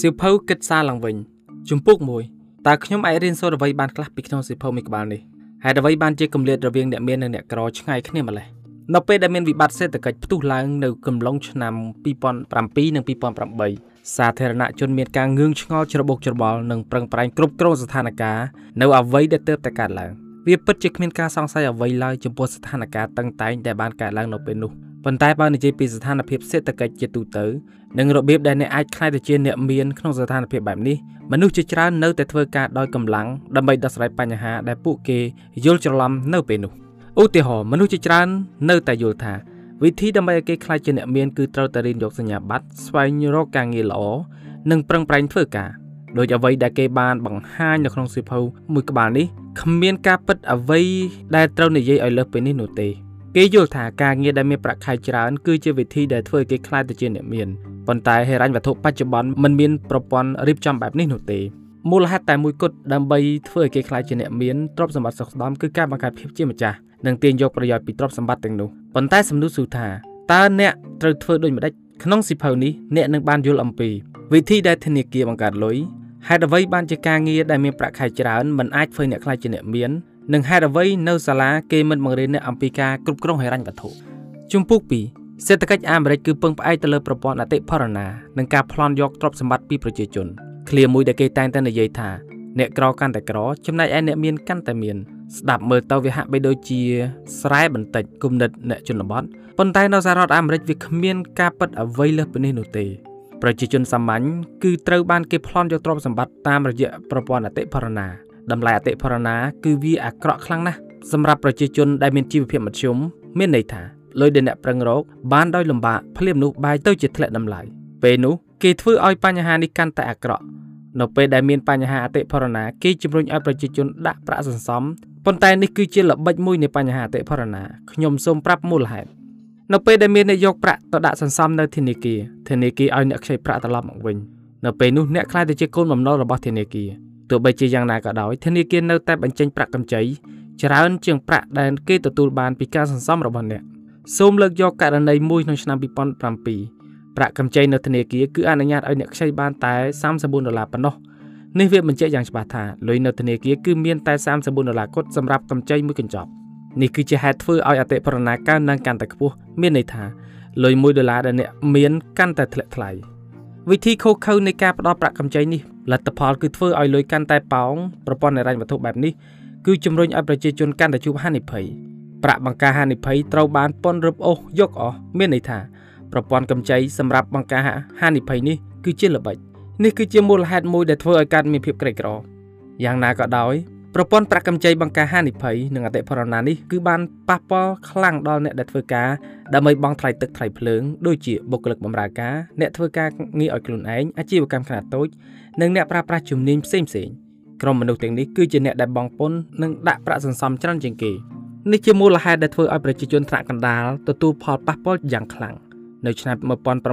សៀវភៅគិតសារឡើងវិញជំពូក1តើខ្ញុំអាចរៀនសូត្រអ្វីបានខ្លះពីក្នុងសៀវភៅមួយក្បាលនេះហេតុអ្វីបានជាគម្លាតរវាងអ្នកមាននិងអ្នកក្រឆ្ងាយគ្នាម្ល៉េះនៅពេលដែលមានវិបត្តិសេដ្ឋកិច្ចផ្ទុះឡើងនៅកំឡុងឆ្នាំ2007និង2008សាធារណជនមានការងឿងឆ្ងល់ច្របូកច្របល់និងប្រឹងប្រែងគ្រប់គ្រងស្ថានភាពនៅអ្វីដែលទើបតែកើតឡើងវាពិតជាគ្មានការសង្ស័យអ្វីឡើយចំពោះស្ថានភាពតឹងតែងដែលបានកើតឡើងនៅពេលនោះ ប៉ុន្តែបើនិយាយពីស្ថានភាពសេដ្ឋកិច្ចជាទូទៅនិងរបៀបដែលអ្នកអាចក្លាយទៅជាអ្នកមានក្នុងស្ថានភាពបែបនេះមនុស្សជាច្រើននៅតែធ្វើការដោយកម្លាំងដើម្បីដោះស្រាយបញ្ហាដែលពួកគេយល់ច្រឡំនៅពេលនោះឧទាហរណ៍មនុស្សជាច្រើននៅតែយល់ថាវិធីដើម្បីឲ្យគេក្លាយជាអ្នកមានគឺត្រូវតែរៀនយកសញ្ញាបត្រស្វែងរកការងារល្អនិងប្រឹងប្រែងធ្វើការដោយអ្វីដែលគេបានបង្ហាញនៅក្នុងសៀវភៅមួយក្បាលនេះគ្មានការពិតអ្វីដែលត្រូវនិយាយឲ្យលើសពីនេះនោះទេ គេយល់ថាការងារដែលមានប្រាក់ខែច្រើនគឺជាវិធីដែលធ្វើឲ្យគេក្លាយទៅជាអ្នកមានប៉ុន្តែហិរញ្ញវត្ថុបច្ចុប្បន្នមិនមានប្រព័ន្ធរៀបចំបែបនេះនោះទេមូលហេតុតែមួយគត់ដើម្បីធ្វើឲ្យគេក្លាយជាអ្នកមានទ្រព្យសម្បត្តិសុខស្ដំគឺការបង្កើតភាពជាម្ចាស់និងទាញយកប្រយោជន៍ពីទ្រព្យសម្បត្តិទាំងនោះប៉ុន្តែសំណួរសួរថាតើអ្នកត្រូវធ្វើដូចម្តេចក្នុងសិភៅនេះអ្នកនឹងបានយល់អំពីវិធីដែលធនាគារបង្កើតលុយហេតុអ្វីបានជាការងារដែលមានប្រាក់ខែច្រើនមិនអាចធ្វើអ្នកខ្លាចជាអ្នកមាន និងហេតុអ្វីនៅសាលាគេមិនបង្រៀនអ្នកអំពីការគ្រប់គ្រងហិរញ្ញវត្ថុជំពូក2សេដ្ឋកិច្ចអាមេរិកគឺពឹងផ្អែកទៅលើប្រព័ន្ធអតិផរណានិងការប្លន់យកទ្រព្យសម្បត្តិពីប្រជាជនឃ្លាមួយដែលគេតែងតែនិយាយថាអ្នកក្រកាន់តែក្រចំណែកឯអ្នកមានកាន់តែមានស្ដាប់មើលទៅវាហាក់បីដូចជាស្រែបន្តិចគុណិតអ្នកជនបទប៉ុន្តែនៅសហរដ្ឋអាមេរិកវាគ្មានការពិតអ្វីលើសពីនេះនោះទេប្រជាជនសាមញ្ញគឺត្រូវបានគេប្លន់យកទ្រព្យសម្បត្តិតាមរយៈប្រព័ន្ធអតិផរណា តម្លៃអតិផរណាគឺវាអាក្រក់ខ្លាំងណាស់សម្រាប់ប្រជាជនដែលមានជីវភាពមធ្យមមានន័យថាលុយដែលអ្នកប្រឹងរកបានដោយលំបាកភ្លាមនោះបែរទៅជាធ្លាក់តម្លៃពេលនោះគេធ្វើឲ្យបញ្ហានេះកាន់តែអាក្រក់នៅពេលដែលមានបញ្ហាអតិផរណាគេជំរុញឲ្យប្រជាជនដាក់ប្រាក់សន្សំប៉ុន្តែនេះគឺជាល្បិចមួយនៃបញ្ហាអតិផរណាខ្ញុំសូមប្រាប់មូលហេតុនៅពេលដែលមានអ្នកយកប្រាក់ទៅដាក់សន្សំនៅធនាគារធនាគារឲ្យអ្នកខ្ចីប្រាក់ត្រឡប់មកវិញនៅពេលនោះអ្នកខ្លាចទៅជាកូនបំណុលរបស់ធនាគារ ទោះបីជាយ៉ាងណាក៏ដោយធនាគារនៅតែបញ្ចេញប្រាក់កម្ចីច្រើនជាងប្រាក់ដែលគេទទួលបានពីការសន្សំរបស់អ្នកសូមលើកយកករណីមួយក្នុងឆ្នាំ2007ប្រាក់កម្ចីនៅធនាគារគឺអនុញ្ញាតឲ្យអ្នកខ្ចីបានតែ34ដុល្លារប៉ុណ្ណោះនេះវាបញ្ជាក់យ៉ាងច្បាស់ថាលុយនៅធនាគារគឺមានតែ34ដុល្លារគត់សម្រាប់កម្ចីមួយកញ្ចប់នេះគឺជាហេតុធ្វើឲ្យអតិផរណាកើនឡើងកាន់តែខ្ពស់មានន័យថាលុយ1ដុល្លារដែលអ្នកមានកាន់តែធ្លាក់ថ្លៃវិធីខុសខើនៃការផ្ដល់ប្រាក់កម្ចីនេះ លទ្ធផលគឺធ្វើឲ្យលុយកាន់តែប៉ោងប្រព័ន្ធហិរញ្ញវត្ថុបែបនេះគឺជំរុញឲ្យប្រជាជនកាន់តែជួបហានិភ័យប្រាក់បង្ការហានិភ័យត្រូវបានពន្ធរឹបអូសយកអស់មានន័យថាប្រព័ន្ធកម្ចីសម្រាប់បង្ការហានិភ័យនេះគឺជាល្បិចនេះគឺជាមូលហេតុមួយដែលធ្វើឲ្យកើតមានភាពក្រីក្រយ៉ាងណាក៏ដោយ ប្រព័ន្ធប្រាក់កម្ចីបង្ការហានិភ័យនិងអតិផរណានេះគឺបានប៉ះពាល់ខ្លាំងដល់អ្នកដែលធ្វើការដើម្បីបង់ថ្លៃទឹកថ្លៃភ្លើងដូចជាបុគ្គលិកបម្រើការអ្នកធ្វើការងារឲ្យខ្លួនឯងអាជីវកម្មខ្នាតតូចនិងអ្នកប្រើប្រាស់ជំនាញផ្សេងផ្សេងក្រុមមនុស្សទាំងនេះគឺជាអ្នកដែលបង់ពន្ធនិងដាក់ប្រាក់សន្សំច្រើនជាងគេនេះជាមូលហេតុដែលធ្វើឲ្យប្រជាជនថ្នាក់កណ្ដាលទទួលផលប៉ះពាល់យ៉ាងខ្លាំងនៅឆ្នាំ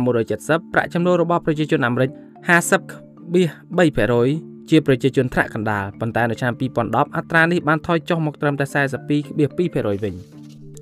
1970ប្រាក់ចំណូលរបស់ប្រជាជនអាមេរិក50.3% ជាប្រជាជនថ្នាក់កណ្ដាលប៉ុន្តែនៅឆ្នាំ2010អត្រានេះបានថយចុះមកត្រឹមតែ42.2%វិញ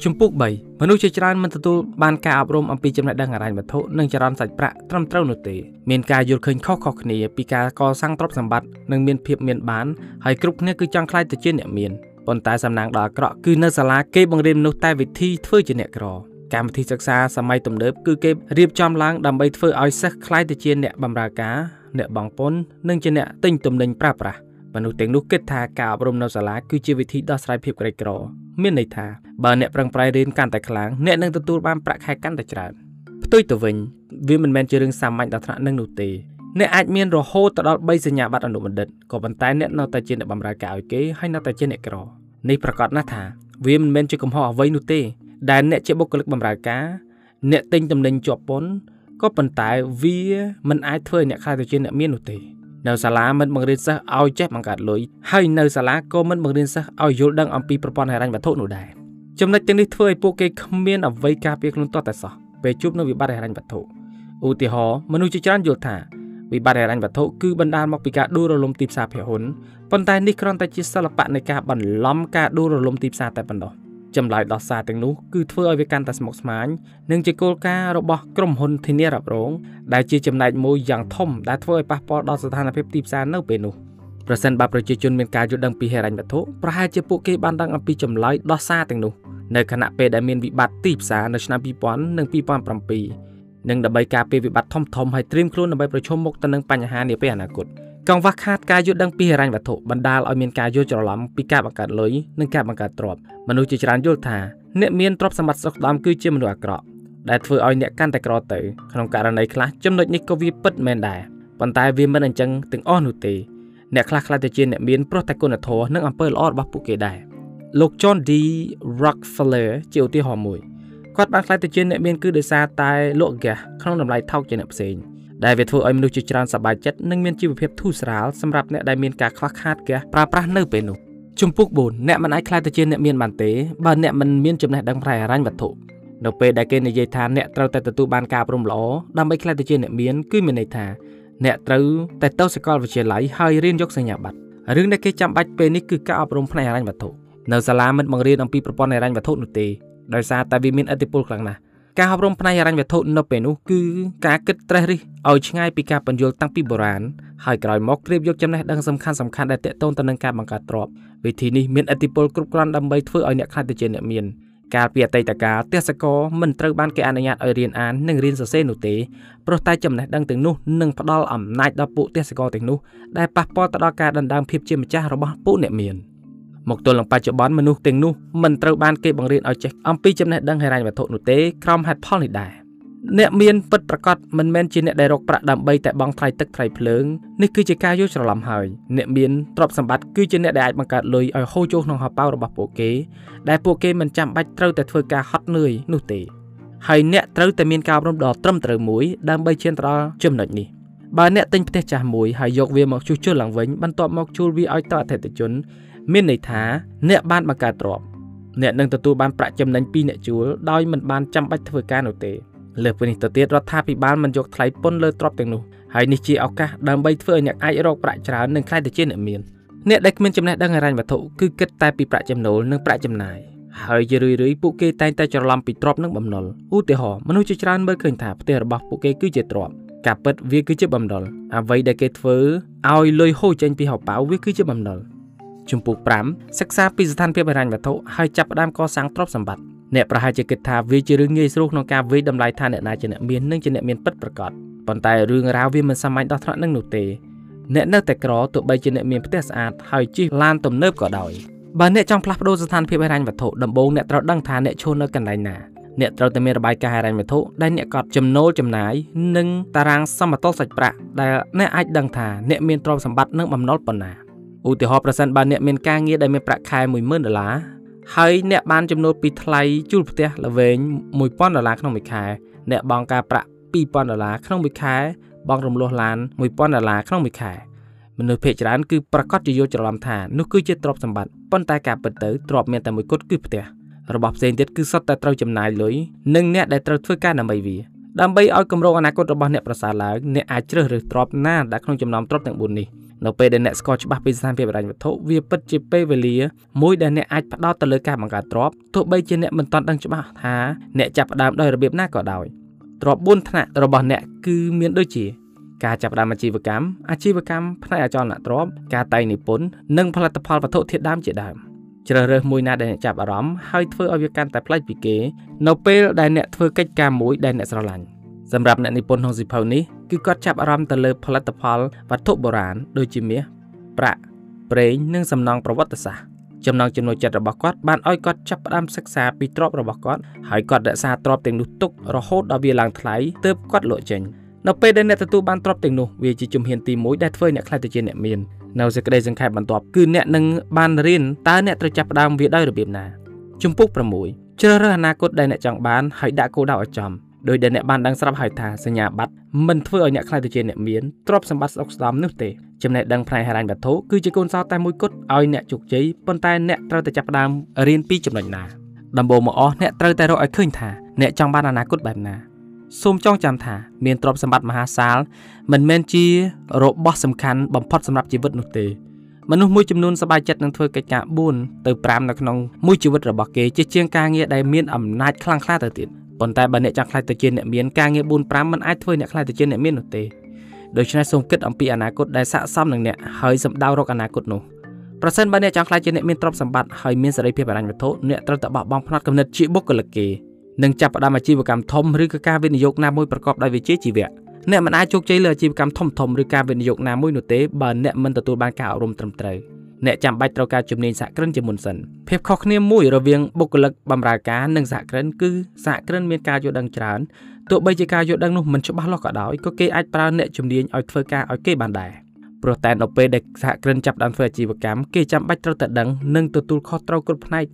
ជំពូក3មនុស្សជាច្រើនមិនទទួលបានការអប់រំអំពីចំណេះដឹងហិរញ្ញវត្ថុនិងចរន្តសាច់ប្រាក់ត្រឹមត្រូវនោះទេមានការយល់ឃើញខុសៗគ្នាពីការកសាងទ្រព្យសម្បត្តិនិងមានភាពមានបានហើយគ្រប់គ្នាគឺចង់ខ្លាយទៅជាអ្នកមានប៉ុន្តែសំណាងដ៏អាក្រក់គឺនៅសាលាគេបង្រៀនមនុស្សតែវិធីធ្វើជាអ្នកក្រកម្មវិធីសិក្សាសម័យទំនើបគឺគេរៀបចំឡើងដើម្បីធ្វើឲ្យសិស្សខ្លាយទៅជាអ្នកបម្រើការ អ្នកបង់ពន្ធនិងជាអ្នកទិញទំនិញប្រើប្រាស់មនុស្សទាំងនោះគិតថាការអប់រំនៅសាលាគឺជាវិធីដោះស្រាយភាពក្រីក្រ មានន័យថាបើអ្នកប្រឹងប្រែងរៀនកាន់តែខ្លាំងអ្នកនឹងទទួលបានប្រាក់ខែកាន់តែច្រើនផ្ទុយទៅវិញវាមិនមែនជារឿងសាមញ្ញដល់ថ្នាក់នឹងនោះទេអ្នកអាចមានរហូតទៅដល់3សញ្ញាបត្រអនុបណ្ឌិតក៏ប៉ុន្តែអ្នកនៅតែជាអ្នកបម្រើការឲ្យគេហើយនៅតែជាអ្នកក្រនេះប្រកាសណាស់ថាវាមិនមែនជាកំហុសអ្វីនោះទេដែលអ្នកជាបុគ្គលិកបម្រើការអ្នកទិញទំនិញជាប់ពន្ធ ក៏ប៉ុន្តែវាមិនអាចធ្វើឲ្យអ្នកខ្លាចទៅជាអ្នកមាននោះទេនៅសាលាមិនបង្រៀនសិស្សឲ្យចេះបង្កើតលុយហើយនៅសាលាក៏មិនបង្រៀនសិស្សឲ្យយល់ដឹងអំពីប្រព័ន្ធហិរញ្ញវត្ថុនោះដែរចំណុចទាំងនេះធ្វើឲ្យពួកគេគ្មានអ្វីការពារខ្លួនទាល់តែសោះពេលជួបនៅវិបត្តិហិរញ្ញវត្ថុឧទាហរណ៍មនុស្សជាច្រើនយល់ថាវិបត្តិហិរញ្ញវត្ថុគឺបណ្ដាលមកពីការដួលរលំទីផ្សារភាគហ៊ុនប៉ុន្តែនេះគ្រាន់តែជាសិល្បៈនៃការបន្លំការដួលរលំទីផ្សារតែប៉ុណ្ណោះ ចម្លើយដោះសារទាំងនោះគឺធ្វើឲ្យវាកាន់តែស្មុគស្មាញនិងជាគោលការណ៍របស់ក្រុមហ៊ុនធានារ៉ាប់រងដែលជាចំណែកមួយយ៉ាងធំដែលធ្វើឲ្យប៉ះពាល់ដល់ស្ថានភាពទីផ្សារនៅពេលនោះប្រសិនបើប្រជាជនមានការយល់ដឹងពីហិរញ្ញវត្ថុប្រហែលជាពួកគេបានដឹងអំពីចម្លើយដោះសារទាំងនោះនៅខណៈពេលដែលមានវិបត្តិទីផ្សារនៅឆ្នាំ2000និង2007និងដើម្បីការពារវិបត្តិធំធំហើយត្រៀមខ្លួនដើម្បីប្រឈមមុខទៅនឹងបញ្ហានាពេលអនាគត កង្វះខាតការយល់ដឹងពីហិរញ្ញវត្ថុបណ្ដាលឲ្យមានការយល់ច្រឡំពីការបង្កើតលុយនិងការបង្កើតទ្រព្យមនុស្សជាច្រើនយល់ថាអ្នកមានទ្រព្យសម្បត្តិស្រុកស្ដំគឺជាមនុស្សអាក្រក់ដែលធ្វើឲ្យអ្នកកាន់តែក្រទៅក្នុងករណីខ្លះចំណុចនេះក៏វាពិតមែនដែរប៉ុន្តែវាមិនអញ្ចឹងទាំងអស់នោះទេអ្នកខ្លះខ្លះទៅជាអ្នកមានព្រោះតែគុណធម៌និងអំពើល្អរបស់ពួកគេដែរលោក John D Rockefeller ជាឧទាហរណ៍មួយគាត់បានខ្លាចទៅជាអ្នកមានគឺដោយសារតែលក់ហ្គាសក្នុងតម្លៃថោកជាអ្នកផ្សេង ដែលវាធ្វើឲ្យមនុស្សជាច្រើនសប្បាយចិត្តនិងមានជីវភាពធូរស្រាលសម្រាប់អ្នកដែលមានការខ្វះខាតហ្គាសប្រើប្រាស់នៅពេលនោះជំពូក4អ្នកមិនអាចខ្លាចទៅជាអ្នកមានបានទេបើអ្នកមិនមានចំណេះដឹងផ្នែកហិរញ្ញវត្ថុនៅពេលដែលគេនិយាយថាអ្នកត្រូវតែទទួលបានការអប់រំល្អដើម្បីខ្លាចទៅជាអ្នកមានគឺមានន័យថាអ្នកត្រូវតែទៅសាកលវិទ្យាល័យហើយរៀនយកសញ្ញាបត្ររឿងដែលគេចាំបាច់ពេលនេះគឺការអប់រំផ្នែកហិរញ្ញវត្ថុនៅសាលាមិនបង្រៀនអំពីប្រព័ន្ធហិរញ្ញវត្ថុនោះទេដោយសារតែវាមានឥទ្ធិពលខ្លាំងណាស់ ការអប់រំផ្នែកហិរញ្ញវត្ថុនៅពេលនោះគឺការគិតត្រេះរិះឲ្យឆ្ងាយពីការបញ្យល់តាំងពីបុរាណហើយក្រោយមកគ្រាបយកចំណេះដឹងសំខាន់សំខាន់ដែលតកតូនទៅនឹងការបង្កើតទ្រព្យវិធីនេះមានឥទ្ធិពលគ្រប់គ្រាន់ដើម្បីធ្វើឲ្យអ្នកខ្លាចទៅជាអ្នកមានកាលពីអតីតកាលទេសកលមិនត្រូវបានគេអនុញ្ញាតឲ្យរៀនអាននិងរៀនសរសេរនោះទេព្រោះតែចំណេះដឹងទាំងនោះនឹងផ្ដល់អំណាចដល់ពួកទេសកលទាំងនោះដែលប៉ះពាល់ទៅដល់ការដណ្ដើមភាពជាម្ចាស់របស់ពួកអ្នកមាន មកទល់នឹងបច្ចុប្បន្នមនុស្សទាំងនោះមិនត្រូវបានគេបង្រៀនឲ្យចេះអំពីចំណេះដឹងហិរញ្ញវត្ថុនោះទេក្រោមហេតុផលនេះដែរអ្នកមានពិតប្រកបមិនមែនជាអ្នកដែលរកប្រាក់ដើម្បីតែបង់ថ្លៃទឹកថ្លៃភ្លើងនេះគឺជាការយល់ច្រឡំហើយអ្នកមានទ្រព្យសម្បត្តិគឺជាអ្នកដែលអាចបង្កើតលុយឲ្យហូរចូលក្នុងហោប៉ៅរបស់ពួកគេដែលពួកគេមិនចាំបាច់ត្រូវតែធ្វើការហត់នឿយនោះទេហើយអ្នកត្រូវតែមានការអប់រំដ៏ត្រឹមត្រូវមួយដើម្បីឈានទៅដល់ចំណុចនេះបើអ្នកទិញផ្ទះចាស់មួយហើយយកវាមកជួសជុលឡើងវិញបន្ទាប់មកជួលវាឲ្យតអតិថិជន មានន័យថាអ្នកបានបង្កើតទ្រព្យអ្នកនឹងទទួលបានប្រាក់ចំណេញពីអ្នកជួលដោយមិនបានចាំបាច់ធ្វើការនោះទេលើសពីនេះទៅទៀតរដ្ឋាភិបាលមិនយកថ្លៃពន្ធលើទ្រព្យទាំងនោះហើយនេះជាឱកាសដើម្បីធ្វើឲ្យអ្នកអាចរកប្រាក់ច្រើននិងក្លាយទៅជាអ្នកមានអ្នកដែលគ្មានចំណេះដឹងហិរញ្ញវត្ថុគឺគិតតែពីប្រាក់ចំណូលនិងប្រាក់ចំណាយហើយជារឿយៗពួកគេតែងតែច្រឡំពីទ្រព្យនិងបំណុលឧទាហរណ៍មនុស្សជាច្រើនមើលឃើញថាផ្ទះរបស់ពួកគេគឺជាទ្រព្យការពិតវាគឺជាបំណុលអ្វីដែលគេធ្វើឲ្យលុយហូរចេញពីហោប៉ៅវាគឺជាបំណុល ជំពូក5សិក្សាពីស្ថានភាពហិរញ្ញវត្ថុហើយចាប់ផ្ដើមកសាងទ្រព្យសម្បត្តិអ្នកប្រហែលជាគិតថាវាជារឿងងាយស្រួលក្នុងការវិយតម្លៃថាអ្នកណាជាអ្នកមាននិងជាអ្នកមានពិតប្រាកដប៉ុន្តែរឿងរ៉ាវវាមិនសាមញ្ញដល់ថ្នាក់នឹងនោះទេអ្នកនៅតែក្រទោះបីជាអ្នកមានផ្ទះស្អាតហើយជិះឡានទំនើបក៏ដោយបើអ្នកចង់ផ្លាស់ប្ដូរស្ថានភាពហិរញ្ញវត្ថុដំបូងអ្នកត្រូវដឹងថាអ្នកឈរនៅកន្លែងណាអ្នកត្រូវតែមានរបាយការណ៍ហិរញ្ញវត្ថុដែលអ្នកកត់ចំណូលចំណាយនិងតារាងសមតុល្យសាច់ប្រាក់ដែលអ្នកអាចដឹងថាអ្នកមានទ្រព្យសម្បត្តិនិងបំណុលប៉ុណ្ណា ឧទាហរណ៍ប្រសិនបើអ្នកមានការងារដែលមានប្រាក់ខែ10000ដុល្លារហើយអ្នកបានចំណូលពីថ្លៃជួលផ្ទះល្វែង1000ដុល្លារក្នុងមួយខែអ្នកបង់ការប្រាក់2000ដុល្លារក្នុងមួយខែបង់រំលោះឡាន1000ដុល្លារក្នុងមួយខែមនុស្សភាគច្រើនគឺប្រកាសជាយល់ច្រឡំថានោះគឺជាទ្រព្យសម្បត្តិប៉ុន្តែការពិតទៅទ្រព្យមានតែមួយគត់គឺផ្ទះរបស់ផ្សេងទៀតគឺសុទ្ធតែត្រូវចំណាយលុយនិងអ្នកដែលត្រូវធ្វើការដើម្បីវាដើម្បីឲ្យគម្រោងអនាគតរបស់អ្នកប្រសើរឡើងអ្នកអាចជ្រើសរើសទ្រព្យណាដែលក្នុងចំណោមទ្រព្យទាំង4នេះ នៅពេលដែលអ្នកស្គាល់ច្បាស់ពីស្ថានភាពហិរញ្ញវត្ថុវាពិតជាពេលវេលាមួយដែលអ្នកអាចផ្ដោតទៅលើការបង្កើតទ្រព្យទោះបីជាអ្នកមិនទាន់ដឹងច្បាស់ថាអ្នកចាប់ផ្ដើមដោយរបៀបណាក៏ដោយទ្រព្យ4ថ្នាក់របស់អ្នកគឺមានដូចជាការចាប់ផ្ដើមអាជីវកម្មអាជីវកម្មផ្នែកអចលនទ្រព្យការតែងនិពន្ធនិងផលិតផលវត្ថុធាតុដើមជាដើមជ្រើសរើសមួយណាដែលអ្នកចាប់អារម្មណ៍ហើយធ្វើឲ្យវាកាន់តែប្លែកពីគេ នៅពេលដែលអ្នកធ្វើកិច្ចការមួយដែលអ្នកស្រឡាញ់ សម្រាប់អ្នកនិពន្ធក្នុងសិភៅនេះគឺគាត់ចាប់អារម្មណ៍ទៅលើផលិតផលវត្ថុបុរាណដូចជាមាសប្រាក់ប្រេងនិងសំណង់ប្រវត្តិសាស្ត្រចំណងចំណុចចិត្តរបស់គាត់បានឲ្យគាត់ចាប់ផ្ដើមសិក្សាពីទ្រព្យរបស់គាត់ហើយគាត់រក្សាទ្រព្យទាំងនោះទុករហូតដល់វាឡើងថ្លៃទើបគាត់លក់ចេញនៅពេលដែលអ្នកទទួលបានទ្រព្យទាំងនោះវាជាជំហានទី1ដែលធ្វើឲ្យអ្នកខ្លាចទៅជាអ្នកមាននៅសេចក្តីសង្ខេបបន្ទាប់គឺអ្នកនឹងបានរៀនតើអ្នកត្រូវចាប់ផ្ដើមវាដោយរបៀបណា ជំពូក6ជ្រើសរើសអនាគតដែលអ្នកចង់បានហើយដាក់គោលដៅឲ្យចំ ដោយដែលអ្នកបានដឹងស្រាប់ហើយថាសញ្ញាបត្រមិនធ្វើឲ្យអ្នកខ្លាចទៅជាអ្នកមានទ្រព្យសម្បត្តិស្អុកស្ដំនោះទេចំណេះដឹងផ្នែកហិរញ្ញវត្ថុគឺជាកូនសោតែមួយគត់ឲ្យអ្នកជោគជ័យប៉ុន្តែអ្នកត្រូវតែចាប់ផ្ដើមរៀនពីចំណុចណាដំបូងមកអស់អ្នកត្រូវតែរកឲ្យឃើញថាអ្នកចង់បានអនាគតបែបណាសូមចងចាំថាមានទ្រព្យសម្បត្តិមហាសាលមិនមែនជារបស់សំខាន់បំផុតសម្រាប់ជីវិតនោះទេមនុស្សមួយចំនួនសប្បាយចិត្តនឹងធ្វើកិច្ចការ4ទៅ5នៅក្នុងមួយជីវិតរបស់គេជាជាងការងារដែលមានអំណាចខ្លាំងក្លាទៅទៀត ប៉ុន្តែបើអ្នកចង់ខ្លាចទៅជាអ្នកមានការងារ4 5មិនអាចធ្វើអ្នកខ្លាចទៅជាអ្នកមាននោះទេដូច្នេះសូមគិតអំពីអនាគតដែលស័ក្តិសមនឹងអ្នកហើយសម្ដៅរកអនាគតនោះប្រសិនបើអ្នកចង់ខ្លាចជាអ្នកមានទ្រព្យសម្បត្តិហើយមានសេរីភាពហិរញ្ញវត្ថុអ្នកត្រូវតែបោះបង់ផ្នត់គំនិតជាបុគ្គលិកគេនិងចាប់ផ្ដើមអាជីវកម្មធំឬក៏ការវិនិយោគណាមួយប្រកបដោយវិជ្ជាជីវៈអ្នកមិនអាចជោគជ័យលើអាជីវកម្មធំធំឬការវិនិយោគណាមួយនោះទេបើអ្នកមិនទទួលបានការអប់រំត្រឹមត្រូវ អ្នកចាំបាច់ត្រូវការជំនាញសហគ្រិនជាមុនសិនភាពខុសគ្នាមួយរវាងបុគ្គលិកបម្រើការនិងសហគ្រិនគឺសហគ្រិនមានការយល់ដឹងច្រើនទោះបីជាការយល់ដឹងនោះមិនច្បាស់លាស់ក៏ដោយក៏គេអាចប្រើអ្នកជំនាញឲ្យធ្វើការឲ្យគេបានដែរព្រោះតែនៅពេលដែលសហគ្រិនចាប់ផ្ដើមធ្វើអាជីវកម្មគេចាំបាច់ត្រូវតែដឹងនិងទទួលខុសត្រូវគ្រប់ផ្នែក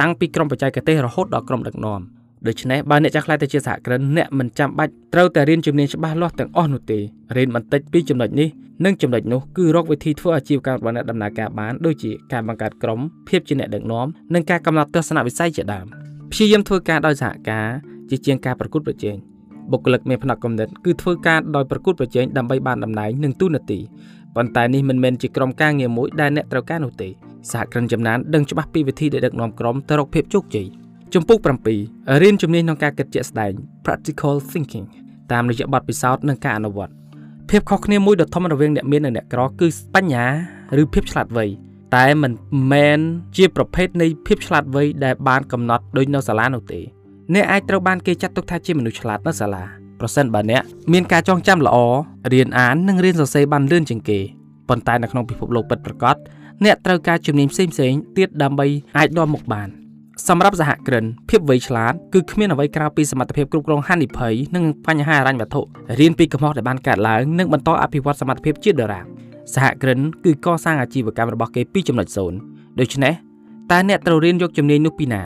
តាំងពីក្រុមបច្ចេកទេសរហូតដល់ក្រុមដឹកនាំ ដូច្នេះបើអ្នកចង់ខ្លាចទៅជាសហគ្រិនអ្នកមិនចាំបាច់ត្រូវតែរៀនជំនាញច្បាស់លាស់ទាំងអស់នោះទេរៀនបន្តិចពីចំណុចនេះនិងចំណុចនោះគឺរកវិធីធ្វើអាជីវកម្មរបស់អ្នកដំណើរការបានដូចជាការបង្កើតក្រុមភាពជាអ្នកដឹកនាំនិងការកំណត់ទស្សនវិស័យជាដើមព្យាយាមធ្វើការដោយសហការជាជាងការប្រកួតប្រជែងបុគ្គលិកមានផ្នែកកំណត់គឺធ្វើការដោយប្រកួតប្រជែងដើម្បីបានតំណែងនិងទូនាទីប៉ុន្តែនេះមិនមែនជាក្រុមការងារមួយដែលអ្នកត្រូវការនោះទេសហគ្រិនចំណានដឹងច្បាស់ពីវិធីដែលដឹកនាំក្រុមទៅរកភាពជោគជ័យ ជំពូក7រៀនជំនាញក្នុងការគិតជាក់ស្ដែង practical thinking តាមរយៈបទពិសោធន៍និងការអនុវត្តភាពខុសគ្នាមួយដ៏ធំរវាងអ្នកមាននិងអ្នកក្រគឺបញ្ញាឬភាពឆ្លាតវៃតែមិនមែនជាប្រភេទនៃភាពឆ្លាតវៃដែលបានកំណត់ដូចនៅសាលានោះទេអ្នកអាចត្រូវបានគេចាត់ទុកថាជាមនុស្សឆ្លាតនៅសាលាប្រសិនបើអ្នកមានការចងចាំល្អរៀនអាននិងរៀនសរសេរបានលឿនជាងគេប៉ុន្តែនៅក្នុងពិភពលោកពិតប្រាកដអ្នកត្រូវការជំនាញផ្សេងៗទៀតដើម្បីអាចនាំមុខបាន។ សម្រាប់សហគ្រិនភាពវៃឆ្លាតគឺគ្មានអ្វីក្រៅពីសមត្ថភាពគ្រប់គ្រងហានិភ័យនិងបញ្ហាហិរញ្ញវត្ថុរៀនពីកំហុសដែលបានកើតឡើងនិងបន្តអភិវឌ្ឍសមត្ថភាពជាដរាបសហគ្រិនគឺកសាងអាជីវកម្មរបស់គេពីចំណុច0ដូច្នេះតើអ្នកត្រូវរៀនយកជំនាញនោះពីណា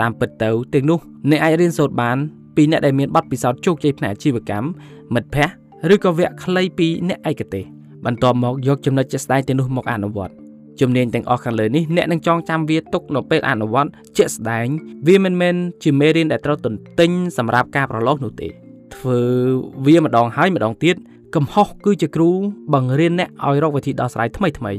តាមពិតទៅទាំងនោះអ្នកអាចរៀនសូត្របានពីអ្នកដែលមានបទពិសោធន៍ជោគជ័យផ្នែកអាជីវកម្មមិត្តភ័ក្តិឬក៏វគ្គខ្លីពីអ្នកឯកទេសបន្ទាប់មកយកចំណុចជាក់ស្ដែងទាំងនោះមកអនុវត្ត ជំនាញទាំងអស់ខាងលើនេះអ្នកនឹងចងចាំវាទុកនៅពេលអនុវត្តជាក់ស្ដែងវាមិនមែនជាមេរៀនដែលត្រូវទន្ទិញសម្រាប់ការប្រឡូសនោះទេ ធ្វើវាម្ដងហើយម្ដងទៀតកំហុសគឺជាគ្រូបង្រៀនអ្នកឲ្យរកវិធីដោះស្រាយថ្មីថ្មី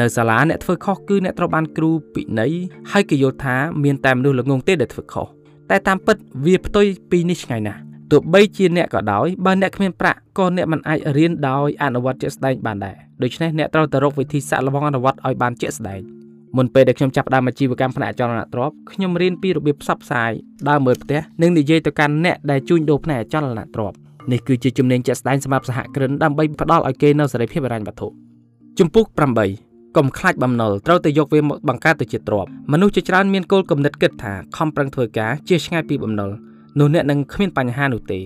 នៅសាលាអ្នកធ្វើខុសគឺអ្នកត្រូវបានគ្រូពិន័យហើយគេយល់ថាមានតែមនុស្សល្ងងទេដែលធ្វើខុសតែតាមពិតវាផ្ទុយពីនេះឆ្ងាយណាស់ ទោះបីជាអ្នកក៏ដោយបើអ្នកគ្មានប្រាក់ក៏អ្នកមិនអាចរៀនដោយអនុវត្តជាក់ស្ដែងបានដែរដូច្នេះអ្នកត្រូវទៅរកវិធីសាស្ត្រលបងអនុវត្តឲ្យបានជាក់ស្ដែងមុនពេលដែលខ្ញុំចាប់ផ្ដើមអាជីវកម្មផ្នែកអចលនទ្រព្យខ្ញុំរៀនពីរបៀបផ្សព្វផ្សាយដើរមើលផ្ទះនិងនិយាយទៅកាន់អ្នកដែលជួញដូរផ្នែកអចលនទ្រព្យនេះគឺជាជំនាញជាក់ស្ដែងសម្រាប់សហគ្រិនដើម្បីផ្ដល់ឲ្យគេនូវសេរីភាពហិរញ្ញវត្ថុជំពូក8កុំខ្លាចបំណុលត្រូវតែយកវាមកបង្កើតទៅជាទ្រព្យមនុស្សជាច្រើនមានគោលគំនិតគិតថាខំប្រឹងធ្វើការជាឆ្ងាយពីបំណុល នោះអ្នកនឹងគ្មានបញ្ហានោះទេ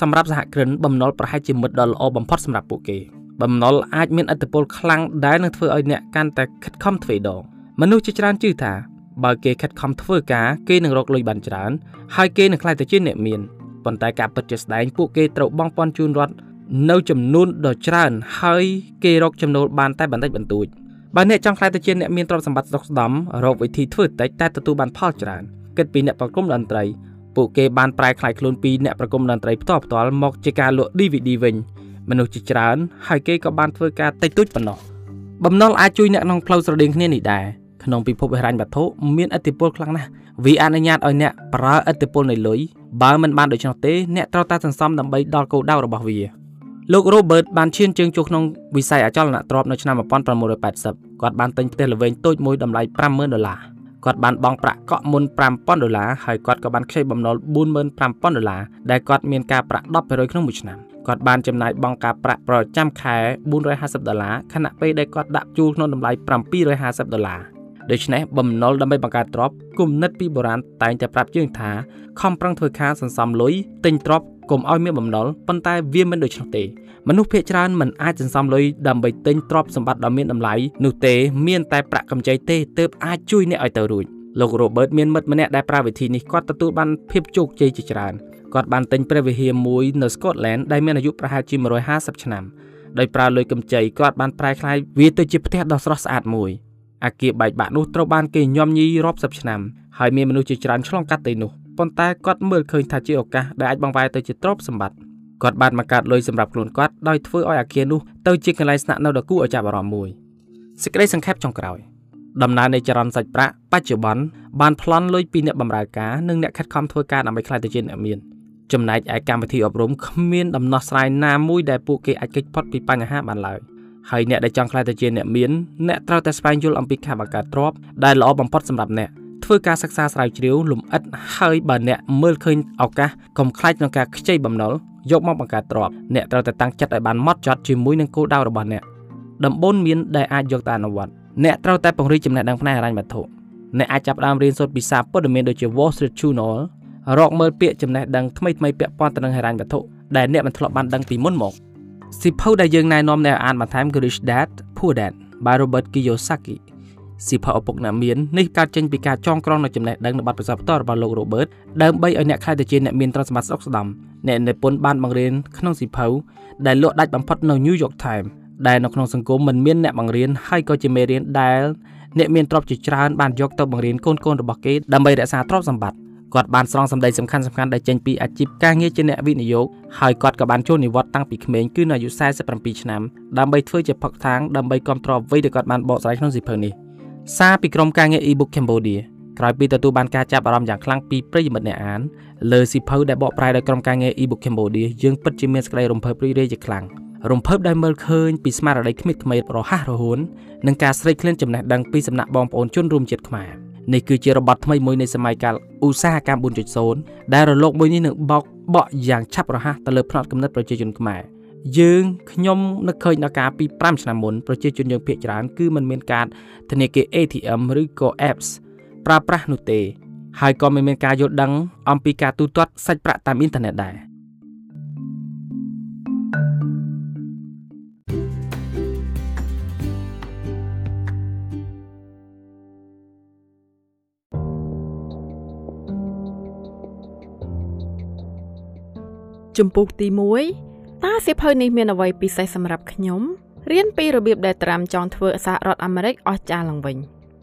សម្រាប់សហគ្រិនបំណុលប្រហែលជាមិត្តដ៏ល្អបំផុតសម្រាប់ពួកគេបំណុលអាចមានឥទ្ធិពលខ្លាំងដែលនឹងធ្វើឲ្យអ្នកកាន់តែខិតខំទ្វេដងមនុស្សជាច្រើនជឿថាបើគេខិតខំធ្វើការគេនឹងរកលុយបានច្រើនហើយគេនឹងក្លាយទៅជាអ្នកមានប៉ុន្តែការពិតជាស្ដែងពួកគេត្រូវបង់ពន្ធជូនរដ្ឋនៅចំនួនដ៏ច្រើនហើយគេរកចំណូលបានតែបន្តិចបន្តួចបើអ្នកចង់ខ្លាយទៅជាអ្នកមានទ្រព្យសម្បត្តិស្តុកស្ដំរកវិធីធ្វើតិចតែទទួលបានផលច្រើនគិតពីអ្នកប្រគំតន្ត្រី ពួកគេបានប្រែក្លាយខ្លួនពីអ្នកប្រគំតន្ត្រីផ្ទាល់ផ្ទាល់មកជាការលក់ DVD វិញមនុស្សជាច្រើន ហើយគេក៏បានធ្វើការតិចតួចប៉ុណ្ណោះបំណុលអាចជួយអ្នកក្នុងផ្លូវស្រដៀងគ្នានេះដែរក្នុងពិភពហិរញ្ញវត្ថុមានឥទ្ធិពលខ្លាំងណាស់វាអនុញ្ញាតឲ្យអ្នកប្រើឥទ្ធិពលនៃលុយបើមិនបានដូច្នោះទេអ្នកត្រូវតែសន្សំដើម្បីដល់គោលដៅរបស់វាលោក Robert បានឈានជើងចូលក្នុងវិស័យអចលនទ្រព្យនៅឆ្នាំ1980គាត់បានទិញផ្ទះល្វែងតូចមួយតម្លៃ50000ដុល្លារ គាត់បានបង់ប្រាក់កក់មុន5000ដុល្លារហើយគាត់ក៏បានខ្ចីបំណុល45000ដុល្លារដែលគាត់មានការប្រាក់10%ក្នុងមួយឆ្នាំគាត់បានចំណាយបង់ការប្រាក់ប្រចាំខែ450ដុល្លារខណៈពេលដែលគាត់ដាក់ជួលក្នុងតម្លៃ750ដុល្លារ ដូច្នេះបំណុលដើម្បីបង្កើតទ្រព្យគុណនិតពីបុរាណតែងតែប្រាប់យើងថាខំប្រឹងធ្វើការសន្សំលុយទិញទ្រព្យកុំឲ្យមានបំណុលប៉ុន្តែវាមិនដូច្នោះទេមនុស្សភាគច្រើនមិនអាចសន្សំលុយដើម្បីទិញទ្រព្យសម្បត្តិដ៏មានតម្លៃនោះទេមានតែប្រាក់កម្ចីទេទើបអាចជួយអ្នកឲ្យទៅរួចលោក Robert មានមិត្តម្នាក់ដែលប្រើវិធីនេះគាត់ទទួលបានភាពជោគជ័យជាច្រើនគាត់បានទិញព្រះវិហារមួយនៅ Scotland ដែលមានអាយុប្រហែលជា150ឆ្នាំដោយប្រើលុយកម្ចីគាត់បានប្រែក្លាយវាទៅជាផ្ទះដ៏ស្រស់ស្អាតមួយ អាគារបែកបាក់នោះត្រូវបានគេញោមញីរាប់សិបឆ្នាំហើយមានមនុស្សជាច្រើនឆ្លងកាត់ទៅនោះប៉ុន្តែគាត់មើលឃើញថាជាឱកាសដែលអាចបង្វែរទៅជាទ្រព្យសម្បត្តិគាត់បានបង្កើតលុយសម្រាប់ខ្លួនគាត់ដោយធ្វើឲ្យអាគារនោះទៅជាកន្លែងស្នាក់នៅដ៏គួរឲ្យចាប់អារម្មណ៍មួយសេចក្តីសង្ខេបចុងក្រោយដំណើរនៃចរន្តសាច់ប្រាក់បច្ចុប្បន្នបានប្លន់លុយពីអ្នកបម្រើការនិងអ្នកខិតខំធ្វើការដើម្បីក្លាយទៅជាអ្នកមានចំណែកឯកម្មវិធីអប់រំគ្មានដំណោះស្រាយណាមួយដែលពួកគេអាចគេចផុតពីបញ្ហាបានឡើយ ហើយអ្នកដែលចង់ក្លាយទៅជាអ្នកមានអ្នកត្រូវតែស្វែងយល់អំពីការបង្កើតទ្រព្យដែលល្អបំផុតសម្រាប់អ្នកធ្វើការសិក្សាស្រាវជ្រាវលំអិតហើយបើអ្នកមើលឃើញឱកាសកុំខ្លាចក្នុងការខ្ចីបំណុលយកមកបង្កើតទ្រព្យអ្នកត្រូវតែតាំងចិត្តឲ្យបានម៉ត់ចត់ជាមួយនឹងគោលដៅរបស់អ្នកដំបូន្មានដែលអាចយកទៅអនុវត្តអ្នកត្រូវតែពង្រីកចំណេះដឹងផ្នែកហិរញ្ញវត្ថុអ្នកអាចចាប់ផ្ដើមរៀនសូត្រពីសារព័ត៌មានដូចជា Wall Street Journal រកមើលពាក្យចំណេះដឹងថ្មីៗពាក់ព័ន្ធទៅនឹងហិរញ្ញវត្ថុដែលអ្នកមិនធ្លាប់បានដឹងពីមុនមក សិភៅដែលយើងណែនាំអ្នកអានបន្ថែមគឺ Rich Dad Poor Dad by Robert Kiyosaki សិភៅឪពុកអ្នកមាននេះកើតចេញពីការចងក្រងនៅចំណេះដឹងនិងបទពិសោធន៍ផ្ទាល់របស់លោក Robert ដើម្បីឲ្យអ្នកខ្លាយទៅជាអ្នកមានទ្រព្យសម្បត្តិស្រុកស្ដំអ្នកនិពន្ធបានបង្រៀនក្នុងសិភៅដែលលក់ដាច់បំផុតនៅ New York Times ដែលនៅក្នុងសង្គមមិនមានអ្នកបង្រៀនហើយក៏ជាមេរៀនដែលអ្នកមានទ្រព្យជាច្រើនបានយកទៅបង្រៀនកូនកូនរបស់គេដើម្បីរក្សាទ្រព្យសម្បត្តិ គាត់បានស្រង់សម្ដីសំខាន់សំខាន់ដែលចេញពីអាជីពការងារជាអ្នកវិនិយោគហើយគាត់ក៏បានចូលនិវត្តន៍តាំងពីក្មេងគឺនៅអាយុ47ឆ្នាំដើម្បីធ្វើជាផឹកថាងដើម្បីគ្រប់គ្រងអ្វីដែលគាត់បានបកស្រាយក្នុងសៀវភៅនេះសារពីក្រុមការងារ e-book Cambodia ក្រោយពីទទួលបានការចាប់អារម្មណ៍យ៉ាងខ្លាំងពីប្រិយមិត្តអ្នកអានលើសៀវភៅដែលបកប្រែដោយក្រុមការងារ e-book Cambodia យើងពិតជាមានសេចក្តីរំភើបរីករាយជាខ្លាំងរំភើបដែលមើលឃើញពីស្មារតីគ្មានក្មេងរហ័សរហួននិងការស្រេកឃ្លានចំណេះដឹងពីសំណាក់បងប្អូនជនរួមជាតិខ្មែរ នេះគឺជារបត់ថ្មីមួយនៃសម័យកាលឧស្សាហកម្ម4.0ដែលរលកមួយនេះនឹងបោកបក់យ៉ាងឆាប់រហ័សទៅលើផ្នត់គំនិតប្រជាជនខ្មែរយើងខ្ញុំនឹកឃើញដល់ការពី5ឆ្នាំមុនប្រជាជនយើងភាគច្រើនគឺมันមានការធនាគារ ATM ឬក៏ apps ប្រើប្រាស់នោះទេហើយក៏មិនមានការយល់ដឹងអំពីការទូទាត់សាច់ប្រាក់តាមអ៊ីនធឺណិតដែរ ជំពូកទី1តើសៀវភៅនេះមានអ្វីពិសេសសម្រាប់ខ្ញុំរៀនពីរបៀបដែលត្រាំចង់ធ្វើសហរដ្ឋអាមេរិកអស្ចារ្យឡើងវិញ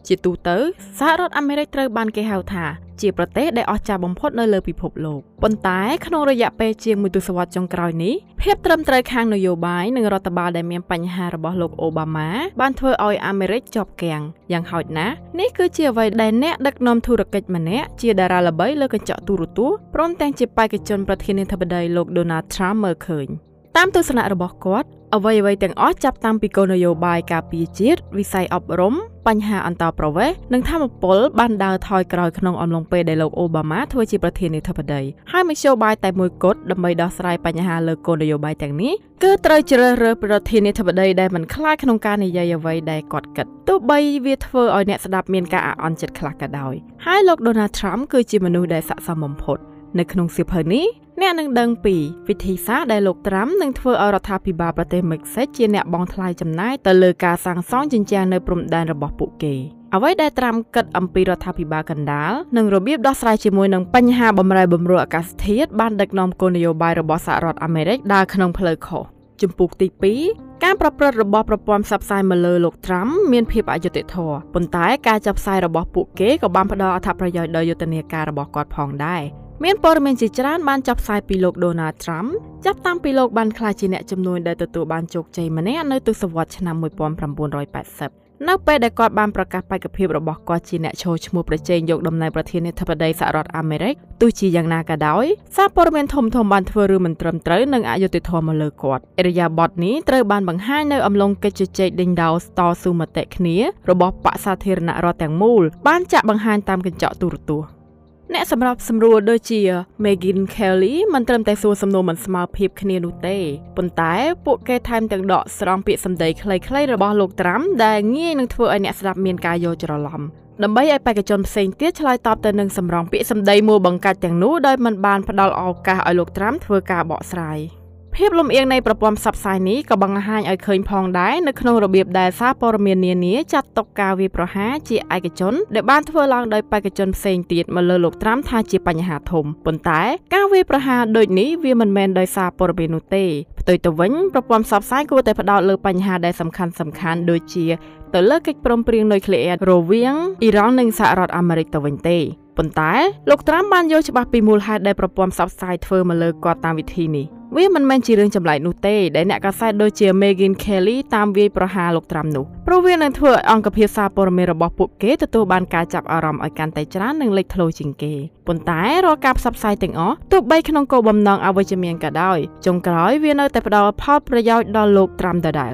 ជាទូទៅសហរដ្ឋអាមេរិកត្រូវបានគេហៅថាជាប្រទេសដែលអស្ចារ្យបំផុតនៅលើពិភពលោកប៉ុន្តែក្នុងរយៈពេលជាងមួយទសវត្សរ៍ចុងក្រោយនេះភាពត្រឹមត្រូវខាងនយោបាយនិងរដ្ឋបាលដែលមានបញ្ហារបស់លោកអូបាម៉ាបានធ្វើឲ្យអាមេរិកជាប់គាំងយ៉ាងហោចណាស់នេះគឺជាអ្វីដែលអ្នកដឹកនាំធុរកិច្ចម្នាក់ជាតារាល្បីលើកញ្ចក់ទូរទស្សន៍ព្រមទាំងជាបេក្ខជនប្រធានាធិបតីលោក Donald Trump មើលឃើញតាមទស្សនៈរបស់គាត់ អ្វីអ្វីទាំងអស់ចាប់តាំងពីគោលនយោបាយការពារជាតិវិស័យអប់រំបញ្ហាអន្តោប្រវេសន៍និងធម្មពលបានដើរថយក្រោយក្នុងអំឡុងពេលដែលលោកអូបាម៉ាធ្វើជាប្រធានាធិបតីហើយមធ្យោបាយតែមួយគត់ដើម្បីដោះស្រាយបញ្ហាលើគោលនយោបាយទាំងនេះគឺត្រូវជ្រើសរើសប្រធានាធិបតីដែលមិនខ្លាចក្នុងការនិយាយអ្វីដែលគាត់គិតទោះបីវាធ្វើឲ្យអ្នកស្ដាប់មានការអាក់អន់ចិត្តខ្លះក៏ដោយហើយលោក Donald Trump គឺជាមនុស្សដែលស័ក្តិសមបំផុតនៅក្នុងសៀវភៅនេះ អ្នកនឹងដឹងពីវិធីសាស្ត្រដែលលោកត្រាំនឹងធ្វើឲ្យរដ្ឋាភិបាលប្រទេសមិចស៊ិកជាអ្នកបងថ្លៃចំណាយទៅលើការសាងសង់ជញ្ជាំងនៅព្រំដែនរបស់ពួកគេអ្វីដែលត្រាំគិតអំពីរដ្ឋាភិបាលកណ្ដាលនិងរបៀបដោះស្រាយជាមួយនឹងបញ្ហាបំរែបំរួលអាកាសធាតុបានដឹកនាំគោលនយោបាយរបស់សហរដ្ឋអាមេរិកដើរក្នុងផ្លូវខុសជំពូកទី2ការប្រព្រឹត្តរបស់ប្រព័ន្ធផ្សព្វផ្សាយមកលើលោកត្រាំមានភាពអយុត្តិធម៌ប៉ុន្តែការចាប់ផ្សាយរបស់ពួកគេក៏បានផ្ដល់អត្ថប្រយោជន៍ដល់យុទ្ធនាការរបស់គាត់ផងដែរ មានព័ត៌មានជាច្រើនបានចាប់ផ្សាយពីលោក Donald Trump ចាប់តាំងពីលោកបានក្លាយជាអ្នកជំនួយដែលទទួលបានជោគជ័យម្នាក់នៅទសវត្សរ៍ឆ្នាំ1980នៅពេលដែលគាត់បានប្រកាសបេក្ខភាពរបស់គាត់ជាអ្នកឈរឈ្មោះប្រជែងយកតំណែងប្រធានាធិបតីសហរដ្ឋអាមេរិកទោះជាយ៉ាងណាក៏ដោយសារព័ត៌មានធំធំបានធ្វើរឿងមិនត្រឹមត្រូវនិងអយុត្តិធម៌មកលើគាត់អរិយាប័ត្រនេះត្រូវបានបង្ហាញនៅអំឡុងកិច្ចជជែកដេញដោលតស៊ូមតិគ្នារបស់បកសាធារណរដ្ឋទាំងមូលបានចាក់បង្ហាញតាមកញ្ចក់ទូរទស្សន៍ អ្នកសម្របសម្រួលដូចជា Megyn Kelly មិនត្រឹមតែសួរសំណួរមិនស្មើភាពគ្នានោះទេប៉ុន្តែពួកគេថែមទាំងដកស្រង់ពាក្យសម្ដីខ្លីៗរបស់លោកត្រាំដែលងាយនឹងធ្វើឲ្យអ្នកស្ដាប់មានការយល់ច្រឡំដើម្បីឲ្យបេក្ខជនផ្សេងទៀតឆ្លើយតបទៅនឹងសម្រងពាក្យសម្ដីមួបង្កាច់ទាំងនោះដោយមិនបានផ្ដល់ឱកាសឲ្យលោកត្រាំធ្វើការបកស្រាយ។ ភាពលំអៀងនៃប្រព័ន្ធផ្សព្វផ្សាយនេះក៏បង្ហាញឲ្យឃើញផងដែរនៅក្នុងរបៀបដែលសារព័ត៌មាននានាចាត់ទុកការវាយប្រហារជាឯកជនដែលបានធ្វើឡើងដោយបេក្ខជនផ្សេងទៀតមកលើលោកត្រាំថាជាបញ្ហាធំប៉ុន្តែការវាយប្រហារដូចនេះវាមិនមែនដោយសារព័ត៌មាននោះទេផ្ទុយទៅវិញប្រព័ន្ធផ្សព្វផ្សាយគួរតែផ្ដោតលើបញ្ហាដែលសំខាន់សំខាន់ដូចជាទៅលើកិច្ចព្រមព្រៀងនុយក្លេអ៊ែររវាងអ៊ីរ៉ង់និងសហរដ្ឋអាមេរិកទៅវិញទេប៉ុន្តែលោកត្រាំបានយល់ច្បាស់ពីមូលហេតុដែលប្រព័ន្ធផ្សព្វផ្សាយធ្វើមកលើគាត់តាមវិធីនេះ វាមិនមែនជារឿងចម្លែកនោះទេដែលអ្នកកាសែតដូចជា Megyn Kelly តាមវាយប្រហារលោកត្រាំនោះព្រោះវានឹងធ្វើឲ្យអង្គភាពសារព័ត៌មានរបស់ពួកគេទទួលបានការចាប់អារម្មណ៍ឲ្យកាន់តែច្រើននិងលេចធ្លោជាងគេប៉ុន្តែរាល់ការផ្សព្វផ្សាយទាំងអស់ទោះបីក្នុងគោលបំណងអវិជ្ជមានក៏ដោយចុងក្រោយវានៅតែផ្ដល់ផលប្រយោជន៍ដល់លោកត្រាំដដែល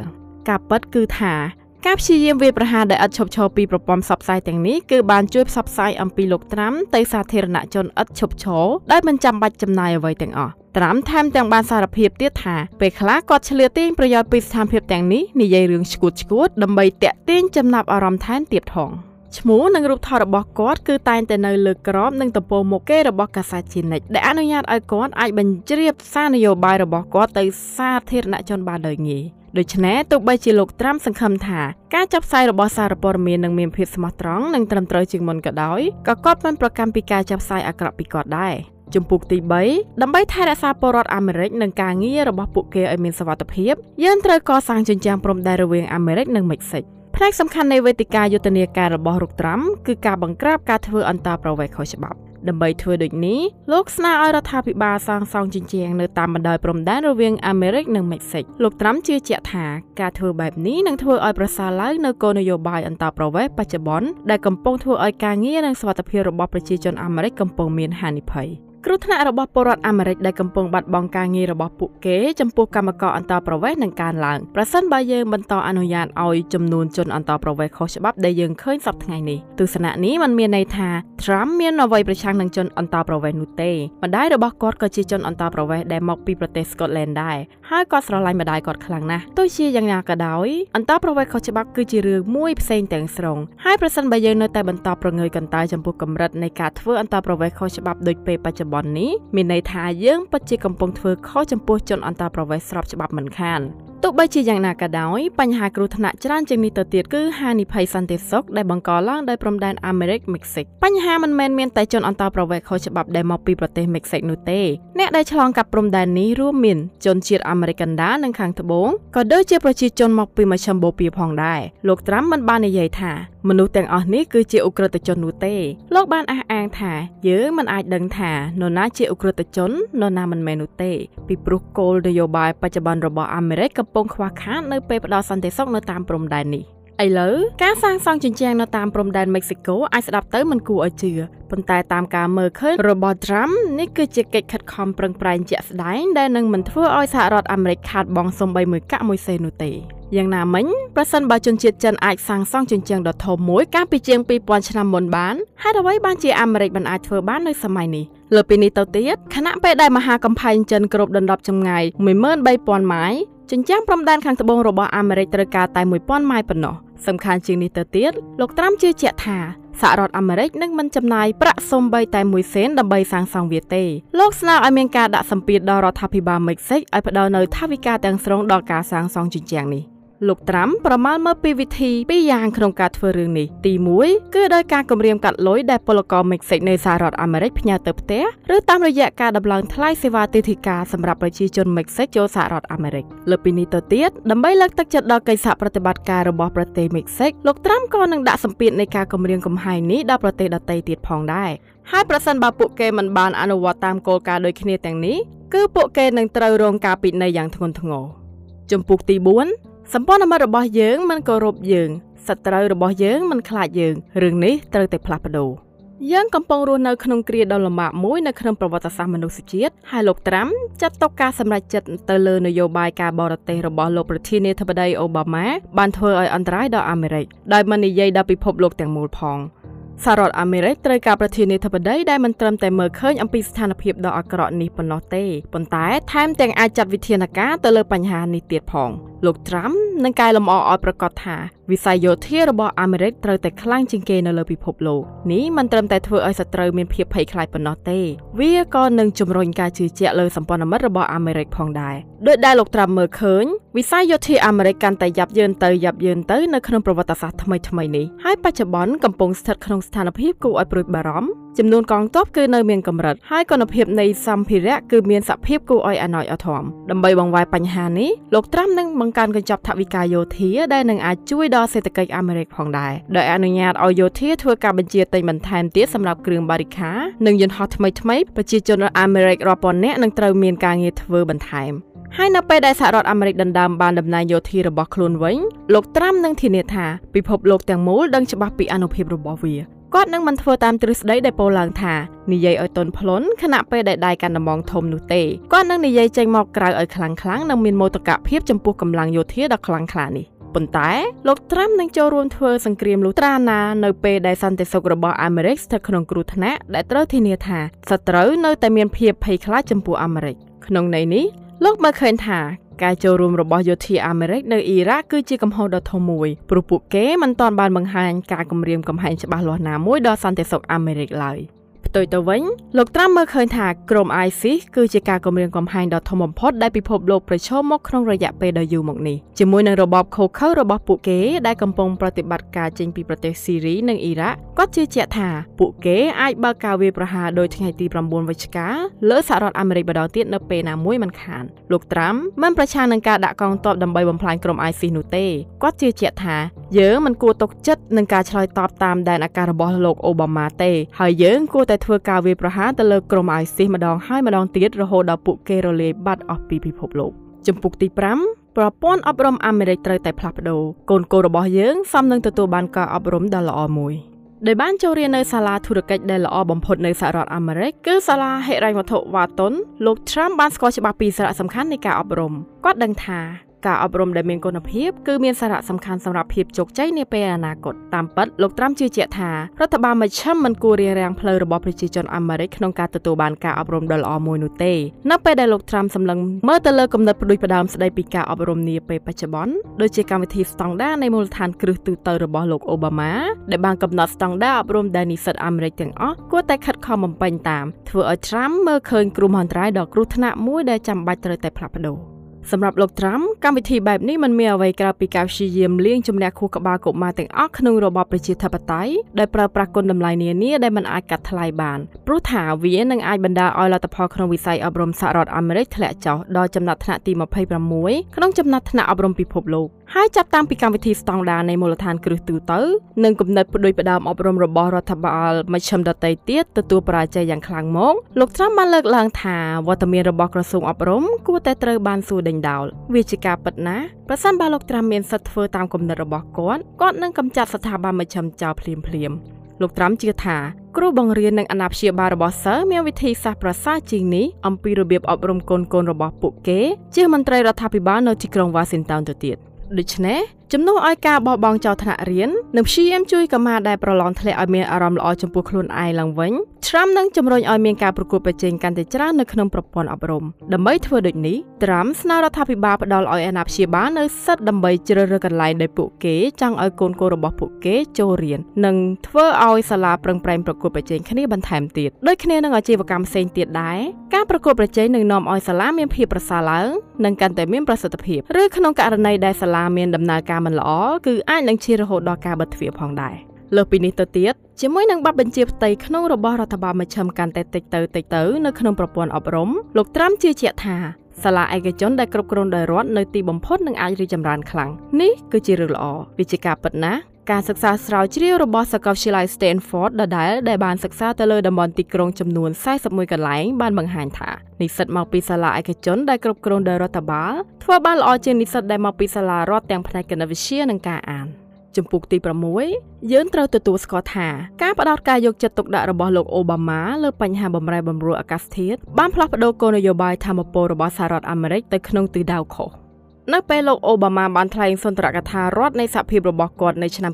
ការពិតគឺថាការព្យាយាមវាយប្រហារដែលឥតឈប់ឈរពីប្រព័ន្ធផ្សព្វផ្សាយទាំងនេះគឺបានជួយផ្សព្វផ្សាយអំពីលោកត្រាំទៅសាធារណជនឥតឈប់ឈរដែលមិនចាំបាច់ចំណាយអ្វីទាំងអស់ ត្រាំថែមទាំងបានសារភាពទៀតថាពេលខ្លះគាត់ឆ្លៀតទាញប្រយោជន៍ពីស្ថានភាពទាំងនេះនិយាយរឿងឈួតឈួតដើម្បីតាក់ទាញចំណាប់អារម្មណ៍ថែមទៀតផងឈ្មោះនិងរូបថតរបស់គាត់គឺតែងតែនៅលើក្របនិងទំព័រមុខគេរបស់កាសែតជានិច្ចដែលអនុញ្ញាតឲ្យគាត់អាចបញ្ជ្រាបសារនយោបាយរបស់គាត់ទៅសាធារណជនបានដោយងាយដូច្នេះទោះបីជាលោកត្រាំសង្ឃឹមថាការចាប់ផ្សាយរបស់សារព័ត៌មាននឹងមានភាពស្មោះត្រង់និងត្រឹមត្រូវជាងមុនក៏ដោយក៏គាត់បានប្រកាន់ពីការចាប់ផ្សាយអាក្រក់ពីគាត់ដែរ ជំពូកទី3ដើម្បីថែរក្សាពលរដ្ឋអាមេរិកនិងការងាររបស់ពួកគេឲ្យមានសុវត្ថិភាពយើងត្រូវកសាងជញ្ជាំងព្រំដែនរវាងអាមេរិកនិងមិចស៊ិកផ្នែកសំខាន់នៃវេទិកាយុទ្ធនាការរបស់រុកត្រាំគឺការបង្ក្រាបការធ្វើអន្តរប្រវេសន៍ខុសច្បាប់ដើម្បីធ្វើដូចនេះលោកស្នើឲ្យរដ្ឋាភិបាលសាងសង់ជញ្ជាំងនៅតាមបណ្ដោយព្រំដែនរវាងអាមេរិកនិងមិចស៊ិកលោកត្រាំជឿជាក់ថាការធ្វើបែបនេះនឹងធ្វើឲ្យប្រសើរឡើងនៅគោលនយោបាយអន្តរប្រវេសន៍បច្ចុប្បន្នដែលកំពុងធ្វើឲ្យការងារនិងសុវត្ថិភាពរបស់ប្រជាជនអាមេរិកកំពុងមានហានិភ័យ។ គ្រោះថ្នាក់របស់ពលរដ្ឋអាមេរិកដែលកំពុងបាត់បង់ការងាររបស់ពួកគេចំពោះកម្មករអន្តរប្រវេសន៍នឹងកើនឡើងប្រសិនបើយើងបន្តអនុញ្ញាតឲ្យចំនួនជនអន្តរប្រវេសន៍ខុសច្បាប់ដែលយើងឃើញសប្តាហ៍ថ្ងៃនេះទស្សនៈនេះมันមានន័យថា Trump មានអ្វីប្រឆាំងនឹងជនអន្តរប្រវេសន៍នោះទេម្ដាយរបស់គាត់ក៏ជាជនអន្តរប្រវេសន៍ដែលមកពីប្រទេស Scotland ដែរហើយគាត់ស្រឡាញ់ម្ដាយគាត់ខ្លាំងណាស់ទោះជាយ៉ាងណាក៏ដោយអន្តរប្រវេសន៍ខុសច្បាប់គឺជារឿងមួយផ្សេងទាំងស្រុងហើយប្រសិនបើយើងនៅតែបន្តប្រងើយកន្តើយចំពោះកម្រិតនៃការធ្វើអន្តរប្រវេសន៍ខុសច្បាប់ដូចពេលបច្ចុប្បន្ននេះមានន័យថាយើងពិតជាកំពុងធ្វើខុសចំពោះជនអន្តរប្រវេសន៍ស្របច្បាប់មិនខាន ទោះបីជាយ៉ាងណាក៏ដោយបញ្ហាគ្រោះថ្នាក់ច្រើនជាងនេះទៅទៀតគឺហានិភ័យសន្តិសុខដែលបង្កឡើងដោយព្រំដែនអាមេរិកមិចស៊ិកបញ្ហាមិនមែនមានតែជនអន្តោប្រវេសន៍ខុសច្បាប់ដែលមកពីប្រទេសមិចស៊ិកនោះទេអ្នកដែលឆ្លងកាត់ព្រំដែននេះរួមមានជនជាតិអាមេរិកកណ្ដាលនិងខាងត្បូងក៏ដូចជាប្រជាជនមកពីមជ្ឈមបូព៌ាផងដែរលោកត្រាំមិនបាននិយាយថាមនុស្សទាំងអស់នេះគឺជាអ ுக ្រិតជននោះទេលោកបានអះអាងថាយើងមិនអាចដឹងថានរណាជាអ ுக ្រិតជននរណាមិនមែននោះទេពីព្រោះគោលនយោបាយបច្ចុប្បន្នរបស់អាមេរិកកំពុងខ្វះខាតនៅពេលផ្ដល់សន្តិសុខនៅតាមព្រំដែននេះឥឡូវការសាងសង់ជញ្ជាំងនៅតាមព្រំដែនមិចស៊ីកូអាចស្ដាប់ទៅមិនគួរឲ្យជឿប៉ុន្តែតាមការមើលឃើញរបស់ Trump នេះគឺជាកិច្ចខិតខំប្រឹងប្រែងជាក់ស្ដែងដែលនឹងមិនធ្វើឲ្យសហរដ្ឋអាមេរិកខាតបង់សូម្បីមួយកាក់មួយសេននោះទេយ៉ាងណាមិញប្រសិនបើជនជាតិចិនអាចសាងសង់ជញ្ជាំងដ៏ធំមួយកាលពីជាង2000ឆ្នាំមុនបានហេតុអ្វីបានជាអាមេរិកមិនអាចធ្វើបាននៅសម័យនេះលើពីនេះទៅទៀតខណៈពេលដែលមហាកំផែងចិនគ្របដណ្ដប់ចម្ងាយ13000ម៉ាយ ចិញ្ចាំងព្រំដែនខាងត្បូងរបស់អាមេរិកត្រូវការតែ1000ម៉ាយប៉ុណ្ណោះសំខាន់ជាងនេះទៅទៀតលោកត្រាំជឿជាក់ថាសហរដ្ឋអាមេរិកនឹងមិនចំណាយប្រាក់សំបីតែ1សេនដើម្បីសាងសង់វាទេលោកស្នើឲ្យមានការដាក់សម្ពាធដល់រដ្ឋាភិបាលមិចស៊ិកឲ្យផ្ដល់នូវថវិកាទាំងស្រុងដល់ការសាងសង់ជញ្ជាំងនេះ លោកត្រាំប្រមាលមើលពីវិធីពីរយ៉ាងក្នុងការធ្វើរឿងនេះទី1គឺដោយការគម្រាមកាត់លុយដែលពលករមិចស៊ិកនៅសហរដ្ឋអាមេរិកផ្ញើទៅផ្ទះឬតាមរយៈការដំឡើងថ្លៃសេវាទិដ្ឋាការសម្រាប់ប្រជាជនមិចស៊ិកចូលសហរដ្ឋអាមេរិកលើពីនេះទៅទៀតដើម្បីលើកទឹកចិត្តដល់កិច្ចសហប្រតិបត្តិការរបស់ប្រទេសមិចស៊ិកលោកត្រាំក៏នឹងដាក់សម្ពាធនៃការគម្រាមកំហែងនេះដល់ប្រទេសដទៃទៀតផងដែរហើយប្រសិនបើពួកគេមិនបានអនុវត្តតាមគោលការណ៍ដូចគ្នាទាំងនេះគឺពួកគេនឹងត្រូវរងការពិន័យយ៉ាងធ្ងន់ធ្ងរចំពុកទី4 សម្ព័ន្ធមិត្តរបស់យើងមិនគោរពយើងសត្រូវរបស់យើងមិនខ្លាចយើងរឿងនេះត្រូវតែផ្លាស់ប្ដូរយើងកំពុងរស់នៅក្នុងគ្រាដ៏លំបាកមួយនៅក្នុងប្រវត្តិសាស្ត្រមនុស្សជាតិហើយលោកត្រាំចាត់ទុកការសម្រេចចិត្តទៅលើនយោបាយការបរទេសរបស់លោកប្រធានាធិបតីអូបាម៉ាបានធ្វើឲ្យអន្តរាយដល់អាមេរិកដោយមិននិយាយដល់ពិភពលោកទាំងមូលផងសហរដ្ឋអាមេរិកត្រូវការប្រធានាធិបតីដែលមិនត្រឹមតែមើលឃើញអំពីស្ថានភាពដ៏អាក្រក់នេះប៉ុណ្ណោះទេប៉ុន្តែថែមទាំងអាចចាត់វិធានការទៅលើបញ្ហានេះទៀតផង លោកត្រាំនឹងកែលម្អឲ្យប្រកាសថាវិស័យយោធារបស់អាមេរិកត្រូវតែខ្លាំងជាងគេនៅលើពិភពលោកនេះមិនត្រឹមតែធ្វើឲ្យសត្រូវមានភាពភ័យខ្លាចប៉ុណ្ណោះទេ វាក៏នឹងជំរុញការជឿជាក់លើសម្ព័ន្ធមិត្តរបស់អាមេរិកផងដែរដោយដែលលោកត្រាំមើលឃើញវិស័យយោធាអាមេរិកកាន់តែយ៉ាប់យ៉ឺនទៅយ៉ាប់យ៉ឺនទៅនៅក្នុងប្រវត្តិសាស្ត្រថ្មីថ្មីនេះហើយបច្ចុប្បន្នកំពុងស្ថិតក្នុងស្ថានភាពគួរឲ្យព្រួយបារម្ភចំនួនកងទ័ពគឺនៅមានកម្រិតហើយគុណភាពនៃសម្ភារៈគឺមានសភាពគួរឲ្យអាណច្ចអាធំដើម្បីបង្វែរបញ្ហានេះលោកត្រាំនឹងបង្កើនកញ្ចប់ថវិកាយោធាដែលនឹងអាចជួយដល់សេដ្ឋកិច្ចអាមេរិកផងដែរដោយអនុញ្ញាតឲ្យយោធាធ្វើការបញ្ជាទិញបន្ថែមទៀតសម្រាប់គ្រឿងបារីខានិងយន្តហោះថ្មីថ្មីប្រជាជនអាមេរិករាប់ពាន់នាក់នឹងត្រូវមានការងារធ្វើបន្ថែមហើយនៅពេលដែលសហរដ្ឋអាមេរិកដណ្ដើមបានតំណែងយោធារបស់ខ្លួនវិញលោកត្រាំនឹងធានាថាពិភពលោកទាំងមូលដឹងច្បាស់ពីអនុភាពរបស់វា គាត់នឹងមិនធ្វើតាមទ្រឹស្ដីដែលពោលឡើងថានិយាយឲ្យទន់ភ្លន់ខណៈពេលដែលដៃកាន់ដំងធំនោះទេគាត់នឹងនិយាយចេញមកក្រៅឲ្យខ្លាំងខ្លាំងនិងមានមោទកភាពចំពោះកម្លាំងយោធាដ៏ខ្លាំងក្លានេះប៉ុន្តែលោកត្រាំនឹងចូលរួមធ្វើសង្គ្រាមលុត្រាណានៅពេលដែលសន្តិសុខរបស់អាមេរិកស្ថិតក្នុងគ្រោះថ្នាក់ដែលត្រូវធានាថាសត្រូវនៅតែមានភាពភ័យខ្លាចចំពោះអាមេរិកក្នុងន័យនេះលោកមើលឃើញថា ការចូលរួមរបស់យោធាអាមេរិកនៅអ៊ីរ៉ាក់គឺជាកំហុសដ៏ធំមួយព្រោះពួកគេមិនទាន់បានបង្ហាញការគម្រាមកំហែងច្បាស់លាស់ណាមួយដល់សន្តិសុខអាមេរិកឡើយ។ ផ្ទុយទៅវិញលោកត្រាំមើលឃើញថាក្រុម ISIS គឺជាការគំរាមកំហែងដ៏ធំបំផុតដែលពិភពលោកប្រឈមមុខក្នុងរយៈពេលដ៏យូរមកនេះជាមួយនឹងរបបខូខើរបស់ពួកគេដែលកំពុងប្រតិបត្តិការចេញពីប្រទេសស៊ីរីនិងអ៊ីរ៉ាក់គាត់ជឿជាក់ថាពួកគេអាចបើកការវាយប្រហារដោយថ្ងៃទី9វិច្ឆិកាលើសហរដ្ឋអាមេរិកម្ដងទៀតនៅពេលណាមួយមិនខានលោកត្រាំមិនប្រឆាំងនឹងការដាក់កងទ័ពដើម្បីបំផ្លាញក្រុម ISIS នោះទេគាត់ជឿជាក់ថាយើងមិនគួរទុកចិត្តនឹងការឆ្លើយតបតាមដែនអាកាសរបស់លោកអូបាម៉ាទេហើយយើងគួរតែធ្វើការវាយប្រហារទៅលើក្រុម ISIS ម្ដងហើយម្ដងទៀតរហូតដល់ពួកគេរលាយបាត់អស់ពីពិភពលោកចំពុកទី5ប្រព័ន្ធអប់រំអាមេរិកត្រូវតែផ្លាស់ប្ដូរកូនកូនរបស់យើងសមនឹងទទួលបានការអប់រំដ៏ល្អមួយដែលបានចូលរៀននៅសាលាធុរកិច្ចដែលល្អបំផុតនៅសហរដ្ឋអាមេរិកគឺសាលាហិរញ្ញវត្ថុវ៉ាតុនលោក Trump បានស្គាល់ច្បាស់ពីសារៈសំខាន់នៃការអប់រំគាត់ដឹងថា ការអប់រំដែលមានគុណភាពគឺមានសារៈសំខាន់សម្រាប់ភាពជោគជ័យនាពេលអនាគតតាមពិតលោកត្រាំជឿជាក់ថារដ្ឋបាលមជ្ឈិមមិនគួររារាំងផ្លូវរបស់ប្រជាជនអាមេរិកក្នុងការទទួលបានការអប់រំដ៏ល្អមួយនោះទេនៅពេលដែលលោកត្រាំសម្លឹងមើលទៅលើគំនិតផ្ដួចផ្ដើមស្ដីពីការអប់រំនាពេលបច្ចុប្បន្នដូចជាកម្មវិធីស្តង់ដារនៃមូលដ្ឋានគ្រឹះទូទៅរបស់លោកអូបាម៉ាដែលបានកំណត់ស្តង់ដារអប់រំដែលនិស្សិតអាមេរិកទាំងអស់គួរតែខិតខំបំពេញតាមធ្វើឲ្យត្រាំមើលឃើញគ្រោះមហន្តរាយដ៏គ្រោះថ្នាក់មួយដែលចាំបាច់ត្រូវតែផ្លាស់ប្ដូរ សម្រាប់លោកត្រាំកម្មវិធីបែបនេះមិនមានអ្វីក្រៅពីការព្យាយាមលាងជំនះខួរក្បាលកុមារទាំងអស់ក្នុងរបបប្រជាធិបតេយ្យដោយប្រើប្រាស់គុណតម្លៃនានាដែលមិនអាចកាត់ថ្លៃបានព្រោះថាវានឹងអាចបណ្ដាលឲ្យលទ្ធផលក្នុងវិស័យអប់រំសហរដ្ឋអាមេរិកធ្លាក់ចុះដល់ចំណាត់ថ្នាក់ទី26ក្នុងចំណាត់ថ្នាក់អប់រំពិភពលោកហើយចាប់តាំងពីកម្មវិធីស្តង់ដារនៃមូលដ្ឋានគ្រឹះទូទៅនិងគំនិតផ្ដួចផ្ដើមអប់រំរបស់រដ្ឋបាលមជ្ឈមដតីទៀតទទួលបរាជ័យយ៉ាងខ្លាំងមកលោកត្រាំបានលើកឡើងថាវត្តមានរបស់ក្រសួងអប់រំគួរតែត្រូវបានសួរដេញដោលវាជាការពិតណាស់ប្រសិនបើលោកត្រាំមានសិទ្ធិធ្វើតាមគំនិតរបស់គាត់គាត់នឹងកម្ចាត់ស្ថាប័នមជ្ឈមចោលភ្លាមភ្លាមលោកត្រាំជឿថាគ្រូបង្រៀននិងអាណាព្យាបាលរបស់សិស្សមានវិធីសាស្ត្រប្រសើរជាងនេះអំពីរបៀបអប់រំកូនកូនរបស់ពួកគេជាមន្ត្រីរដ្ឋាភិបាលនៅទីក្រុង Washington ទៅទៀតដូច្នេះ ជំនួសឲ្យការបោះបង់ចោលថ្នាក់រៀននិងព្យាយាមជួយកុមារដែលប្រឡងធ្លាក់ឲ្យមានអារម្មណ៍ល្អចំពោះខ្លួនឯងឡើងវិញ Trump នឹងជំរុញឲ្យមានការប្រកួតប្រជែងកាន់តែច្រើននៅក្នុងប្រព័ន្ធអប់រំដើម្បីធ្វើដូចនេះ Trump ស្នើរដ្ឋាភិបាលផ្ដល់ឲ្យអាណាព្យាបាលនៅសិទ្ធិដើម្បីជ្រើសរើសកន្លែងដែលពួកគេចង់ឲ្យកូនកូនរបស់ពួកគេចូលរៀននិងធ្វើឲ្យសាលាប្រឹងប្រែងប្រកួតប្រជែងគ្នាបន្ថែមទៀតដូចគ្នានឹងអាជីវកម្មផ្សេងទៀតដែរការប្រកួតប្រជែងនឹងនាំឲ្យសាលាមានភាពប្រសើរឡើងនិងកាន់តែមានប្រសិទ្ធភាពឬក្នុងករណីដែលសាលាមានដំណើរការមិនល្អគឺអាចនឹងឈានរហូតដល់ការបិទទ្វារផងដែរលើពីនេះទៅទៀតជាមួយនឹងប័ណ្ណបញ្ជាផ្ទៃក្នុងរបស់រដ្ឋបាលមជ្ឈិមកាន់តែតិចទៅតិចទៅនៅក្នុងប្រព័ន្ធអប់រំលោកត្រាំជឿជាក់ថាសាលាឯកជនដែលគ្រប់គ្រងដោយរដ្ឋនៅទីបំផុតនឹងអាចរីកចម្រើនខ្លាំងនេះគឺជារឿងល្អវាជាការពិតណាស់ ការសិក្សាស្រាវជ្រាវរបស់សាកលវិទ្យាល័យ Stanford ដដែលដែលបានសិក្សាទៅលើតំបន់ទីក្រុងចំនួន41កន្លែងបានបង្ហាញថានិស្សិតមកពីសាលាឯកជនដែលគ្រប់គ្រងដោយរដ្ឋបាលធ្វើបានល្អជាងនិស្សិតដែលមកពីសាលារដ្ឋទាំងផ្នែកគណិតវិទ្យានិងការអានចំពុកទី6យើងត្រូវទទួលស្គាល់ថាការផ្ដោតការយកចិត្តទុកដាក់របស់លោកអូបាម៉ាលើបញ្ហាបំរែបំរួលអាកាសធាតុបានផ្លាស់ប្ដូរគោលនយោបាយធម្មពលរបស់សហរដ្ឋអាមេរិកទៅក្នុងទិសដៅខុស នៅពេលលោកអូបាម៉ាបានថ្លែងសុន្ទរកថារដ្ឋនៃសហភាពរបស់គាត់នៅឆ្នាំ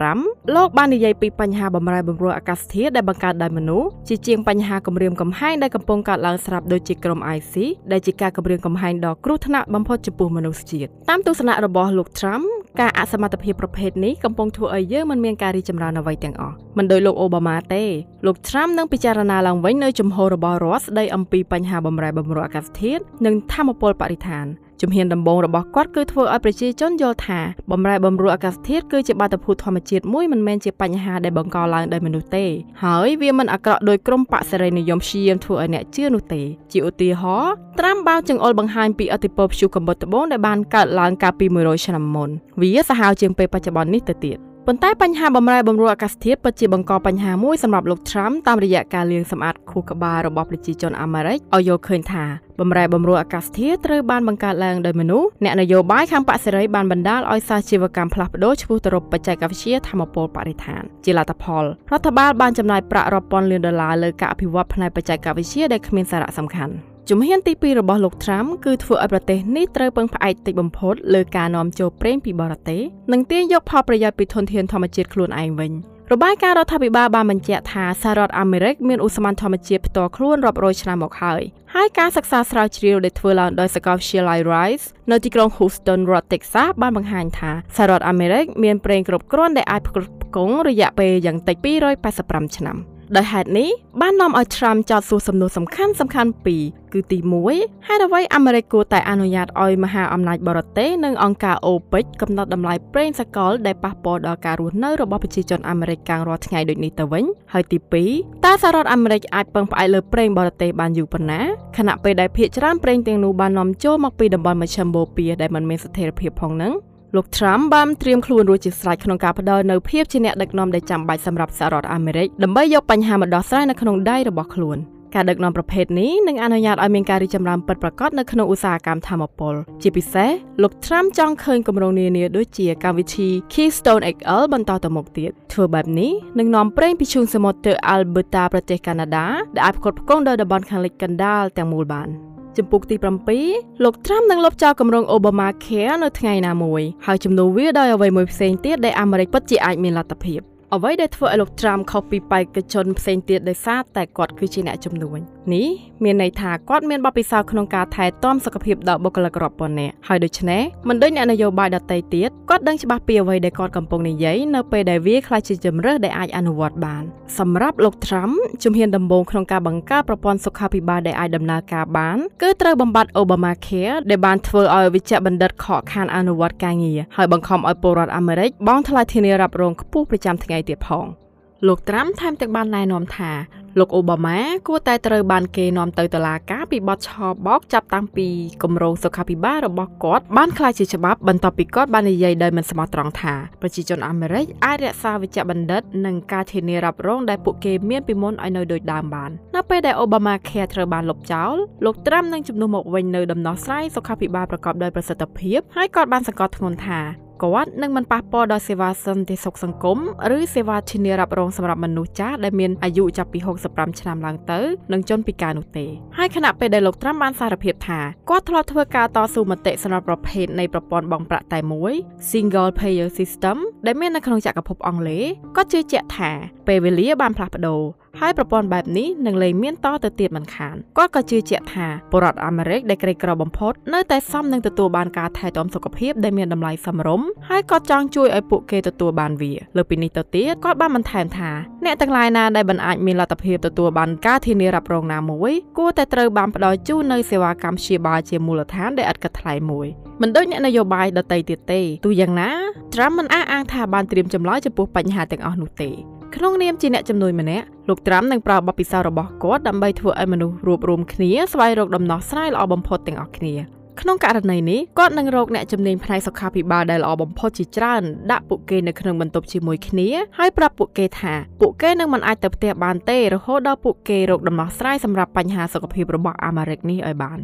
2015លោកបាននិយាយពីបញ្ហាបំរែបំរួលអាកាសធាតុដែលបង្កើតដោយមនុស្សជាជាងបញ្ហាគម្រាមកំហែងដែលកំពុងកើតឡើងស្រាប់ដូចជាក្រុម IC ដែលជាការគម្រាមកំហែងដ៏គ្រោះថ្នាក់បំផុតចំពោះមនុស្សជាតិតាមទស្សនៈរបស់លោក Trump ការអសមត្ថភាពប្រភេទនេះកំពុងធ្វើឲ្យយើងមិនមានការរីកចម្រើនអ្វីទាំងអស់មិនដោយលោកអូបាម៉ាទេលោក Trump នឹងពិចារណាឡើងវិញនៅជំហររបស់រដ្ឋស្ដីអំពីបញ្ហាបំរែបំរួលអាកាសធាតុនិងធម្មពលបរិស្ថាន ជំហានដំបូងរបស់គាត់គឺធ្វើឲ្យប្រជាជនយល់ថាបំរែបំរួលអាកាសធាតុគឺជាបាតុភូតធម្មជាតិមួយមិនមែនជាបញ្ហាដែលបង្កឡើងដោយមនុស្សទេហើយវាមិនអាក្រក់ដោយក្រុមបកសេរីនិយមព្យាយាមធ្វើឲ្យអ្នកជឿនោះទេ ជាឧទាហរណ៍ត្រាំបាវចង្អុលបង្ហាញពីអតិពលព្យុះកំបុតត្បូងដែលបានកើតឡើងកាលពី100ឆ្នាំមុនវាសាហាវជាងពេលបច្ចុប្បន្ននេះទៅទៀត ប៉ុន្តែបញ្ហាបំរែបំរួលអាកាសធាតុពិតជាបង្កបញ្ហាមួយសម្រាប់លោក Trump តាមរយៈការលាងសម្អាតខួរក្បាលរបស់ប្រជាជនអាមេរិកឲ្យយល់ឃើញថាបំរែបំរួលអាកាសធាតុត្រូវបានបង្កើតឡើងដោយមនុស្សអ្នកនយោបាយខាងបកសេរីបានបណ្ដាលឲ្យសាជីវកម្មផ្លាស់ប្ដូរឆ្ពោះទៅរកបច្ចេកវិទ្យាធម្មពលបរិស្ថានជាលទ្ធផលរដ្ឋបាលបានចំណាយប្រាក់រាប់ពាន់លានដុល្លារលើការអភិវឌ្ឍផ្នែកបច្ចេកវិទ្យាដែលគ្មានសារៈសំខាន់ ជំហានទី2របស់លោក Trump គឺធ្វើឲ្យប្រទេសនេះត្រូវពឹងផ្អែកតិចបំផុតលើការនាំចូលប្រេងពីបរទេសនិងទាញយកផលប្រយោជន៍ពីធនធានធម្មជាតិខ្លួនឯងវិញរបាយការណ៍រដ្ឋាភិបាលបានបញ្ជាក់ថាសហរដ្ឋអាមេរិកមានឧស្ម័នធម្មជាតិផ្ទាល់ខ្លួនរាប់រយឆ្នាំមកហើយហើយការសិក្សាស្រាវជ្រាវដែលធ្វើឡើងដោយសាកលវិទ្យាល័យ Rice នៅទីក្រុង Houston រដ្ឋ Texas បានបង្ហាញថាសហរដ្ឋអាមេរិកមានប្រេងគ្រប់គ្រាន់ដែលអាចផ្គត់ផ្គង់រយៈពេលយ៉ាងតិច285ឆ្នាំ។ ដោយហេតុនេះបាននាំឲ្យ Trump ចោទសួរសំណួរសំខាន់សំខាន់ពីរគឺទី1ហេតុអ្វីអាមេរិកគួរតែអនុញ្ញាតឲ្យមហាអំណាចបរទេសនិងអង្គការ OPEC កំណត់តម្លៃប្រេងសកលដែលប៉ះពាល់ដល់ការរស់នៅរបស់ប្រជាជនអាមេរិកកាំងរាល់ថ្ងៃដូចនេះទៅវិញហើយទី2តើសហរដ្ឋអាមេរិកអាចពឹងផ្អែកលើប្រេងបរទេសបានយូរប៉ុណ្ណាខណៈពេលដែលភាគច្រើនប្រេងទាំងនោះបាននាំចូលមកពីតំបន់មជ្ឈមបូព៌ាដែលមិនមានស្ថិរភាពផងហ្នឹង លោក Trump បានត្រៀមខ្លួនរួចជាស្រេចក្នុងការផ្ដល់នូវភាពជាអ្នកដឹកនាំដែលចាំបាច់សម្រាប់សហរដ្ឋអាមេរិកដើម្បីយកបញ្ហាមកដោះស្រាយនៅក្នុងដៃរបស់ខ្លួនការដឹកនាំប្រភេទនេះនឹងអនុញ្ញាតឲ្យមានការរីកចម្រើនពិតប្រាកដនៅក្នុងឧស្សាហកម្មធម្មពលជាពិសេសលោក Trump ចង់ឃើញគម្រោងនានាដូចជាកម្មវិធី Keystone XL បន្តទៅមុខទៀតធ្វើបែបនេះនឹងនាំប្រេងពីឈូងសមុទ្រទៅ Alberta ប្រទេសកាណាដាដែលអាចផ្គត់ផ្គង់ដល់តំបន់ខាងលិចកណ្ដាលទាំងមូលបាន។ ចំពុកទី7លោកត្រាំនឹងលុបចោលគម្រោង Obamacare នៅថ្ងៃណាមួយហើយជំនួសវាដោយអ្វីមួយផ្សេងទៀតដែលអាមេរិកពិតជាអាចមានលទ្ធភាព អ្វីដែលធ្វើឲ្យលោកត្រាំខុសពីបេក្ខជនផ្សេងទៀតដោយសារតែគាត់គឺជាអ្នកជំនួញនេះមានន័យថាគាត់មានបទពិសោធន៍ក្នុងការថែទាំសុខភាពដល់បុគ្គលិករាប់ពាន់នាក់ហើយដូច្នេះមិនដូចអ្នកនយោបាយដទៃទៀតគាត់ដឹងច្បាស់ពីអ្វីដែលគាត់កំពុងនិយាយនៅពេលដែលវាក្លាយជាជំរើសដែលអាចអនុវត្តបានសម្រាប់លោកត្រាំជំហានដំបូងក្នុងការបង្កើតប្រព័ន្ធសុខាភិបាលដែលអាចដំណើរការបានគឺត្រូវបំបត្តិ Obamacare ដែលបានធ្វើឲ្យវិជ្ជបណ្ឌិតខកខានអនុវត្តការងារហើយបង្ខំឲ្យពលរដ្ឋអាមេរិកបង់ថ្លៃធានារ៉ាប់រងខ្ពស់ប្រចាំថ្ងៃទៀតផងលោកត្រាំថែមទាំងបានណែនាំថាលោកអូបាម៉ាគួរតែត្រូវបានគេនាំទៅតុលាការពីបទឆបោកចាប់តាំងពីគម្រោងសុខាភិបាលរបស់គាត់បានក្លាយជាច្បាប់បន្ទាប់ពីគាត់បាននិយាយដោយមិនស្មោះត្រង់ថាប្រជាជនអាមេរិកអាចរក្សាវិជ្ជបណ្ឌិតនិងការធានារ៉ាប់រងដែលពួកគេមានពីមុនឲ្យនៅដូចដើមបាននៅពេលដែលអូបាម៉ា Care ត្រូវបានលុបចោលលោកត្រាំនឹងជំនួសមកវិញនៅដំណោះស្រាយសុខាភិបាលប្រកបដោយប្រសិទ្ធភាពហើយគាត់បានសង្កត់ធ្ងន់ថា គាត់នឹងមិនប៉ះពាល់ដល់សេវាសន្តិសុខសង្គមឬសេវាធានារ៉ាប់រងសម្រាប់មនុស្សចាស់ដែលមានអាយុចាប់ពី65ឆ្នាំឡើងទៅនិងជនពិការនោះទេហើយខណៈពេលដែលលោកត្រាំបានសារភាពថាគាត់ធ្លាប់ធ្វើការតស៊ូមតិសម្រាប់ប្រភេទនៃប្រព័ន្ធបង់ប្រាក់តែមួយ Single Payer System ដែលមាននៅក្នុងចក្រភពអង់គ្លេសគាត់ជឿជាក់ថាពេលវេលាបានផ្លាស់ប្ដូរ ហើយប្រព័ន្ធបែបនេះនឹងលែងមានតទៅទៀតមិនខានគាត់ក៏ជឿជាក់ថាពលរដ្ឋអាមេរិកដែលក្រីក្របំផុតនៅតែសមនឹងទទួលបានការថែទាំសុខភាពដែលមានតម្លៃសមរម្យហើយគាត់ចង់ជួយឲ្យពួកគេទទួលបានវាលើពីនេះទៅទៀតគាត់បានបន្ថែមថាអ្នកទាំងឡាយណាដែលមិនអាចមានលទ្ធភាពទទួលបានការធានារ៉ាប់រងណាមួយគួរតែត្រូវបានផ្ដល់ជូននៅសេវាកម្មព្យាបាលជាមូលដ្ឋានដែលឥតគិតថ្លៃមួយមិនដូចអ្នកនយោបាយដតីទៀតទេទោះយ៉ាងណា Trump មិនអះអាងថាបានត្រៀមចម្លើយចំពោះបញ្ហាទាំងអស់នោះទេ ក្នុងនាមជាអ្នកជំនួយម្នាក់លោកត្រាំនឹងប្រើបទពិសោធន៍របស់គាត់ដើម្បីធ្វើឲ្យមនុស្សរួបរวมគ្នាស្វែងរកដំណោះស្រាយល្អបំផុតទាំងអស់គ្នាក្នុងករណីនេះគាត់នឹងរកអ្នកជំនាញផ្នែកសុខាភិបាលដែលល្អបំផុតជាច្រើនដាក់ពួកគេនៅក្នុងបន្ទប់ជាមួយគ្នាហើយប្រាប់ពួកគេថាពួកគេនឹងមិនអាចទៅផ្ទះបានទេរហូតដល់ពួកគេរកដំណោះស្រាយសម្រាប់បញ្ហាសុខភាពរបស់អាមេរិកនេះឲ្យបាន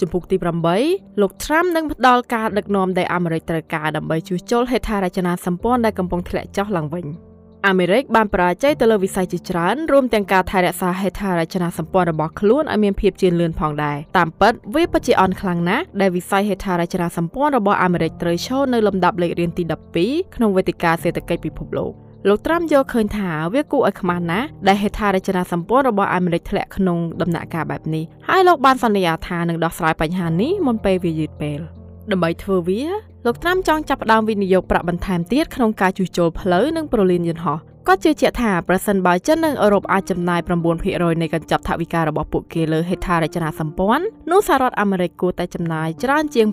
ជំពូកទី8លោក Trump នឹងផ្ដល់ការដឹកនាំដែលអាមេរិកត្រូវការដើម្បីជួសជុលហេដ្ឋារចនាសម្ព័ន្ធដែលកំពុងធ្លាក់ចុះឡើងវិញ។ អាមេរិកបានបរាជ័យទៅលើវិស័យជាច្រើនរួមទាំងការថែរក្សាហេដ្ឋារចនាសម្ព័ន្ធរបស់ខ្លួនឲ្យមានភាពជឿនលឿនផងដែរតាមពិតវាពិតជាអន់ខ្លាំងណាស់ដែលវិស័យហេដ្ឋារចនាសម្ព័ន្ធរបស់អាមេរិកត្រូវឈរនៅលំដាប់លេខរៀងទី12ក្នុងវេទិកាសេដ្ឋកិច្ចពិភពលោកលោកត្រាំយកឃើញថាវាគួរឲ្យខ្មាស់ណាស់ដែលហេដ្ឋារចនាសម្ព័ន្ធរបស់អាមេរិកធ្លាក់ក្នុងដំណាក់កាលបែបនេះហើយលោកបានសន្យាថានឹងដោះស្រាយបញ្ហានេះមុនពេលវាយឺតពេលដើម្បីធ្វើវា លោកត្រាំចង់ចាប់ផ្ដើមវិនិយោគប្រាក់បន្ថែមទៀតក្នុងការជួសជុលផ្លូវនិងប្រលានយន្តហោះគាត់ជឿជាក់ថាប្រសិនបើចិននិងអឺរ៉ុបអាចចំណាយ9%នៃកញ្ចប់ថវិការបស់ពួកគេលើហេដ្ឋារចនាសម្ព័ន្ធនោះសហរដ្ឋអាមេរិកគួរតែចំណាយច្រើនជាង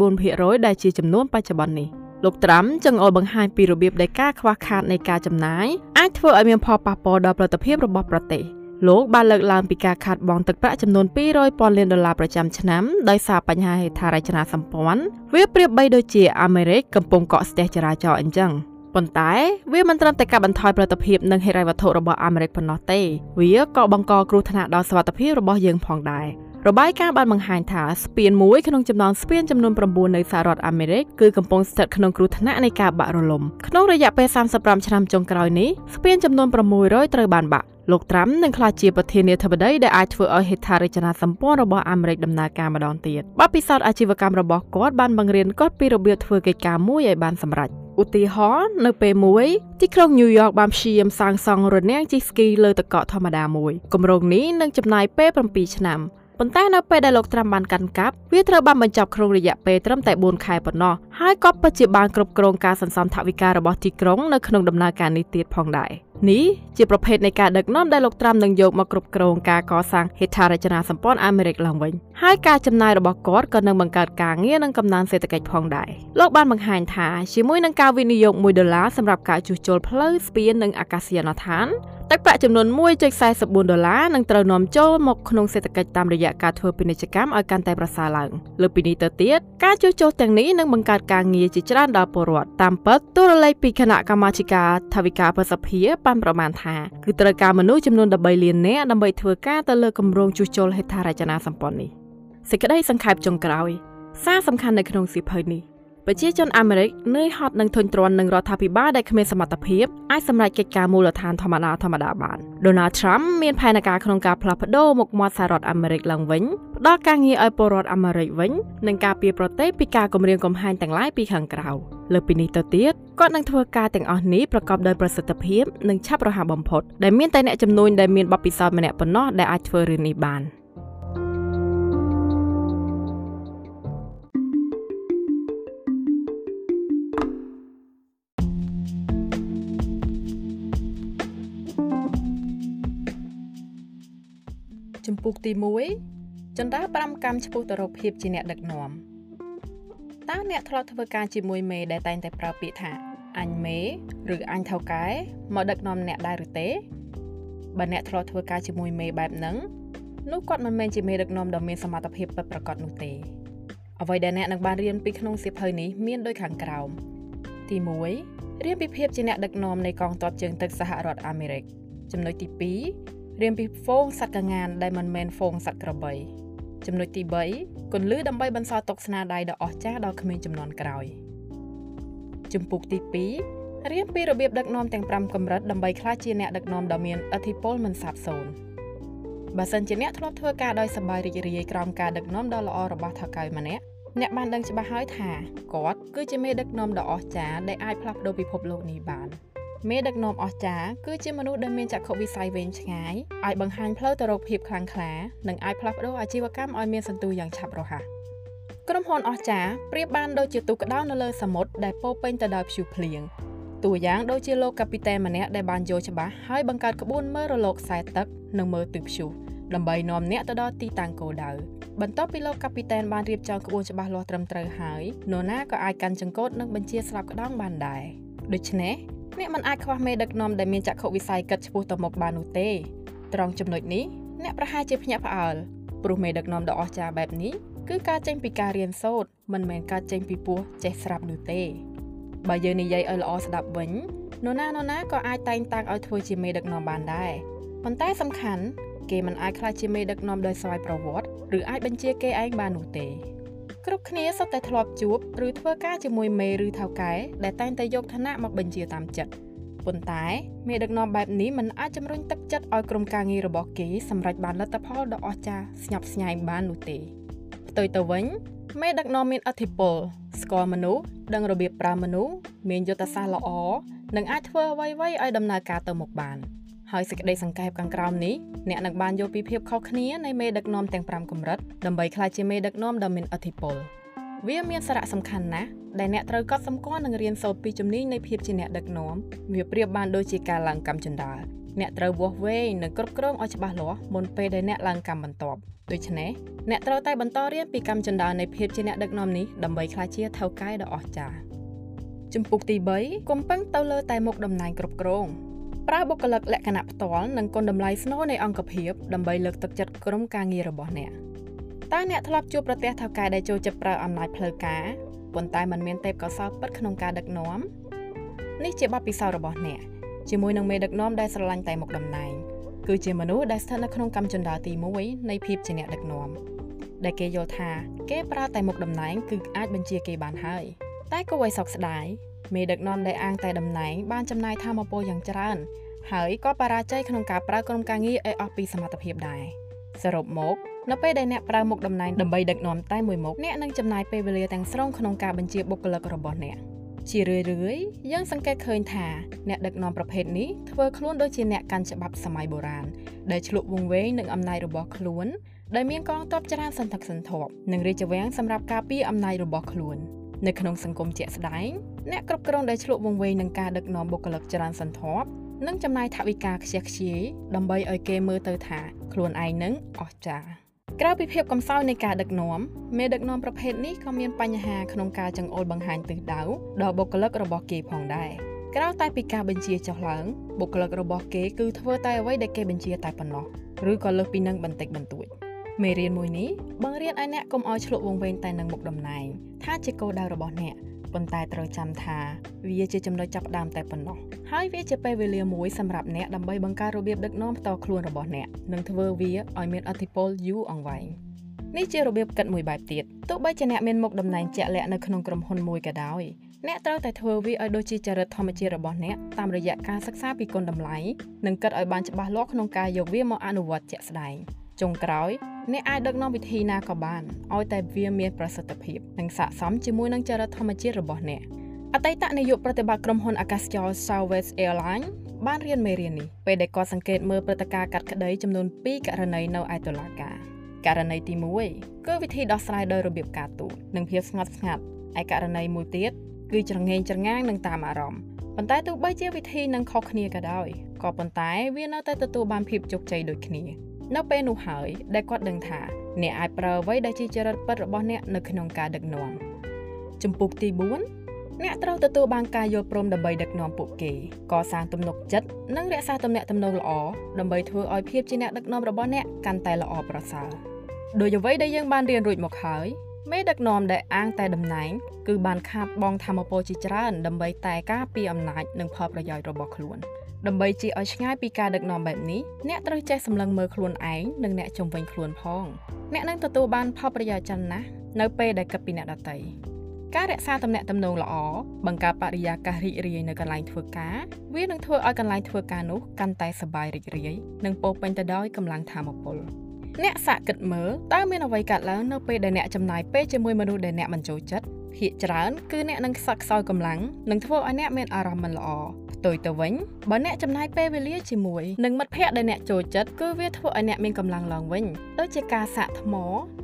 2.4%ដែលជាចំនួនបច្ចុប្បន្ននេះលោកត្រាំចង្អុលបង្ហាញពីរបៀបដែលការខ្វះខាតនៃការចំណាយអាចធ្វើឲ្យមានផលប៉ះពាល់ដល់ផលិតភាពរបស់ប្រទេស លោកបានលើកឡើងពីការខាតបង់ទឹកប្រាក់ចំនួន200ពាន់លានដុល្លារប្រចាំឆ្នាំដោយសារបញ្ហាហេដ្ឋារចនាសម្ព័ន្ធវាប្រៀបបីដូចជាអាមេរិកកំពុងកកស្ទះចរាចរណ៍អញ្ចឹងប៉ុន្តែវាមិនត្រឹមតែកាត់បន្ថយផលិតភាពនិងហិរញ្ញវត្ថុរបស់អាមេរិកប៉ុណ្ណោះទេវាក៏បង្កគ្រោះថ្នាក់ដល់សុវត្ថិភាពរបស់យើងផងដែររបាយការណ៍បានបង្ហាញថាស្ពានមួយក្នុងចំណោមស្ពានចំនួន9នៅសហរដ្ឋអាមេរិកគឺកំពុងស្ថិតក្នុងគ្រោះថ្នាក់នៃការបាក់រលំក្នុងរយៈពេល35ឆ្នាំចុងក្រោយនេះស្ពានចំនួន600ត្រូវបានបាក់ លោកត្រាំនឹងក្លាយជាប្រធានាធិបតីដែលអាចធ្វើឲ្យហេដ្ឋារចនាសម្ព័ន្ធរបស់អាមេរិកដំណើរការម្ដងទៀតបទពិសោធន៍អាជីវកម្មរបស់គាត់បានបង្រៀនគាត់ពីរបៀបធ្វើកិច្ចការមួយឲ្យបានសម្រេចឧទាហរណ៍នៅពេលមួយទីក្រុងញូវយ៉កបានព្យាយាមសាងសង់រនាំងជិះស្គីលើទឹកកកធម្មតាមួយគម្រោងនេះនឹងចំណាយពេល7ឆ្នាំប៉ុន្តែនៅពេលដែលលោកត្រាំបានកាន់កាប់វាត្រូវបានបញ្ចប់ក្នុងរយៈពេលត្រឹមតែ4ខែប៉ុណ្ណោះហើយក៏ពិតជាបានគ្រប់គ្រងការសន្សំថវិការបស់ទីក្រុងនៅក្នុងដំណើរការនេះទៀតផងដែរ នេះជាប្រភេទនៃការដឹកនាំដែលលោកត្រាំនឹងយកមកគ្រប់គ្រងការកសាងហេដ្ឋារចនាសម្ព័ន្ធអាមេរិកឡើងវិញហើយការចំណាយរបស់គាត់ក៏នឹងបង្កើតការងារនិងកំណើនសេដ្ឋកិច្ចផងដែរលោកបានបង្ហាញថាជាមួយនឹងការវិនិយោគ1ដុល្លារសម្រាប់ការជួសជុលផ្លូវស្ពាននិងអាកាសយានដ្ឋាន ទឹកប្រាក់ចំនួន1.44ដុល្លារនឹងត្រូវនាំចូលមកក្នុងសេដ្ឋកិច្ចតាមរយៈការធ្វើពាណិជ្ជកម្មឲ្យកាន់តែប្រសើរឡើងលើពីនេះទៅទៀតការជួសជុលទាំងនេះនឹងបង្កើតការងារជាច្រើនដល់ពលរដ្ឋតាមពិតទូរលេខពីគណៈកម្មាធិការថវិកាប្រសិទ្ធភាពបានប្រមាណថាគឺត្រូវការមនុស្សចំនួន13លាននាក់ដើម្បីធ្វើការទៅលើគម្រោងជួសជុលហេដ្ឋារចនាសម្ព័ន្ធនេះសេចក្តីសង្ខេបចុងក្រោយសារសំខាន់នៅក្នុងសៀវភៅនេះ ប្រជាជនអាមេរិកនឿយហត់នឹងធុញទ្រាន់នឹងរដ្ឋាភិបាលដែលគ្មានសមត្ថភាពអាចសម្រេចកិច្ចការមូលដ្ឋានធម្មតាធម្មតាបាន Donald Trump មានផែនការក្នុងការផ្លាស់ប្ដូរមុខមាត់សហរដ្ឋអាមេរិកឡើងវិញផ្ដល់ការងារឲ្យពលរដ្ឋអាមេរិកវិញនិងការពារប្រទេសពីការគំរាមកំហែងទាំងឡាយពីខាងក្រៅលើពីនេះទៅទៀតគាត់នឹងធ្វើការទាំងអស់នេះប្រកបដោយប្រសិទ្ធភាពនិងឆាប់រហ័សបំផុតដែលមានតែអ្នកជំនួញដែលមានបទពិសោធន៍ម្នាក់ប៉ុណ្ណោះដែលអាចធ្វើរឿងនេះបាន។ ពុកទី1ចន្ទើ5កម្មឆ្ពោះទៅរកភាពជាអ្នកដឹកនាំតើអ្នកធ្លាប់ធ្វើការជាមួយមេដែលតែងតែប្រើពាក្យថាអញមេឬអញថៅកែមកដឹកនាំអ្នកដែរឬទេបើអ្នកធ្លាប់ធ្វើការជាមួយមេបែបហ្នឹងនោះគាត់មិនមែនជាមេដឹកនាំដ៏មានសមត្ថភាពពិតប្រាកដនោះទេអ្វីដែលអ្នកនឹងបានរៀនពីក្នុងសៀវភៅនេះមានដូចខាងក្រោមទី1រៀនពីភាពជាអ្នកដឹកនាំនៃកងទ័ពជើងទឹកសហរដ្ឋអាមេរិកចំណុចទី2 រៀនពីហ្វូងសត្វកងានដែលមិនមែនហ្វូងសត្វក្របីចំណុចទី3គន្លឹះដើម្បីបន្សល់ទុកស្នាដៃដ៏អស្ចារ្យដល់ក្មេងចំនួនក្រោយជំពូកទី2រៀនពីរបៀបដឹកនាំទាំង5កម្រិតដើម្បីក្លាយជាអ្នកដឹកនាំដ៏មានឥទ្ធិពលមិនសាបសូន្យបើសិនជាអ្នកធ្លាប់ធ្វើការដោយសប្បាយរីករាយក្រោមការដឹកនាំដ៏ល្អរបស់ថៅកែម្នាក់អ្នកបានដឹងច្បាស់ហើយថាគាត់គឺជាមេដឹកនាំដ៏អស្ចារ្យដែលអាចផ្លាស់ប្ដូរពិភពលោកនេះបាន។ មេដឹកនាំអស្ចារ្យគឺជាមនុស្សដែលមានចក្ខុវិស័យវែងឆ្ងាយអាចបង្ហាញផ្លូវទៅរកភាពខ្លាំងក្លានិងអាចផ្លាស់ប្ដូរអាជីវកម្មឲ្យមានសន្ទុះយ៉ាងឆាប់រហ័សក្រុមហ៊ុនអស្ចារ្យប្រៀបបានដូចជាទូកក្តោងនៅលើសមុទ្រដែលពោពេញទៅដោយព្យុះភ្លៀងតួយ៉ាងដូចជាលោកកាពីតែនម្នាក់ដែលបានយល់ច្បាស់ហើយបង្កើតក្បួនមើលរលកខ្សែទឹកនិងមើលទិសព្យុះដើម្បីនាំអ្នកទៅដល់ទីតាំងគោលដៅបន្ទាប់ពីលោកកាពីតែនបានរៀបចំក្បួនច្បាស់លាស់ត្រឹមត្រូវហើយនរណាក៏អាចកាន់ចង្កូតនិងបញ្ជាស្លាប់ក្តោងបានដែរដូច្នេះ អ្នកមិនអាចខ្វះមេដឹកនាំដែលមានចក្ខុវិស័យគិតឆ្ពោះទៅមុខបាននោះទេត្រង់ចំណុចនេះអ្នកប្រហែលជាភ្ញាក់ផ្អើលព្រោះមេដឹកនាំដ៏អស្ចារ្យបែបនេះគឺការចេញពីការរៀនសូត្រមិនមែនការចេញពីពោះចេះស្រាប់នោះទេបើយើងនិយាយឲ្យល្អស្ដាប់វិញនរណានរណាក៏អាចតែងតាំងឲ្យធ្វើជាមេដឹកនាំបានដែរប៉ុន្តែសំខាន់គេមិនអាចខ្លាចជាមេដឹកនាំដោយស្វ័យប្រវត្តិឬអាចបញ្ជាគេឯងបាននោះទេ គ្រប់គ្នាសុទ្ធតែធ្លាប់ជួបឬធ្វើការជាមួយមេឬថៅកែដែលតែងតែយកឋានៈមកបញ្ជាតាមចិត្តប៉ុន្តែមេដឹកនាំបែបនេះមិនអាចជំរុញទឹកចិត្តឲ្យក្រុមការងាររបស់គេសម្រេចបានលទ្ធផលដ៏អស្ចារ្យស្ញប់ស្ញែងបាននោះទេផ្ទុយទៅវិញមេដឹកនាំមានអធិពលស្គាល់មនុស្សដឹងរបៀបប្រើមនុស្សមានយុទ្ធសាស្ត្រល្អនិងអាចធ្វើអ្វីៗឲ្យដំណើរការទៅមុខបាន។ ហើយសេចក្តីសង្កេបខាងក្រោមនេះអ្នកនឹងបានយកពីភាពខុសគ្នានៃមេដឹកនាំទាំង5កម្រិតដើម្បីក្លាយជាមេដឹកនាំដ៏មានឥទ្ធិពលវាមានសារៈសំខាន់ណាស់ដែលអ្នកត្រូវកត់សម្គាល់និងរៀនសូត្រពីជំនាញនៃភាពជាអ្នកដឹកនាំវាប្រៀបបានដូចជាការឡើងកម្មចន្ទាអ្នកត្រូវវាស់វែងនិងគ្រប់គ្រងឲ្យច្បាស់លាស់មុនពេលដែលអ្នកឡើងកម្មបន្ទាប់ដូច្នេះអ្នកត្រូវតែបន្តរៀនពីកម្មចន្ទានៃភាពជាអ្នកដឹកនាំនេះដើម្បីក្លាយជាថៅកែដ៏អស្ចារ្យជំពូកទី3កុំពឹងទៅលើតែមុខតំណែងគ្រប់គ្រង ប្រើបុគ្គលិកលក្ខណៈផ្ទាល់និងគុណតម្លៃស្នូលនៃអង្គភាពដើម្បីលើកទឹកចិត្តក្រុមការងាររបស់អ្នកតើអ្នកធ្លាប់ជួបប្រទះថៅកែដែលចូលចិត្តប្រើអំណាចផ្លូវការប៉ុន្តែมันមានទេពកោសល្យពិតក្នុងការដឹកនាំនេះជាបទពិសោធន៍របស់អ្នកជាមួយនឹងមេដឹកនាំដែលស្រឡាញ់តែមុខតំណែងគឺជាមនុស្សដែលស្ថិតនៅក្នុងកម្មចន្ទាទី1នៃភាពជាអ្នកដឹកនាំដែលគេយល់ថាគេប្រើតែមុខតំណែងគឺអាចបញ្ជាគេបានហើយតែគួរឲ្យសោកស្ដាយ មេដឹកនាំដែលអាងតែតំណែងបានចំណាយធម៌ពលយ៉ាងច្រើន ហើយក៏បរាជ័យក្នុងការប្រើក្រុមការងារឲ្យអស់ពីសមត្ថភាពដែរសរុបមកនៅពេលដែលអ្នកប្រើមុខតំណែងដើម្បីដឹកនាំតែមួយមុខអ្នកនឹងចំណាយពេលវេលាទាំងស្រុងក្នុងការបញ្ជាបុគ្គលិករបស់អ្នកជារឿយរឿយយើងសង្កេតឃើញថាអ្នកដឹកនាំប្រភេទនេះធ្វើខ្លួនដូចជាអ្នកកាន់ច្បាប់សម័យបុរាណដែលឆ្លុះវង្វេងនឹងអំណាចរបស់ខ្លួន ដែលមានកងទ័ពច្រើនសន្ធឹកសន្ធាប់និងរាជវាំងសម្រាប់ការពារអំណាចរបស់ខ្លួន នៅក្នុងសង្គមជាក់ស្ដែងអ្នកគ្រប់គ្រងដែលឆ្លុះវង្វេងនឹងការដឹកនាំបុគ្គលិកច្រើនសន្ធាប់និងចំណាយថវិកាខ្ជះខ្ជាយដើម្បីឲ្យគេមើលទៅថាខ្លួនឯងនឹងអស្ចារ្យក្រៅពីភាពកំសោយនៃការដឹកនាំមេដឹកនាំប្រភេទនេះក៏មានបញ្ហាក្នុងការចង្អុលបង្ហាញទិសដៅដល់បុគ្គលិករបស់គេផងដែរក្រៅតែពីការបញ្ជាចុះឡើងបុគ្គលិករបស់គេគឺធ្វើតែអ្វីដែលគេបញ្ជាតែប៉ុណ្ណោះឬក៏លើសពីនឹងបន្តិចបន្តួច មេរៀនមួយនេះបង្រៀនឲ្យអ្នកកុំឲ្យឆ្លុះវង្វេងតែនឹងមុខតំណែងថាជាគោលដៅរបស់អ្នកប៉ុន្តែត្រូវចាំថាវាជាចំណុចចាប់ផ្ដើមតែប៉ុណ្ណោះហើយវាជាពេលវេលាមួយសម្រាប់អ្នកដើម្បីបង្កើតរបៀបដឹកនាំផ្ទាល់ខ្លួនរបស់អ្នកនិងធ្វើវាឲ្យមានអធិពលយូរអង្វែងនេះជារបៀបគិតមួយបែបទៀតទោះបីជាអ្នកមានមុខតំណែងជាក់លាក់នៅក្នុងក្រុមហ៊ុនមួយក៏ដោយអ្នកត្រូវតែធ្វើវាឲ្យដូចជាចរិតធម្មជាតិរបស់អ្នកតាមរយៈការសិក្សាពីគុណតម្លៃនិងគិតឲ្យបានច្បាស់លាស់ក្នុងការយកវាមកអនុវត្តជាក់ស្ដែងចុងក្រោយ អ្នកអាចដឹកនាំវិធីណាក៏បានឲ្យតែវាមានប្រសិទ្ធភាពនិងស័ក្តិសមជាមួយនឹងចរិតធម្មជាតិរបស់អ្នកអតីតនាយកប្រតិបត្តិក្រុមហ៊ុនអាកាសចរ Southwest Airlines បានរៀនមេរៀននេះពេលដែលគាត់សង្កេតមើលព្រឹត្តិការណ៍កាត់ក្តីចំនួន2ករណីនៅឯតុលាការករណីទី1គឺវិធីដោះស្រាយដោយរបៀបការទូតនិងភាពស្ងប់ស្ងាត់ឯករណីមួយទៀតគឺច្រងែងច្រងាងនិងតាមអារម្មណ៍ប៉ុន្តែទោះបីជាវិធីនឹងខុសគ្នាក៏ដោយក៏ប៉ុន្តែវានៅតែទទួលបានភាពជោគជ័យដូចគ្នា នៅពេលនោះហើយដែលគាត់ដឹងថាអ្នកអាចប្រើអ្វីដែលជាចរិតពិតរបស់អ្នកនៅក្នុងការដឹកនាំជំពូកទី4អ្នកត្រូវទទួលបានការយល់ព្រមដើម្បីដឹកនាំពួកគេកសាងទំនុកចិត្តនិងរក្សាទំនាក់ទំនងល្អដើម្បីធ្វើឲ្យភាពជាអ្នកដឹកនាំរបស់អ្នកកាន់តែល្អប្រសើរដោយអ្វីដែលយើងបានរៀនរួចមកហើយមេដឹកនាំដែលអាងតែតំណែងគឺបានខាតបង់ធម៌ពលជាច្រើនដើម្បីតែការពារអំណាចនិងផលប្រយោជន៍របស់ខ្លួន។ ដើម្បីជាឲ្យឆ្ងាយពីការដឹកនាំបែបនេះអ្នកត្រូវចេះសម្លឹងមើលខ្លួនឯងនិងអ្នកជំវិញខ្លួនផងអ្នកនឹងទទួលបានផលប្រយោជន៍ច្រើនណាស់នៅពេលដែលគិតពីអ្នកដទៃការរក្សាទំនាក់ទំនងល្អបង្កើតបរិយាកាសរីករាយនៅកន្លែងធ្វើការវានឹងធ្វើឲ្យកន្លែងធ្វើការនោះកាន់តែសប្បាយរីករាយនិងពោពេញទៅដោយកម្លាំងថាមពលអ្នកសាកគិតមើលតើមានអ្វីកើតឡើងនៅពេលដែលអ្នកចំណាយពេលជាមួយមនុស្សដែលអ្នកមិនចូលចិត្តភាគច្រើនគឺអ្នកនឹងខ្សឹកខ្សោយកម្លាំងនិងធ្វើឲ្យអ្នកមានអារម្មណ៍មិនល្អ ផ្ទុយទៅវិញបើអ្នកចំណាយពេលវេលាជាមួយនឹងមិត្តភ័ក្តិដែលអ្នកចូលចិត្តគឺវាធ្វើឲ្យអ្នកមានកម្លាំងឡើងវិញដូចជាការសាកថ្ម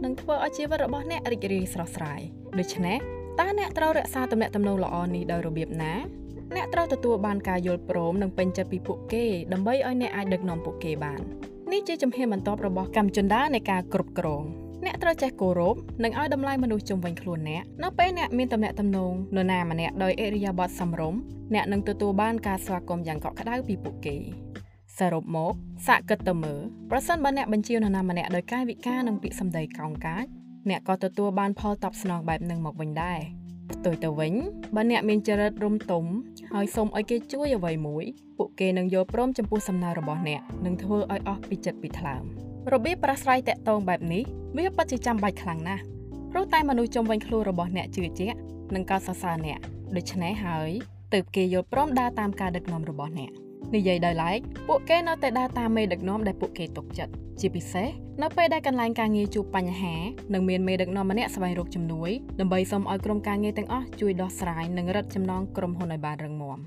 និងធ្វើឲ្យជីវិតរបស់អ្នករីករាយស្រស់ស្រាយដូច្នេះតើអ្នកត្រូវរក្សាទំនាក់ទំនងល្អនេះដោយរបៀបណាអ្នកត្រូវទទួលបានការយល់ព្រមនិងពេញចិត្តពីពួកគេដើម្បីឲ្យអ្នកអាចដឹកនាំពួកគេបាននេះជាជំហានបន្ទាប់របស់កម្មជណ្ដើនៃការគ្រប់គ្រង អ្នកត្រូវចេះគោរពនិងឲ្យតម្លៃមនុស្សជុំវិញខ្លួនអ្នកនៅពេលអ្នកមានទំនាក់ទំនងនរណាម្នាក់ដោយអេរិយាបថសមរម្យអ្នកនឹងទទួលបានការស្វាគមន៍យ៉ាងកក់ក្ដៅពីពួកគេសរុបមកសាកគិតទៅមើលប្រសិនបើអ្នកបញ្ជានរណាម្នាក់ដោយកាយវិការនិងពាក្យសម្ដីកោងកាចអ្នកក៏ទទួលបានផលតបស្នងបែបនឹងមកវិញដែរផ្ទុយទៅវិញបើអ្នកមានចរិតរំទុំហើយសូមឲ្យគេជួយអ្វីមួយ ពួកគេនឹងយល់ព្រមចំពោះសំណើរបស់អ្នកនិងធ្វើឲ្យអស់ពីចិត្តពីថ្លើម របៀបប្រាស្រ័យតាក់ទងបែបនេះវាពិតជាចាំបាច់ខ្លាំងណាស់ព្រោះតែមនុស្សជំវិញខ្លួនរបស់អ្នកជឿជាក់និងកោតសរសើរអ្នកដូច្នេះហើយទើបគេយល់ព្រមដើរតាមការដឹកនាំរបស់អ្នក និយាយដោយឡែកពួកគេនៅតែដើរតាមមេដឹកនាំដែលពួកគេទុកចិត្តជាពិសេសនៅពេលដែលកន្លែងការងារជួបបញ្ហានិងមានមេដឹកនាំម្នាក់ស្វែងរកជំនួយដើម្បីសុំឲ្យក្រុមការងារទាំងអស់ជួយដោះស្រាយនិងរឹតចំណងក្រុមហ៊ុនឲ្យបានរឹងមាំ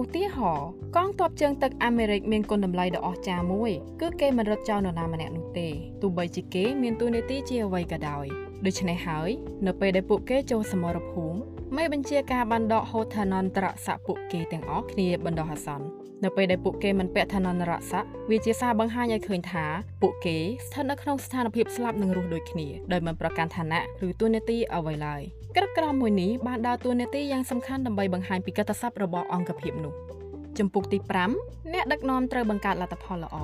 ឧទាហរណ៍កងទ័ពជើងទឹកអាមេរិកមានគុណតម្លៃដ៏អស្ចារ្យមួយគឺគេមិនរត់ចោលនរណាម្នាក់នោះទេទោះបីជាគេមានតួនាទីជាអ្វីក៏ដោយដូច្នេះហើយនៅពេលដែលពួកគេចូលសមរភូមិមេបញ្ជាការបានដកហូតឋានន្តរស័ក្តិពួកគេទាំងអស់គ្នាបណ្ដោះអាសន្ន នៅពេលដែលពួកគេមិនពាក់ឋានន្តរស័ក្តិវាជាសារបង្ហាញឲ្យឃើញថាពួកគេស្ថិតនៅក្នុងស្ថានភាពស្លាប់និងរស់ដូចគ្នាដោយមិនប្រកាន់ឋានៈឬតួនាទីអ្វីឡើយក្រឹកក្រមមួយនេះបានដើរតួនាទីយ៉ាងសំខាន់ដើម្បីបង្ហាញពីកតស័ព្ទរបស់អង្គភាពនោះចំពុកទី5អ្នកដឹកនាំត្រូវបង្កើតលទ្ធផលល្អ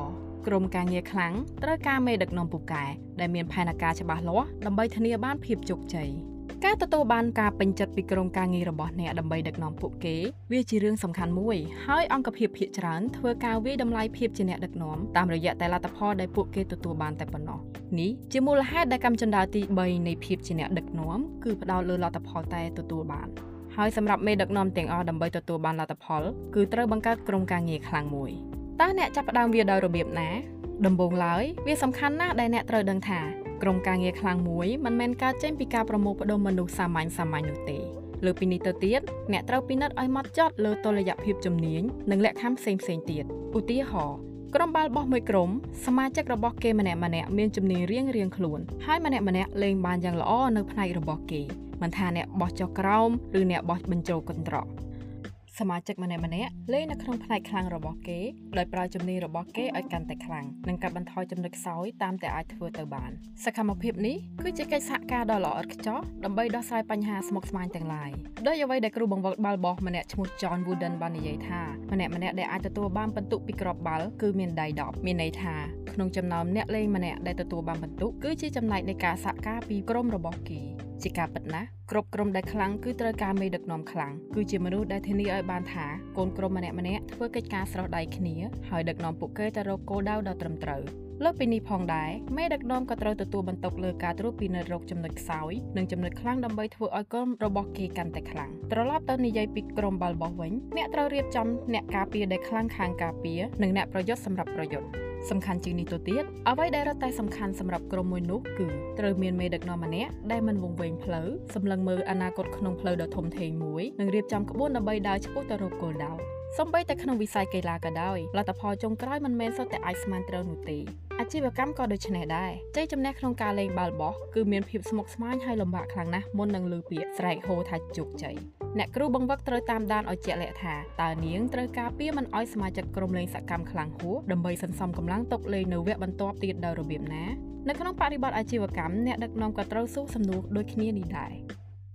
ក្រុមការងារខ្លាំងត្រូវការមេដឹកនាំពូកែដែលមានផែនការច្បាស់លាស់ដើម្បីធានាបានភាពជោគជ័យ ការទទួលបានការពេញចិត្តពីក្រុមការងាររបស់អ្នកដើម្បីដឹកនាំពួកគេវាជារឿងសំខាន់មួយហើយអង្គភាពភាគច្រើនធ្វើការវិយតម្លៃភាពជាអ្នកដឹកនាំតាមរយៈតែលទ្ធផលដែលពួកគេទទួលបានតែប៉ុណ្ណោះនេះជាមូលហេតុដែលកម្មចន្ទាទី3នៃភាពជាអ្នកដឹកនាំគឺផ្ដោតលើលទ្ធផលតែទទួលបានហើយសម្រាប់មេដឹកនាំទាំងអស់ដើម្បីទទួលបានលទ្ធផលគឺត្រូវបង្កើតក្រុមការងារខ្លាំងមួយតើអ្នកចាប់ផ្ដើមវាដោយរបៀបណាដំបូងឡើយវាសំខាន់ណាស់ដែលអ្នកត្រូវដឹងថា ក្រុមការងារខ្លាំងមួយមិនមែនកើតចេញពីការប្រមូលផ្ដុំមនុស្សសាមញ្ញសាមញ្ញនោះទេលើពីនេះទៅទៀតអ្នកត្រូវពិនិត្យឲ្យម៉ត់ចត់លើតុល្យភាពជំនាញនិងលក្ខខណ្ឌផ្សេងផ្សេងទៀតឧទាហរណ៍ក្រុមបាល់បោះមួយក្រុមសមាជិករបស់គេម្នាក់ម្នាក់មានជំនាញរៀងរៀងខ្លួនហើយម្នាក់ម្នាក់លេងបានយ៉ាងល្អនៅផ្នែករបស់គេមិនថាអ្នកបោះចុះក្រោមឬអ្នកបោះបញ្ចូលកន្ត្រក សមាជិកម្នាក់ម្នាក់លេងនៅក្នុងផ្នែកខ្លាំងរបស់គេដោយប្រើជំនាញរបស់គេឲ្យកាន់តែខ្លាំងនិងកាត់បន្ថយចំណុចខ្សោយតាមតែអាចធ្វើទៅបានសកម្មភាពនេះគឺជាកិច្ចសហការដ៏ល្អឥតខ្ចោះដើម្បីដោះស្រាយបញ្ហាស្មុគស្មាញទាំងឡាយដោយអ្វីដែលគ្រូបង្វឹកបាល់បោះម្នាក់ឈ្មោះ John Wooden បាននិយាយថាម្នាក់ម្នាក់ដែលអាចទទួលបានពិន្ទុពីក្របបាល់គឺមានដៃ10មានន័យថាក្នុងចំណោមអ្នកលេងម្នាក់ដែលទទួលបានពិន្ទុគឺជាចំណែកនៃការសហការពីក្រុមរបស់គេ ជាការពិតណាស់គ្រប់ក្រុមដែលខ្លាំងគឺត្រូវការមេដឹកនាំខ្លាំងគឺជាមនុស្សដែលធានាឲ្យបានថាកូនក្រុមម្នាក់ម្នាក់ធ្វើកិច្ចការស្រោះដៃគ្នាហើយដឹកនាំពួកគេទៅរកគោលដៅដ៏ត្រឹមត្រូវលើពីនេះផងដែរមេដឹកនាំក៏ត្រូវទទួលបន្ទុកលើការត្រួតពិនិត្យរកចំណុចខ្សោយនិងចំណុចខ្លាំងដើម្បីធ្វើឲ្យក្រុមរបស់គេកាន់តែខ្លាំងត្រឡប់ទៅនិយាយពីក្រុមបាល់បោះវិញអ្នកត្រូវរៀបចំអ្នកការពារដែលខ្លាំងខាងការពារនិងអ្នកប្រយុទ្ធសម្រាប់ប្រយុទ្ធ សំខាន់ជាងនេះទៅទៀតអ្វីដែលរត់តែសំខាន់សម្រាប់ក្រុមមួយនោះគឺត្រូវមានមេដឹកនាំម្នាក់ដែលមិនវង្វេងផ្លូវសម្លឹងមើលអនាគតក្នុងផ្លូវដ៏ធំធេងមួយនិងរៀបចំក្បួនដើម្បីដើរឆ្ពោះទៅរកគោលដៅសូម្បីតែក្នុងវិស័យកីឡាក៏ដោយលទ្ធផលចុងក្រោយមិនមែនសុទ្ធតែអាចស្មានត្រូវនោះទេ អាជីវកម្មក៏ដូចនេះដែរជ័យជំនះក្នុងការលេងបាល់បោះគឺមានភាពស្មុគស្មាញហើយលំបាកខ្លាំងណាស់មុននឹងលើពាក្យស្រែកហូថាជោគជ័យអ្នកគ្រូបង្វឹកត្រូវតាមដានឲ្យជាក់លាក់ថាតើនាងត្រូវការពារមិនឲ្យសមាជិកក្រុមលេងសកម្មខ្លាំងហួសដើម្បីសន្សំកម្លាំងទុកលេងនៅវគ្គបន្ទាប់ទៀតដោយរបៀបណានៅក្នុងបរិបទអាជីវកម្មអ្នកដឹកនាំក៏ត្រូវសួរសំណួរដូចគ្នានេះដែរ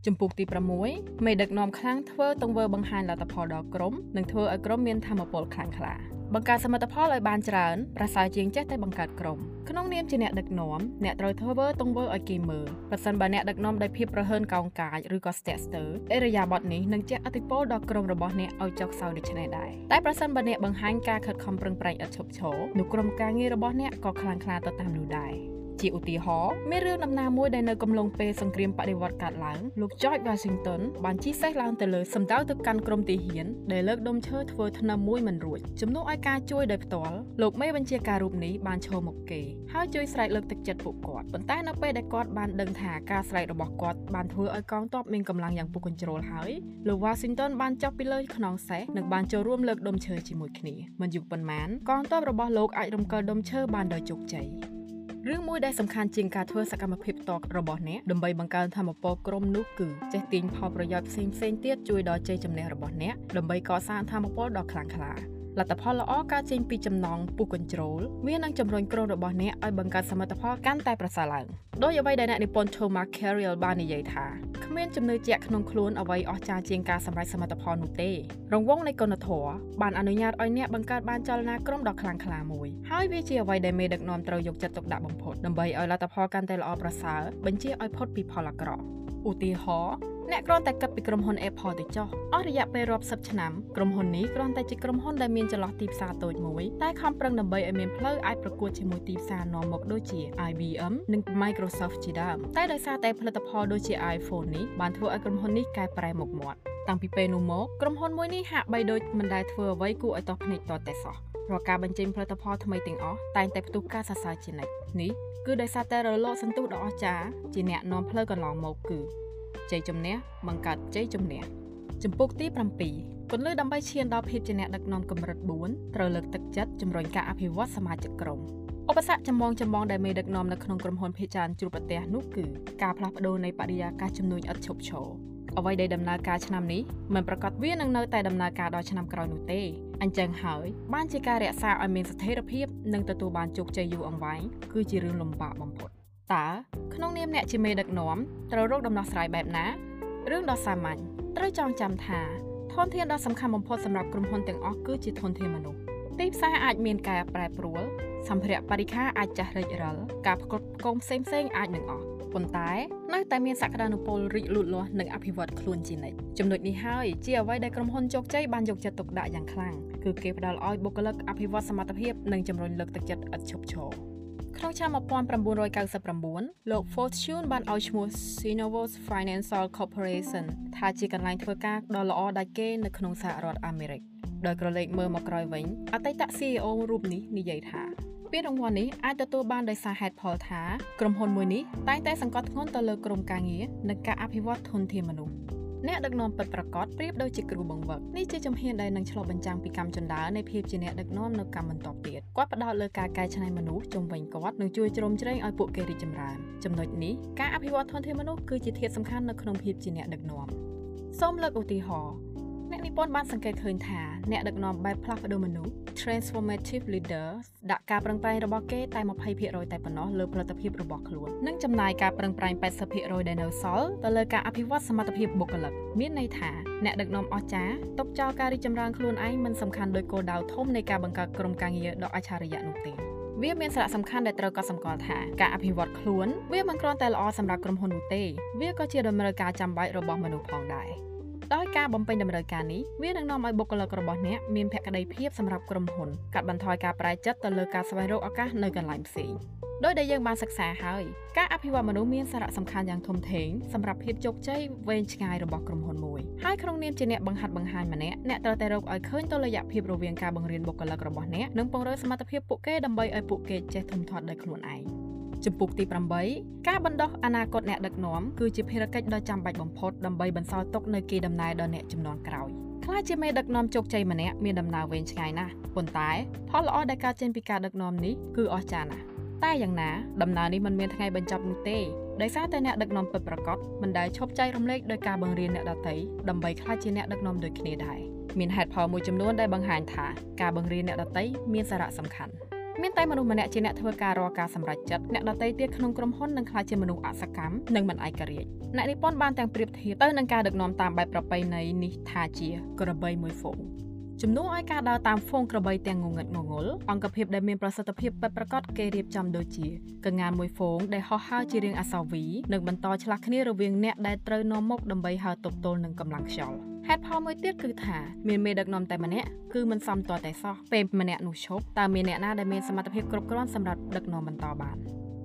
ចំពុកទី6មេដឹកនាំខ្លាំងធ្វើទង្វើបង្ហាញលទ្ធផលដល់ក្រុមនិងធ្វើឲ្យក្រុមមានធម៌ពលខ្លាំងក្លាបង្កើតសមិទ្ធផលឲ្យបានច្រើនប្រសើរជាងចេះតែបង្កើតក្រុមក្នុងនាមជាអ្នកដឹកនាំអ្នកត្រូវធ្វើទង្វើឲ្យគេមើលប្រសិនបើអ្នកដឹកនាំដោយភាពប្រហើនកោងកាចឬក៏ស្ទាក់ស្ទើរអេរយាប័តនេះនឹងជះឥទ្ធិពលដល់ក្រុមរបស់អ្នកឲ្យចុះខ្សោយដូចនេះដែរតែប្រសិនបើអ្នកបង្ហាញការខិតខំប្រឹងប្រែងឥតឈប់ឈរនោះក្រុមការងាររបស់អ្នកក៏ខ្លាំងក្លាទៅតាមនោះដែរ ជាឧទាហរណ៍មានរឿងដំណាលមួយដែលនៅកំឡុងពេលសង្គ្រាមបដិវត្តកើតឡើងលោក George Washington បានជិះសេះឡើងទៅលើសំដៅទៅកាន់ក្រុមទាហានដែលលើកដុំឈើធ្វើថ្នាំមួយមិនរួចជំនួសឲ្យការជួយដោយផ្ទាល់លោកមេបញ្ជាការរូបនេះបានឈរមកគេហើយជួយស្រែកលើកទឹកចិត្តពួកគាត់ប៉ុន្តែនៅពេលដែលគាត់បានដឹងថាការស្រែករបស់គាត់បានធ្វើឲ្យកងទ័ពមានកម្លាំងយ៉ាងពុះកញ្ជ្រោលហើយលោក Washington បានចុះពីលើខ្នងសេះនិងបានចូលរួមលើកដុំឈើជាមួយគ្នាមិនយូរប៉ុន្មានកងទ័ពរបស់លោកអាចរំកិលដុំឈើបានដោយជោគជ័យ រឿងមួយដែលសំខាន់ជាងការធ្វើសកម្មភាពតរបស់អ្នកដើម្បីបង្កើនធម៌ពលក្រុមនោះគឺចេះទាញផលប្រយោជន៍ផ្សេងផ្សេងទៀតជួយដល់ជ័យជំនះរបស់អ្នកដើម្បីកសាងធម៌ពលដ៏ខ្លាំងក្លា លទ្ធផលល្អកើតចេញពីចំណងពុះកញ្ជ្រោលវានឹងជំរុញក្រុមរបស់អ្នកឲ្យបង្កើតសមិទ្ធផលកាន់តែប្រសើរឡើងដោយអ្វីដែលអ្នកនិពន្ធ Thomas Carlyle បាននិយាយថាគ្មានជំនឿជាក់ក្នុងខ្លួនអ្វីអស្ចារ្យជាងការសម្រេចសមិទ្ធផលនោះទេរង្វង់នៃគុណធម៌បានអនុញ្ញាតឲ្យអ្នកបង្កើតបានចលនាក្រុមដ៏ខ្លាំងក្លាមួយហើយវាជាអ្វីដែលមេដឹកនាំត្រូវយកចិត្តទុកដាក់បំផុតដើម្បីឲ្យលទ្ធផលកាន់តែល្អប្រសើរបញ្ជាឲ្យផុតពីផលអាក្រក់ ឧទាហរណ៍អ្នកគ្រាន់តែគិតពីក្រុមហ៊ុន Apple ទៅចុះអស់រយៈពេលរាប់សិបឆ្នាំក្រុមហ៊ុននេះគ្រាន់តែជាក្រុមហ៊ុនដែលមានចន្លោះទីផ្សារតូចមួយតែខំប្រឹងដើម្បីឲ្យមានផ្លូវអាចប្រកួតជាមួយទីផ្សារនាំមុខដូចជា IBM និង Microsoft ជាដើមតែដោយសារតែផលិតផលដូចជា iPhone នេះបានធ្វើឲ្យក្រុមហ៊ុននេះកែប្រែមុខមាត់តាំងពីពេលនោះមកក្រុមហ៊ុនមួយនេះហាក់បីដូចមិនដែលធ្វើអ្វីគួរឲ្យតោះភ្នែកតតែសោះ រាល់ការបញ្ចេញផលិតផលថ្មីទាំងអស់តែងតែផ្ទុះការសរសើរជានិច្ចនេះគឺដោយសារតែរលកសន្ទុះដ៏អស្ចារ្យជាអ្នកនាំផ្លូវកន្លងមកគឺជ័យជំនះបង្កើតជ័យជំនះចំពុកទី7គន្លឹះដើម្បីឈានដល់ភាពជាអ្នកដឹកនាំកម្រិត4ត្រូវលើកទឹកចិត្តជំរុញការអភិវឌ្ឍសមាជិកក្រុមឧបសគ្គចម្បងចម្បងដែលមេដឹកនាំនៅក្នុងក្រុមហ៊ុនភាគច្រើនជួបប្រទះនោះគឺការផ្លាស់ប្ដូរនៃបរិយាកាសជំនួញឥតឈប់ឈរ អ្វីដែលដំណើរការឆ្នាំនេះមិនប្រកាសវានឹងនៅតែដំណើរការដល់ឆ្នាំក្រោយនោះទេអញ្ចឹងហើយបានជាការរក្សាឲ្យមានស្ថិរភាពនិងទទួលបានជោគជ័យយូរអង្វែងគឺជារឿងលំបាកបំផុតតើក្នុងនាមអ្នកជាមេដឹកនាំត្រូវរកដំណោះស្រាយបែបណារឿងដ៏សាមញ្ញត្រូវចងចាំថាធនធានដ៏សំខាន់បំផុតសម្រាប់ក្រុមហ៊ុនទាំងអស់គឺជាធនធានមនុស្សទីផ្សារអាចមានការប្រែប្រួលសម្ភារៈបរិខាអាចចាស់រិចរិលការផ្គត់ផ្គង់ផ្សេងផ្សេងអាចនឹងអស់ ប៉ុន្តែនៅតែមានសក្តានុពលរីកលូតលាស់និងអភិវឌ្ឍខ្លួនជានិច្ចចំណុចនេះហើយជាអ្វីដែលក្រុមហ៊ុនជោគជ័យបានយកចិត្តទុកដាក់យ៉ាងខ្លាំងគឺគេផ្ដល់ឲ្យបុគ្គលិកអភិវឌ្ឍសមត្ថភាពនិងជំរុញលើកទឹកចិត្តឥតឈប់ឈរក្នុងឆ្នាំ1999លោក Fortune បានឲ្យឈ្មោះ Synovus Financial Corporation ថាជាកន្លែងធ្វើការដ៏ល្អដាច់គេនៅក្នុងសហរដ្ឋអាមេរិកដោយក្រឡេកមើលមកក្រោយវិញអតីត CEO រូបនេះនិយាយថា ពានរង្វាន់នេះអាចទទួលបានដោយសារហេតុផលថាក្រុមហ៊ុនមួយនេះតែងតែសង្កត់ធ្ងន់ទៅលើក្រុមការងារនិងការអភិវឌ្ឍធនធានមនុស្សអ្នកដឹកនាំពិតប្រាកដប្រៀបដូចជាគ្រូបង្វឹកនេះជាជំហានដែលនឹងឆ្លុះបញ្ចាំងពីកម្មចន្ទើនៃភាពជាអ្នកដឹកនាំនៅកម្មបន្តទៀតគាត់ផ្ដោតលើការកែច្នៃមនុស្សជំវិញគាត់និងជួយជ្រោមជ្រែងឲ្យពួកគេរីកចម្រើនចំណុចនេះការអភិវឌ្ឍធនធានមនុស្សគឺជាធាតុសំខាន់នៅក្នុងភាពជាអ្នកដឹកនាំសូមលើកឧទាហរណ៍ អ្នកនិពន្ធបានសង្កេតឃើញថាអ្នកដឹកនាំបែបផ្លាស់ប្ដូរមនុស្ស transformative leaders ដាក់ការប្រឹងប្រែងរបស់គេតែ20%តែប៉ុណ្ណោះលើផលិតភាពរបស់ខ្លួននិងចំណាយការប្រឹងប្រែង80%ដែលនៅសល់ទៅលើការអភិវឌ្ឍសមត្ថភាពបុគ្គលិកមានន័យថាអ្នកដឹកនាំអស្ចារ្យຕົកចោលការរីកចម្រើនខ្លួនឯងមិនសំខាន់ដោយគោលដៅធំនៃការបង្កើតក្រុមការងារដ៏អច្ឆរិយៈនោះទេវាមានសារៈសំខាន់ដែលត្រូវកត់សម្គាល់ថាការអភិវឌ្ឍខ្លួនវាមិនគ្រាន់តែល្អសម្រាប់ក្រុមហ៊ុននោះទេវាក៏ជាដំណើរការចាំបាច់របស់មនុស្សផងដែរ ដោយការបំពេញតម្រូវការនេះវានឹងនាំឲ្យបុគ្គលិករបស់អ្នកមានភក្ដីភាពសម្រាប់ក្រុមហ៊ុនកាត់បន្ថយការប្រែចិត្តទៅលើការស្វែងរកឱកាសនៅកន្លែងផ្សេងដោយដែលយើងបានសិក្សាហើយការអភិវឌ្ឍមនុស្សមានសារៈសំខាន់យ៉ាងធំធេងសម្រាប់ភាពជោគជ័យវែងឆ្ងាយរបស់ក្រុមហ៊ុនមួយហើយក្នុងនាមជាអ្នកបង្ហាត់បង្ហាញម្នាក់អ្នកត្រូវតែរកឲ្យឃើញតុល្យភាពរវាងការបង្រៀនបុគ្គលិករបស់អ្នកនិងពង្រឹងសមត្ថភាពពួកគេដើម្បីឲ្យពួកគេចេះធំធាត់ដោយខ្លួនឯង ចំពុកទី8ការបណ្ដោះអនាគតអ្នកដឹកនាំគឺជាភារកិច្ចដ៏ចាំបាច់បំផុតដើម្បីបន្សល់ទុកនូវកេរដំណែលដល់អ្នកចំនួនក្រោយខ្លាចជាមេដឹកនាំជោគជ័យម្នាក់មានដំណើរវែងឆ្ងាយណាស់ប៉ុន្តែផលល្អដែលកើតចេញពីការដឹកនាំនេះគឺអស្ចារ្យណាស់តែយ៉ាងណាដំណើរនេះមិនមានថ្ងៃបញ្ចប់នោះទេដោយសារតែអ្នកដឹកនាំពិតប្រាកដមិនដែលឈប់ចែករំលែកដោយការបង្រៀនអ្នកដទៃដើម្បីក្លាយជាអ្នកដឹកនាំដូចគ្នាដែរមានហេតុផលមួយចំនួនដែលបង្ហាញថាការបង្រៀនអ្នកដទៃមានសារៈសំខាន់ មានតែមនុស្សម្នាក់ជាអ្នកធ្វើការរាល់ការសម្រេចចិត្តអ្នកដទៃទៀតក្នុងក្រុមហ៊ុននឹងក្លាយជាមនុស្សអសកម្មនិងមិនឯករាជ្យអ្នកនិពន្ធបានទាំងប្រៀបធៀបទៅនឹងការដឹកនាំតាមបែបប្រពៃណីនេះថាជាក្របីមួយហ្វូង ជំនួសឲ្យការដើរតាមហ្វូងក្របីទាំងងងឹតងងុលអង្គភាពដែលមានប្រសិទ្ធភាពពិតប្រាកដគេរៀបចំដូចជាកងានមួយហ្វូងដែលហោះហើរជារាងអសវីនិងបន្តឆ្លាស់គ្នារវាងអ្នកដែលត្រូវនាំមុខដើម្បីហើរទប់ទល់នឹងកម្លាំងខ្យល់ហេតុផលមួយទៀតគឺថាមានមេដឹកនាំតែម្នាក់គឺមិនសមតតែសោះពេលម្នាក់នោះឈប់តើមានអ្នកណាដែលមានសមត្ថភាពគ្រប់គ្រាន់សម្រាប់ដឹកនាំបន្តបាន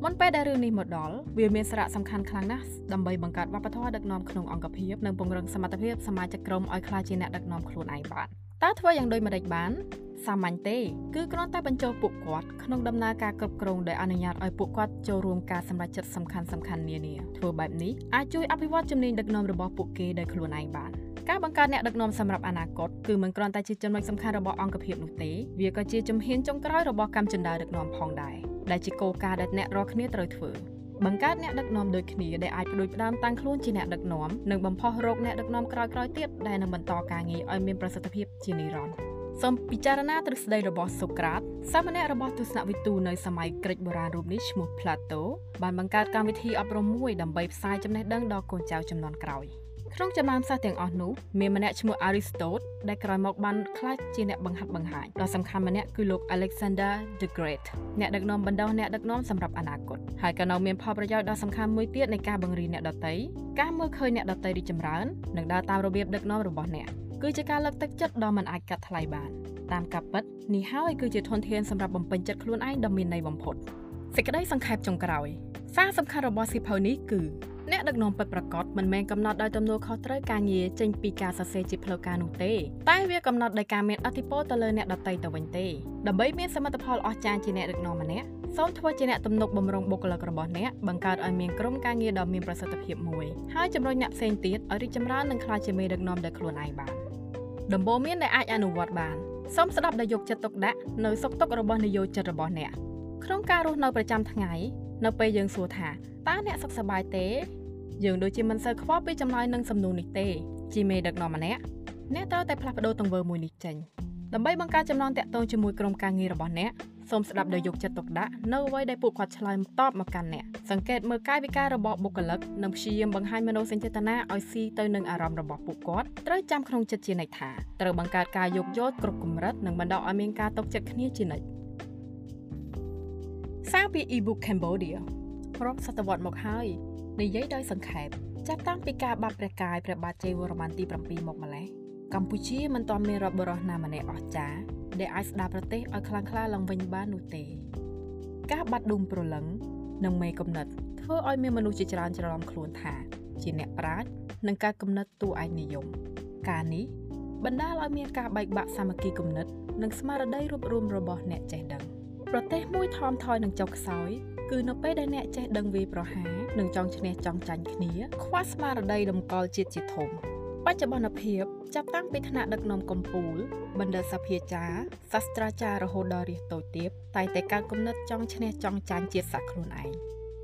មុនពេលដែលរឿងនេះមកដល់វាមានសារៈសំខាន់ខ្លាំងណាស់ដើម្បីបង្កើតវប្បធម៌ដឹកនាំក្នុងអង្គភាពនិងពង្រឹងសមត្ថភាពសមាជិកក្រុមឲ្យក្លាយជាអ្នកដឹកនាំខ្លួនឯងបាន តើធ្វើយ៉ាងដូចម្តេចបានសាមញ្ញទេ គឺគ្រាន់តែបញ្ចូលពួកគាត់ក្នុងដំណើរការគ្រប់គ្រងដោយអនុញ្ញាតឲ្យពួកគាត់ចូលរួមការសម្រេចចិត្តសំខាន់សំខាន់នានាធ្វើបែបនេះអាចជួយអភិវឌ្ឍជំនាញដឹកនាំរបស់ពួកគេដោយខ្លួនឯងបានការបង្កើតអ្នកដឹកនាំសម្រាប់អនាគតគឺមិនគ្រាន់តែជាចំណុចសំខាន់របស់អង្គភាពនោះទេវាក៏ជាជំហានចុងក្រោយរបស់កម្មចិន្តាដឹកនាំផងដែរដែលជាគោលការណ៍ដែលអ្នករាល់គ្នាត្រូវធ្វើ បង្កើតអ្នកដឹកនាំដូចគ្នាដែលអាចផ្ដួចផ្ដើមតាំងខ្លួនជាអ្នកដឹកនាំនិងបំផុសរោគអ្នកដឹកនាំក្រោយៗទៀតដែលនឹងបន្តការងារឲ្យមានប្រសិទ្ធភាពជានិរន្តរ៍សូមពិចារណាទ្រឹស្ដីរបស់សូក្រាតសាមណេររបស់ទស្សនវិទូនៅសម័យក្រិចបុរាណរូបនេះឈ្មោះ Plato បានបង្កើតកម្មវិធីអប់រំមួយដើម្បីផ្សាយចំណេះដឹងដល់កូនចៅចំនួនក្រោយ។ ក្នុងចំណោមសិស្សទាំងអស់នោះមានម្នាក់ឈ្មោះ Aristotle ដែលក្រោយមកបានក្លាយជាអ្នកបង្ហាត់បង្ហាញដ៏សំខាន់ម្នាក់គឺលោក Alexander the Great អ្នកដឹកនាំបណ្ដោះអ្នកដឹកនាំសម្រាប់អនាគតហើយក៏នៅមានផលប្រយោជន៍ដ៏សំខាន់មួយទៀតនៃការបង្រៀនអ្នកដទៃការមើលឃើញអ្នកដទៃរីកចម្រើននិងដើរតាមរបៀបដឹកនាំរបស់អ្នកគឺជាការលើកទឹកចិត្តដ៏មិនអាចកាត់ថ្លៃបានតាមការពិតនេះហើយគឺជាធនធានសម្រាប់បំពេញចិត្តខ្លួនឯងដ៏មានន័យបំផុតសេចក្តីសង្ខេបចុងក្រោយសារសំខាន់របស់សិភៅនេះគឺ អ្នកដឹកនាំពិតប្រាកដមិនមែនកំណត់ដោយទំនួលខុសត្រូវការងារចេញពីការសរសេរជាផ្លូវការនោះទេតែវាកំណត់ដោយការមានអធិពលទៅលើអ្នកដទៃទៅវិញទេដើម្បីមានសមិទ្ធផលអស្ចារ្យជាអ្នកដឹកនាំម្នាក់សូមធ្វើជាអ្នកទំនុកបំរុងបុគ្គលិករបស់អ្នកបង្កើតឲ្យមានក្រុមការងារដ៏មានប្រសិទ្ធភាពមួយហើយជំរុញអ្នកផ្សេងទៀតឲ្យរីកចម្រើននិងក្លាយជាមេដឹកនាំដោយខ្លួនឯងបានដំបូន្មានដែលអាចអនុវត្តបានសូមស្ដាប់ដោយយកចិត្តទុកដាក់នៅសុខទុក្ខរបស់និយោជិតរបស់អ្នកក្នុងការរស់នៅប្រចាំថ្ងៃនៅពេលយើងសួរថាតើអ្នកសុខសប្បាយទេ យើងដូចជាមិនសូវខ្វល់ពីចម្លើយនឹងសំណួរនេះទេជាមេដឹកនាំម្នាក់អ្នកត្រូវតែផ្លាស់ប្ដូរទង្វើមួយនេះចេញដើម្បីបង្កើតចំណងតាក់ទងជាមួយក្រុមការងាររបស់អ្នកសូមស្ដាប់ដោយយកចិត្តទុកដាក់នៅអ្វីដែលពួកគាត់ឆ្លើយតបមកកាន់អ្នកសង្កេតមើលកាយវិការរបស់បុគ្គលិកនិងព្យាយាមបង្ហាញមនោសញ្ចេតនាឲ្យស៊ីទៅនឹងអារម្មណ៍របស់ពួកគាត់ត្រូវចាំក្នុងចិត្តជានិច្ចថាត្រូវបង្កើតការយោគយល់គ្រប់កម្រិតនិងបណ្ដុះឲ្យមានការទុកចិត្តគ្នាជានិច្ចសារពី ebook Cambodia រាប់សតវត្សមកហើយ និយាយដោយសង្ខេបចាប់តាំងពីការបាត់ព្រះកាយព្រះបាទជ័យវរ្ម័នទី7មកម្លេះកម្ពុជាមិនទាន់មានរដ្ឋបរោះណាម្នាក់អស្ចារ្យដែលអាចស្ដារប្រទេសឲ្យខ្លាំងក្លាឡើងវិញបាននោះទេ ការបាត់ឌុំប្រលឹងនិងមេកំណត់ធ្វើឲ្យមានមនុស្សជាច្រើនច្រឡំខ្លួនថា ជាអ្នកប្រាជ្ញនិងការកំណត់តួឯកនិយមការនេះបណ្ដាលឲ្យមានការបែកបាក់សាមគ្គីគំនិត និងស្មារតីរួបរวมរបស់អ្នកចេះដឹងប្រទេសមួយថមថយនឹងចុះខ្សោយ គឺនៅពេលដែលអ្នកចេះដឹងវាប្រហារនិងចង់ឈ្នះចង់ចាញ់គ្នា ខ្វះស្មារតីតម្កល់ជាតិជាធំបច្ចុប្បន្នភាពចាប់តាំងពីថ្នាក់ដឹកនាំកម្ពុជាបណ្ឌិតសភាចារសាស្ត្រាចារ្យរហូតដល់រាជតូចទៀបតែតែកើតគំនិតចង់ឈ្នះចង់ចាញ់ជាតិសាសន៍ខ្លួនឯង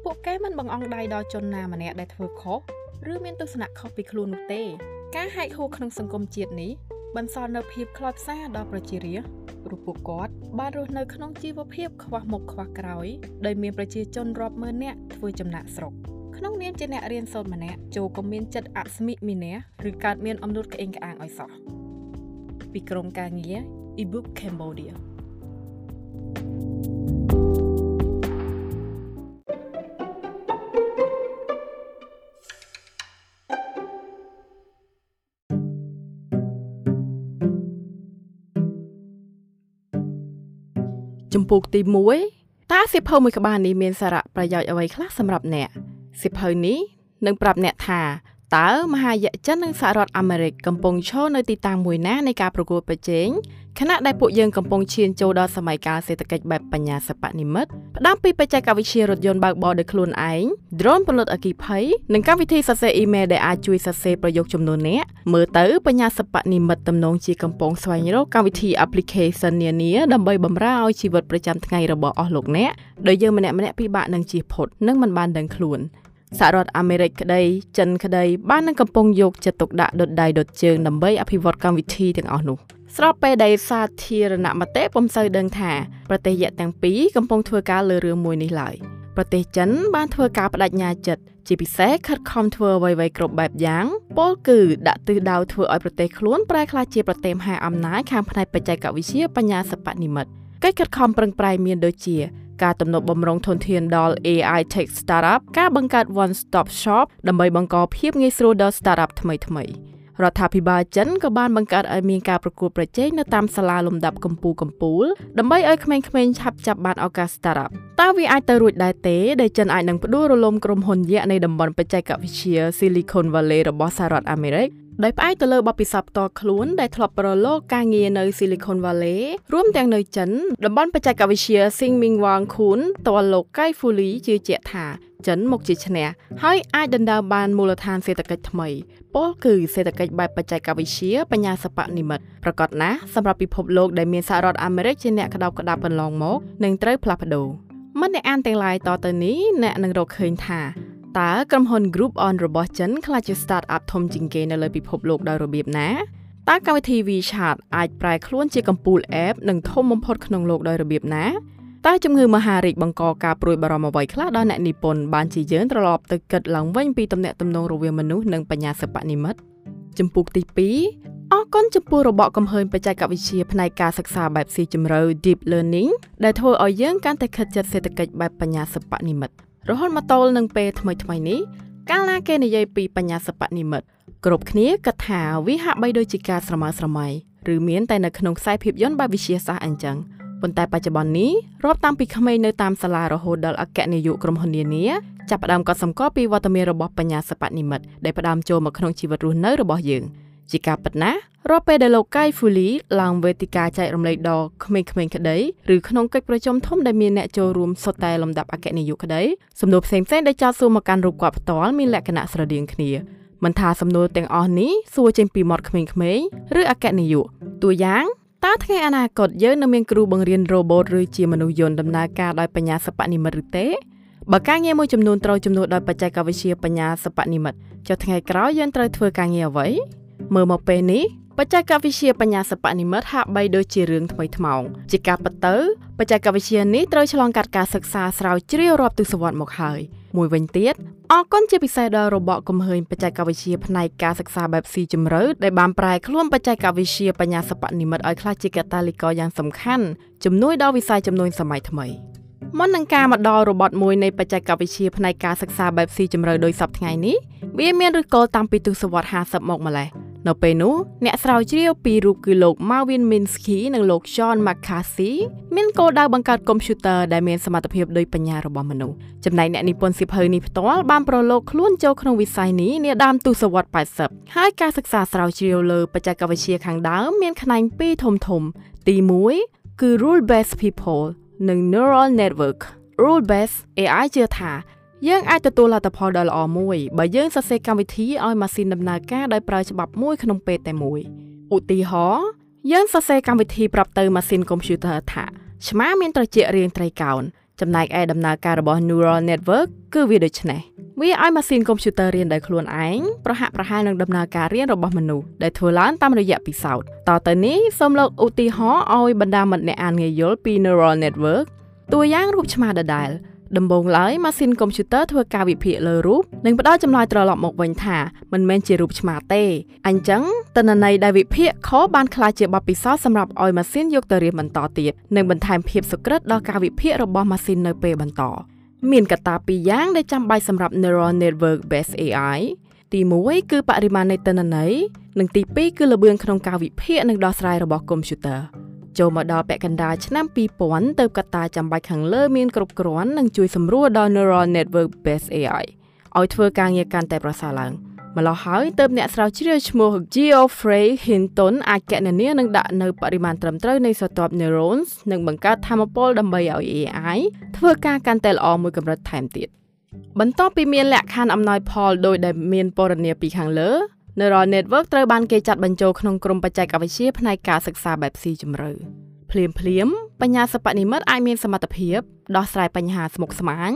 ពួកគេមិនបង្អង់ដៃដល់ជនណាម្នាក់ដែលធ្វើខុសឬមានទស្សនៈខុសពីខ្លួននោះទេ ការហែកហួរក្នុងសង្គមជាតិនេះ បន្សល់នូវភាពខ្លោចផ្សាដល់ប្រជារាស្ត្រព្រោះពួកគាត់បានរស់នៅក្នុងជីវភាពខ្វះមុខខ្វះក្រោយដោយមានប្រជាជនរាប់ម៉ឺននាក់ធ្វើចំណាក់ស្រុកក្នុងនាមជាអ្នករៀនសូត្រម្នាក់ចូលក៏មានចិត្តអស្មិមីនះឬកើតមានអំនួតក្អេងក្អាងឲ្យសោះពីក្រុមការងារ ebook Cambodia ចំពោះទី1តើសៀវភៅមួយក្បាលនេះមានសារៈប្រយោជន៍អ្វីខ្លះសម្រាប់អ្នកសិភៅនេះនឹងប្រាប់អ្នកថាតើមហាយៈចិននិងសហរដ្ឋអាមេរិកកំពុងឈរនៅទីតាំងមួយណានៃការប្រកួតប្រជែង ខណៈដែលពួកយើងកំពុងឈានចូលដល់សម័យកាលសេដ្ឋកិច្ចបែបបញ្ញាសិប្បនិម្មិតផ្ដើមពីបច្ចេកវិទ្យារថយន្តបើកបរដោយខ្លួនឯង drone ផលិតអគ្គិភ័យនិងកម្មវិធីសរសេរអ៊ីមែលដែលអាចជួយសរសេរប្រយោគចំនួនអ្នកមើលទៅបញ្ញាសិប្បនិម្មិតទំនងជាកំពុងស្វែងរកកម្មវិធី application នានាដើម្បីបម្រើឲ្យជីវិតប្រចាំថ្ងៃរបស់អស់លោកអ្នកដោយយើងម្នាក់ៗពិបាកនឹងជៀសផុតនិងមិនបានដឹងខ្លួនសហរដ្ឋអាមេរិកក្តីចិនក្តីបាននឹងកំពុងយកចិត្តទុកដាក់ដុតដៃដុតជើងដើម្បីអភិវឌ្ឍកម្មវិធីទាំងអស់នោះ ស្របពេលដែលសាធារណមតិពុំសូវដឹងថាប្រទេសយៈទាំងពីរកំពុងធ្វើការលើរឿងមួយនេះឡើយប្រទេសចិនបានធ្វើការបដិញ្ញាចិត្តជាពិសេសខិតខំធ្វើអ្វីៗគ្រប់បែបយ៉ាងពលគឺដាក់ទិសដៅធ្វើឲ្យប្រទេសខ្លួនប្រែក្លាយជាប្រទេសមហាអំណាចខាងផ្នែកបច្ចេកវិទ្យាបញ្ញាសិប្បនិម្មិតកិច្ចខិតខំប្រឹងប្រែងមានដូចជាការទំនប់បំរុងធនធានដល់ AI Tech Startup ការបង្កើត One Stop Shop ដើម្បីបង្កភាពងាយស្រួលដល់ Startup ថ្មីថ្មី រដ្ឋាភិបាលចិនក៏បានបង្កើតឲ្យមានការប្រកួតប្រជែងនៅតាមសាលាលំដាប់កម្ពុជាកម្ពុជាដើម្បីឲ្យក្មេងៗឆាប់ចាប់បានឱកាស Startup តើវាអាចទៅរួចដែរទេដែលចិនអាចនឹងផ្ដួលរលំក្រុមហ៊ុនយក្សនៃតំបន់បច្ចេកវិទ្យា Silicon Valley របស់សហរដ្ឋអាមេរិក ដោយផ្អែកទៅលើបទពិសោធន៍ផ្ទាល់ខ្លួនដែលធ្លាប់ប្រឡូកការងារនៅ Silicon Valley រួមទាំងនៅចិនតំបន់បច្ចេកវិទ្យា Xinmin Wang Kun តលលោក Kai Fu Li ជឿជាក់ថាចិនមកជាឈ្នះហើយអាចដណ្ដើមបានមូលដ្ឋានសេដ្ឋកិច្ចថ្មីពលគឺសេដ្ឋកិច្ចបែបបច្ចេកវិទ្យាបញ្ញាសិប្បនិម្មិតប្រកបណាស់សម្រាប់ពិភពលោកដែលមានសហរដ្ឋអាមេរិកជាអ្នកក្តោបក្តាប់កន្លងមកនឹងត្រូវផ្លាស់ប្ដូរមិនអ្នកអានទាំងឡាយតទៅនេះអ្នកនឹងរកឃើញថា តើក្រុមហ៊ុន Group On របស់ចិនក្លាយជា Startup ធំជាងគេនៅលើពិភពលោកដោយរបៀបណាតើកម្មវិធី WeChat អាចប្រែខ្លួនជាកំពូល App និងធំបំផុតក្នុងលោកដោយរបៀបណាតើជំងឺមហារីកបង្កការព្រួយបារម្ភអ្វីខ្លះដល់អ្នកនិពន្ធបានជាយើងត្រឡប់ទៅគិតឡើងវិញពីទំនាក់ទំនងរវាងមនុស្សនិងបញ្ញាសិប្បនិម្មិតចំពុកទី2អរគុណចំពោះរបបកំហើញបច្ចេកវិទ្យាផ្នែកការសិក្សាបែបស៊ីជម្រៅ Deep Learning ដែលធ្វើឲ្យយើងកាន់តែខិតជិតសេដ្ឋកិច្ចបែបបញ្ញាសិប្បនិម្មិត រហូតមកទល់នឹងពេលថ្មីថ្មីនេះកាលណាគេនិយាយពីបញ្ញាសិប្បនិម្មិតគ្រប់គ្នាគិតថាវាហាក់បីដូចជាការស្រមើស្រមៃឬមានតែនៅក្នុងខ្សែភាពយន្តបែបវិទ្យាសាស្ត្រអញ្ចឹងប៉ុន្តែបច្ចុប្បន្ននេះរាប់តាំងពីក្មេងនៅតាមសាលារហូតដល់អគ្គនាយកក្រុមហ៊ុននានាចាប់ផ្ដើមកត់សម្គាល់ពីវត្តមានរបស់បញ្ញាសិប្បនិម្មិតដែលផ្ដើមចូលមកក្នុងជីវិតរស់នៅរបស់យើង ជាការពិតណាស់រាល់ពេលដែលលោកកៃហ្វូលីឡើងវេទិកាចែករំលែកដល់ក្មេងៗក្តីឬក្នុងកិច្ចប្រជុំធំដែលមានអ្នកចូលរួមសុទ្ធតែលំដាប់អគ្គនាយកក្តីសំណួរផ្សេងៗដែលចោទសួរមកកាន់រូបគាត់ផ្ទាល់មានលក្ខណៈស្រដៀងគ្នាមិនថាសំណួរទាំងអស់នេះសួរចេញពីមាត់ក្មេងៗឬអគ្គនាយកតួយ៉ាងតើថ្ងៃអនាគតយើងនឹងមានគ្រូបង្រៀនរ៉ូបូតឬជាមនុស្សយន្តដំណើរការដោយបញ្ញាសិប្បនិម្មិតឬទេបើការងារមួយចំនួនត្រូវជំនួសដោយបច្ចេកវិទ្យាបញ្ញាសិប្បនិម្មិតចុះថ្ងៃក្រោយយើងត្រូវធ្វើការងារអ្វី មើលមកពេលនេះបច្ចេកវិទ្យាបញ្ញាសិប្បនិម្មិតហាក់បីដូចជារឿងថ្មីថ្មោងជាការពិតទៅបច្ចេកវិទ្យានេះត្រូវឆ្លងកាត់ការសិក្សាស្រាវជ្រាវរាប់ទសវត្សរ៍មកហើយមួយវិញទៀតអរគុណជាពិសេសដល់របបកំហើញបច្ចេកវិទ្យាផ្នែកការសិក្សាបែបស៊ីជម្រៅដែលបានប្រែខ្លួនបច្ចេកវិទ្យាបញ្ញាសិប្បនិម្មិតឲ្យក្លាយជាកត្តាលីករយ៉ាងសំខាន់ជំនួយដល់វិស័យចំនួនសម័យថ្មីមុននឹងការមកដល់របត់មួយនៃបច្ចេកវិទ្យាផ្នែកការសិក្សាបែបស៊ីជម្រៅដោយសពថ្ងៃនេះវាមានឫសគល់តាំងពីទសវត្សរ៍50មកម្លេះ នៅពេលនោះអ្នកស្រាវជ្រាវពីររូបគឺលោក Marvin Minsky និងលោក John McCarthy មានគោលដៅបង្កើតកុំព្យូទ័រដែលមានសមត្ថភាពដូចបញ្ញារបស់មនុស្សចំណែកអ្នកនិពន្ធសៀវភៅនេះផ្ទាល់បានប្រឡូកខ្លួនចូលក្នុងវិស័យនេះនាដើមទសវត្សរ៍80ហើយការសិក្សាស្រាវជ្រាវលើបច្ចេកវិទ្យាខាងដើមមានផ្នែកពីរធំធំ ទី1គឺ rule based people និង neural network rule based AI ជឿថា យើងអាចទទួលលទ្ធផលដ៏ល្អមួយបើយើងសរសេរកម្មវិធីឲ្យម៉ាស៊ីនដំណើរការដោយប្រើច្បាប់មួយក្នុងពេលតែមួយឧទាហរណ៍យើងសរសេរកម្មវិធីប្រាប់ទៅម៉ាស៊ីនកុំព្យូទ័រថាឆ្មាមានត្រចៀករាងត្រីកោណចំណែកឯដំណើរការរបស់ neural network គឺវាដូចនេះវាឲ្យម៉ាស៊ីនកុំព្យូទ័ររៀនដោយខ្លួនឯងប្រហាក់ប្រហែលនឹងដំណើរការរៀនរបស់មនុស្សដែលធ្វើឡើងតាមរយៈពិសោធន៍តទៅនេះសូមលោកឧទាហរណ៍ឲ្យបណ្ដាមិត្តអ្នកអានងាយយល់ពី neural network តួយ៉ាងរូបឆ្មាដដែល ដំបូងឡើយម៉ាស៊ីនកុំព្យូទ័រធ្វើការវិភាគលើរូបនិងផ្ដល់ចម្លើយត្រឡប់មកវិញថាមិនមែនជារូបឆ្មាទេអញ្ចឹងតនន័យដែលវិភាគខបានក្លាយជាបទពិសោធន៍សម្រាប់ឲ្យម៉ាស៊ីនយកទៅរៀនបន្តទៀតនិងបន្ថែមភាពសុក្រិតដល់ការវិភាគរបស់ម៉ាស៊ីននៅពេលបន្តមានកត្តាពីរយ៉ាងដែលចាំបាច់សម្រាប់ Neural Network Based AI ទី1គឺបរិមាណនៃទិន្នន័យនិងទី2គឺល្បឿនក្នុងការវិភាគនិងដោះស្រាយរបស់កុំព្យូទ័រ ចូលមកដល់ពាក់កណ្ដាលឆ្នាំ2000ទៅកត្តាចាំបាច់ខាងលើមានគ្រប់គ្រាន់និងជួយសម្រួលដល់ Neural Network Based AI ឲ្យធ្វើការងារកាន់តែប្រសើរឡើងម្ល៉េះហើយទៅអ្នកស្រាវជ្រាវឈ្មោះ Geoffrey Hinton អាចកណនានិងដាក់នៅបរិមាណត្រឹមត្រូវនៃស្រទាប់ neurons និងបង្កើតធម៌ពលដើម្បីឲ្យ AI ធ្វើការកាន់តែល្អមួយកម្រិតថែមទៀតបន្ទាប់ពីមានលក្ខខណ្ឌអំណោយផលដោយដែលមានពណ៌នាពីខាងលើ Neural Network ត្រូវបានគេចាត់បញ្ចូលក្នុងក្រុមបច្ចេកវិទ្យាផ្នែកការសិក្សាបែបស៊ីជម្រៅភ្លាមភ្លាមបញ្ញាសិប្បនិម្មិតអាចមានសមត្ថភាពដោះស្រាយបញ្ហាស្មុគស្មាញ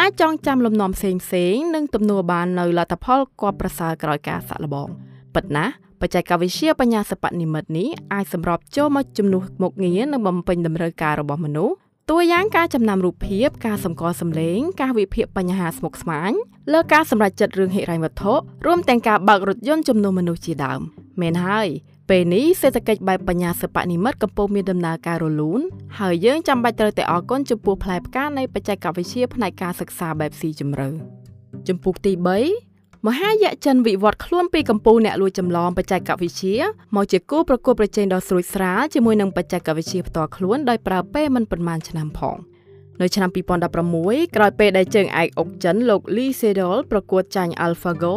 អាចចងចាំលំនាំផ្សេងផ្សេងនិងទំនួលបាននៅលទ្ធផលគបប្រសើរក្រោយការសាក់លបងពិតណាស់បច្ចេកវិទ្យាបញ្ញាសិប្បនិម្មិតនេះអាចសម្របចូលមកជំនួសមុខងារនិងបំពេញតម្រូវការរបស់មនុស្ស តួយ៉ាងការចំណាំរូបភាព ការសម្គាល់សម្លេង ការវិភាគបញ្ហាស្មុគស្មាញលើការសម្រេចចិត្តរឿងហិរញ្ញវត្ថុរួមទាំងការបើករថយន្តជំនួសមនុស្សជាដើមមែនហើយពេលនេះសេដ្ឋកិច្ចបែបបញ្ញាសិប្បនិម្មិតកំពុងមានដំណើរការរលូនហើយយើងចាំបាច់ត្រូវតែអរគុណចំពោះផ្លែផ្កានៃបច្ចេកវិទ្យាផ្នែកការសិក្សាបែបស៊ីជម្រៅចំពោះទី3 មហាយៈចិនវិវត្តខ្លួនពីកម្ពុជាអ្នកលួចចម្លងបច្ចេកវិទ្យាមកជាគូប្រកួតប្រជែងដ៏ស្រួយស្រាលជាមួយនឹងបច្ចេកវិទ្យាផ្ទាល់ខ្លួនដោយប្រើពេលមិនប្រមាណឆ្នាំផងនៅឆ្នាំ2016ក្រោយពេលដែលជើងឯកអុកចិនលោក Lee Sedol ប្រកួតចាញ់ AlphaGo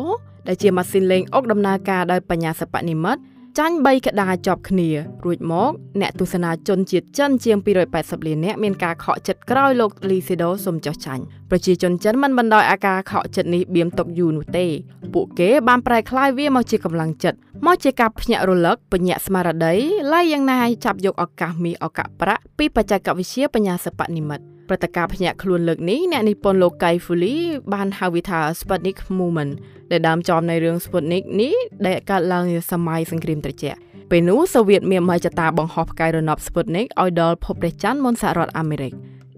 ដែលជាម៉ាស៊ីនលេងអុកដំណើរការដោយបញ្ញាសិប្បនិម្មិត ចាញ់3ក្តារជាប់គ្នា រួចមកអ្នកទស្សនាជនជាតិចិនជាង280លាននាក់មានការខកចិត្តក្រោយលោកលីស៊ីដូសុំចោះចាញ់ប្រជាជនចិនមិនបណ្ដោយអាការខកចិត្តនេះបៀមຕົកយូរនោះទេ ពួកគេបានប្រែក្លាយវាមកជាកម្លាំងចិត្តមកជាការភ្ញាក់រលឹកបញ្ញាស្មារតីឡាយយ៉ាងណាឲ្យចាប់យកឱកាសមាសឱកាសប្រាក់ពីបច្ចេកវិទ្យាបញ្ញាសិប្បនិម្មិត ព្រឹត្តិការណ៍ភ្ញាក់ខ្លួនលើកនេះអ្នកនិពន្ធលោកកៃហ្វូលីបានហៅវាថា Sputnik Movement ដែលដើមចំនៃរឿង Sputnik នេះដែលកើតឡើងនាសម័យសង្គ្រាមត្រជាក់ពេលនោះសូវៀតមានមហិច្ឆតាបង្ហោះផ្កាយរណប Sputnik ឲ្យដល់ភពព្រះច័ន្ទមុនសហរដ្ឋអាមេរិក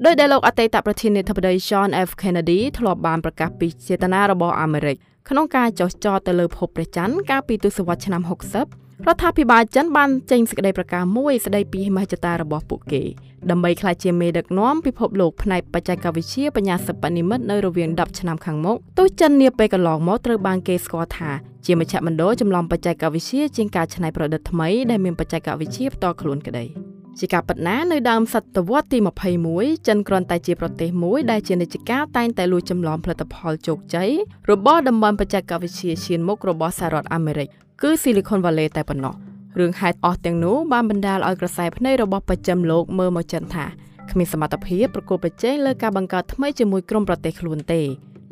ដោយដែលលោកអតីតប្រធានាធិបតី John F Kennedy ធ្លាប់បានប្រកាសពីចេតនារបស់អាមេរិកក្នុងការចោះចោទទៅលើភពព្រះច័ន្ទកាលពីទសវត្សរ៍ឆ្នាំ60 រដ្ឋាភិបាលចិនបានចេញសេចក្តីប្រកាសមួយស្តីពីមហិច្ឆតារបស់ពួកគេដើម្បីក្លាយជាមេដឹកនាំពិភពលោកផ្នែកបច្ចេកវិទ្យាបញ្ញាសិប្បនិម្មិតនៅរវាង10ឆ្នាំខាងមុខទោះចិននាពេលកន្លងមកត្រូវបានគេស្គាល់ថាជាមជ្ឈមណ្ឌលចម្លងបច្ចេកវិទ្យាជាងការច្នៃប្រឌិតថ្មីដែលមានបច្ចេកវិទ្យាផ្ទាល់ខ្លួនក្តី ជាការពិតណានៅដើមសតវត្សទី21ចិនគ្រាន់តែជាប្រទេសមួយដែលជានិច្ចការតែងតែលួចចម្លងផលិតផលជោគជ័យរបស់តំបន់បច្ចេកវិទ្យាឈានមុខរបស់សហរដ្ឋអាមេរិកគឺ Silicon Valley តែប៉ុណ្ណោះរឿងហេតុអស់ទាំងនោះបានបណ្ដាលឲ្យក្រសែភ្នែករបស់បច្ចឹមលោកមើលមកចិនថាគ្មានសមត្ថភាពប្រកួតប្រជែងលើការបង្កើតថ្មីជាមួយក្រុមប្រទេសខ្លួនទេ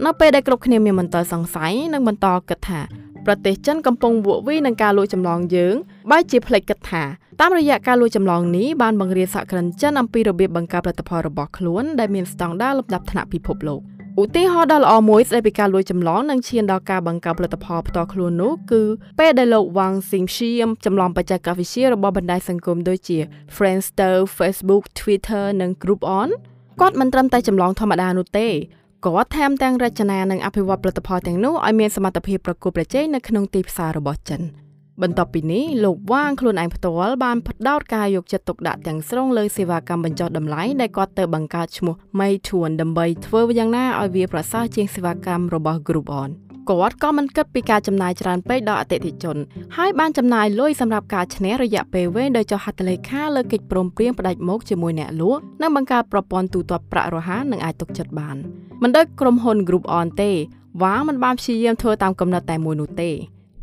នៅពេលដែលគ្រប់គ្នាមានមន្ទិលសង្ស័យនិងបន្តគិតថា ប្រទេសចិនកំពុងវក់វីនឹងការលួចចម្លងយើងបែរជាផ្លេចគិតថាតាមរយៈការលួចចម្លងនេះបានបង្រៀនសហគ្រិនចិនអំពីរបៀបបង្កើតផលិតផលរបស់ខ្លួនដែលមានស្តង់ដារលំដាប់ថ្នាក់ពិភពលោកឧទាហរណ៍ដ៏ល្អមួយស្ដីពីការលួចចម្លងនិងឈានដល់ការបង្កើតផលិតផលផ្ទាល់ខ្លួននោះគឺពេលដែលលោកវ៉ាងស៊ីងឈៀមចម្លងបច្ចេកវិទ្យារបស់បណ្ដាញសង្គមដូចជា Friendster, Facebook, Twitter និង Groupon គាត់មិនត្រឹមតែចម្លងធម្មតានោះទេ គាត់ថែមទាំងរចនានិងអភិវឌ្ឍផលិតផលទាំងនោះឲ្យមានសមត្ថភាពប្រកួតប្រជែងនៅក្នុងទីផ្សាររបស់ចិនបន្ទាប់ពីនេះលោកវ៉ាងខ្លួនឯងផ្ទាល់បានផ្ដោតការយកចិត្តទុកដាក់ទាំងស្រុងលើសេវាកម្មបញ្ចុះតម្លៃដែលគាត់ទៅបង្កើតឈ្មោះ Meituan ដើម្បីធ្វើយ៉ាងណាឲ្យវាប្រសើរជាងសេវាកម្មរបស់ Groupon គាត់ក៏មិនគិតពីការចំណាយច្រើនពេកដល់អតិថិជន ហើយបានចំណាយលុយសម្រាប់ការឈ្នះរយៈពេលវែងដោយចុះហត្ថលេខាលើកិច្ចព្រមព្រៀងផ្ដាច់មុខជាមួយអ្នកលក់និងបង្កើតប្រព័ន្ធទូទាត់ប្រាក់រហ័សនិងអាចទុកចិត្តបានមិនដូចក្រុមហ៊ុន Group On ទេវ៉ាមិនបានព្យាយាមធ្វើតាមកំណត់តែមួយនោះទេ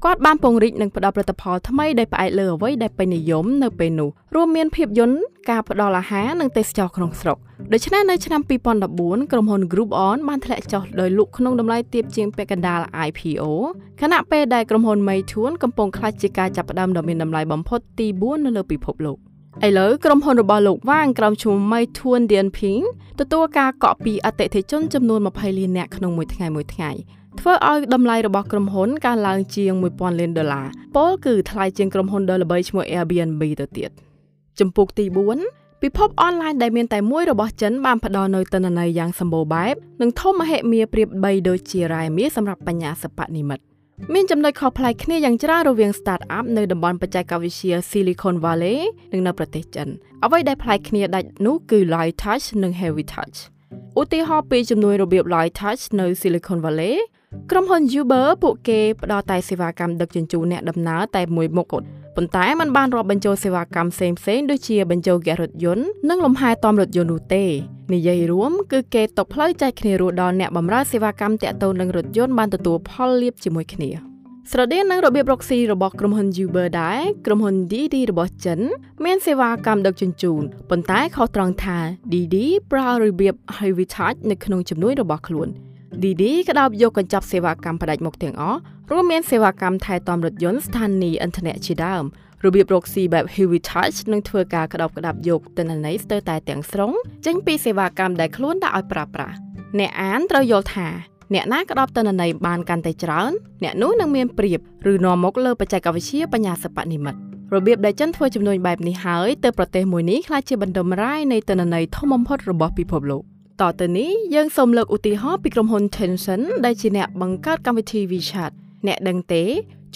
គាត់បានពង្រីកនិងផ្ដល់ផលិតផលថ្មីដែលផ្អែកលើអ្វីដែលពេញនិយមនៅពេលនោះរួមមានភាពយន្តការផ្ដល់អាហារនិងទេសចរក្នុងស្រុកដូច្នេះនៅឆ្នាំ2014ក្រុមហ៊ុន Group On បានធ្លាក់ចុះដោយលក់ក្នុងតម្លៃទាបជាងពាក់កណ្ដាល IPO ខណៈពេលដែលក្រុមហ៊ុន Meituan កំពុងខ្លាចជាការចាប់ផ្ដើមដ៏មានតម្លៃបំផុតទី4នៅលើពិភពលោកឥឡូវក្រុមហ៊ុនរបស់លោកវ៉ាងក្រោមឈ្មោះ Meituan Dianping ទទួលការកក់ពីអតិថិជនចំនួន20លាននាក់ក្នុងមួយថ្ងៃមួយថ្ងៃ ធ្វើឲ្យតម្លៃរបស់ក្រុមហ៊ុនកើនឡើងជាង1000លានដុល្លារពលគឺថ្លៃជាងក្រុមហ៊ុនដ៏ល្បីឈ្មោះ Airbnb ទៅទៀតចំពុកទី4ពិភពអនឡាញដែលមានតែមួយរបស់ចិនបានផ្ដល់នូវទិន្នន័យយ៉ាងសម្បូរបែបនិងធំមហិមាប្រៀបបីដូចជារ៉ែមាសសម្រាប់បញ្ញាសិប្បនិមិត្តមានចំណុចខុសប្លែកគ្នាយ៉ាងច្រើនរវាង Startup នៅតំបន់បច្ចេកវិទ្យា Silicon Valley និងនៅប្រទេសចិនអ្វីដែលប្លែកគ្នាដាច់នោះគឺ Light Touch និង Heavy Touch ឧទាហរណ៍ពីជំនួយរបៀប Light Touch នៅ Silicon Valley ក្រុមហ៊ុន Uber ពួកគេផ្ដល់តែសេវាកម្មដឹកជញ្ជូនអ្នកដំណើរតែមួយមុខប៉ុន្តែมันបានរាប់បញ្ចូលសេវាកម្មផ្សេងផ្សេងដូចជាបញ្ចូលហ្គាសរថយន្តនិងលំហែតំរថយន្តនោះទេនិយាយរួមគឺគេតកផ្លូវចែកគ្នារស់ដល់អ្នកបម្រើសេវាកម្មតាក់ទងនឹងរថយន្តបានទទួលផលលាភជាមួយគ្នាស្រដៀងនឹងរបៀបរកស៊ីរបស់ក្រុមហ៊ុន Uber ដែរក្រុមហ៊ុន Didi របស់ចិន មានសេវាកម្មដឹកជញ្ជូនប៉ុន្តែខុសត្រង់ថា Didi ប្រើរបៀប Heavy Touch នៅក្នុងជំនួយរបស់ខ្លួន Didi ក៏ដោបយកកញ្ចប់សេវាកម្មផ្ដាច់មុខទាំងអស់រួមមានសេវាកម្មថែទាំរថយន្តស្ថានីយ៍អ៊ីនធឺណិតជាដើមរបៀបរកស៊ីបែប Heavy Touch នឹងធ្វើការក្តោបក្តាប់យកទិន្នន័យស្ទើរតែទាំងស្រុងចេញពីសេវាកម្មដែលខ្លួនដាក់ឲ្យប្រើប្រាស់អ្នកអានត្រូវយល់ថាអ្នកណាក្តោបទិន្នន័យបានកាន់តែច្រើន អ្នកនោះនឹងមានប្រៀបឬនាំមកលើបច្ចេកវិទ្យាបញ្ញាសិប្បនិម្មិតរបៀបដែលចិនធ្វើចំនួនបែបនេះហើយទៅប្រទេសមួយនេះខ្លះជាបណ្ដុំរាយនៃទិន្នន័យធំបំផុតរបស់ពិភពលោក តទៅនេះយើងសូមលើកឧទាហរណ៍ពីក្រុមហ៊ុន Tencent ដែលជាអ្នកបង្កើតកម្មវិធី WeChat អ្នកដឹងទេ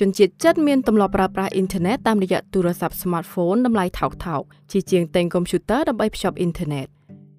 ជនជាតិចិនមានទម្លាប់ប្រើប្រាស់អ៊ីនធឺណិតតាមរយៈទូរស័ព្ទ smartphone តម្លៃថោកថោកជាជាងទិញកុំព្យូទ័រដើម្បីភ្ជាប់អ៊ីនធឺណិត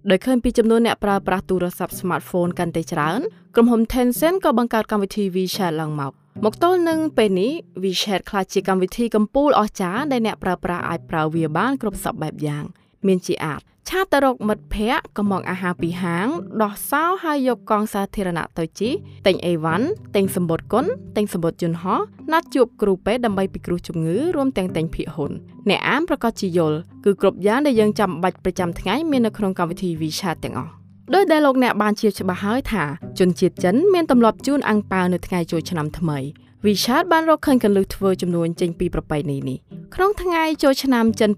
ដោយឃើញពីចំនួនអ្នកប្រើប្រាស់ទូរស័ព្ទ smartphone កាន់តែច្រើនក្រុមហ៊ុន Tencent ក៏បង្កើតកម្មវិធី WeChat ឡើងមកមកទល់នឹងពេលនេះ WeChat ក្លាយជាកម្មវិធីកំពូលអស្ចារ្យដែលអ្នកប្រើប្រាស់អាចប្រើវាបានគ្រប់សពបែបយ៉ាង មានជាអាច ឆាតទៅរកមិត្តភ័ក្តិក៏មកអាហារពីហាង ដោះសោហើយយកកង់សាធារណៈទៅជីទិញអីវ៉ាន់ទិញសម្បត្តិគុណទិញសម្បត្តិយន្តហោះណាត់ជួបគ្រូពេទ្យដើម្បីពិគ្រោះជំងឺរួមទាំងទិញភាគហ៊ុនអ្នកអានប្រកាសជាយល់គឺគ្រប់យ៉ាងដែលយើងចាំបាច់ប្រចាំថ្ងៃមាននៅក្នុងកម្មវិធី WeChat ទាំងអស់ដោយដែលលោកអ្នកបានជាច្បាស់ហើយថាជនជាតិចិនមានទម្លាប់ជូនអាំងប៉ាវនៅថ្ងៃចូលឆ្នាំថ្មី WeChat បានរកឃើញកន្លឹះធ្វើចំនួនចេញពីប្របីនេះនេះក្នុងថ្ងៃចូលឆ្នាំចិន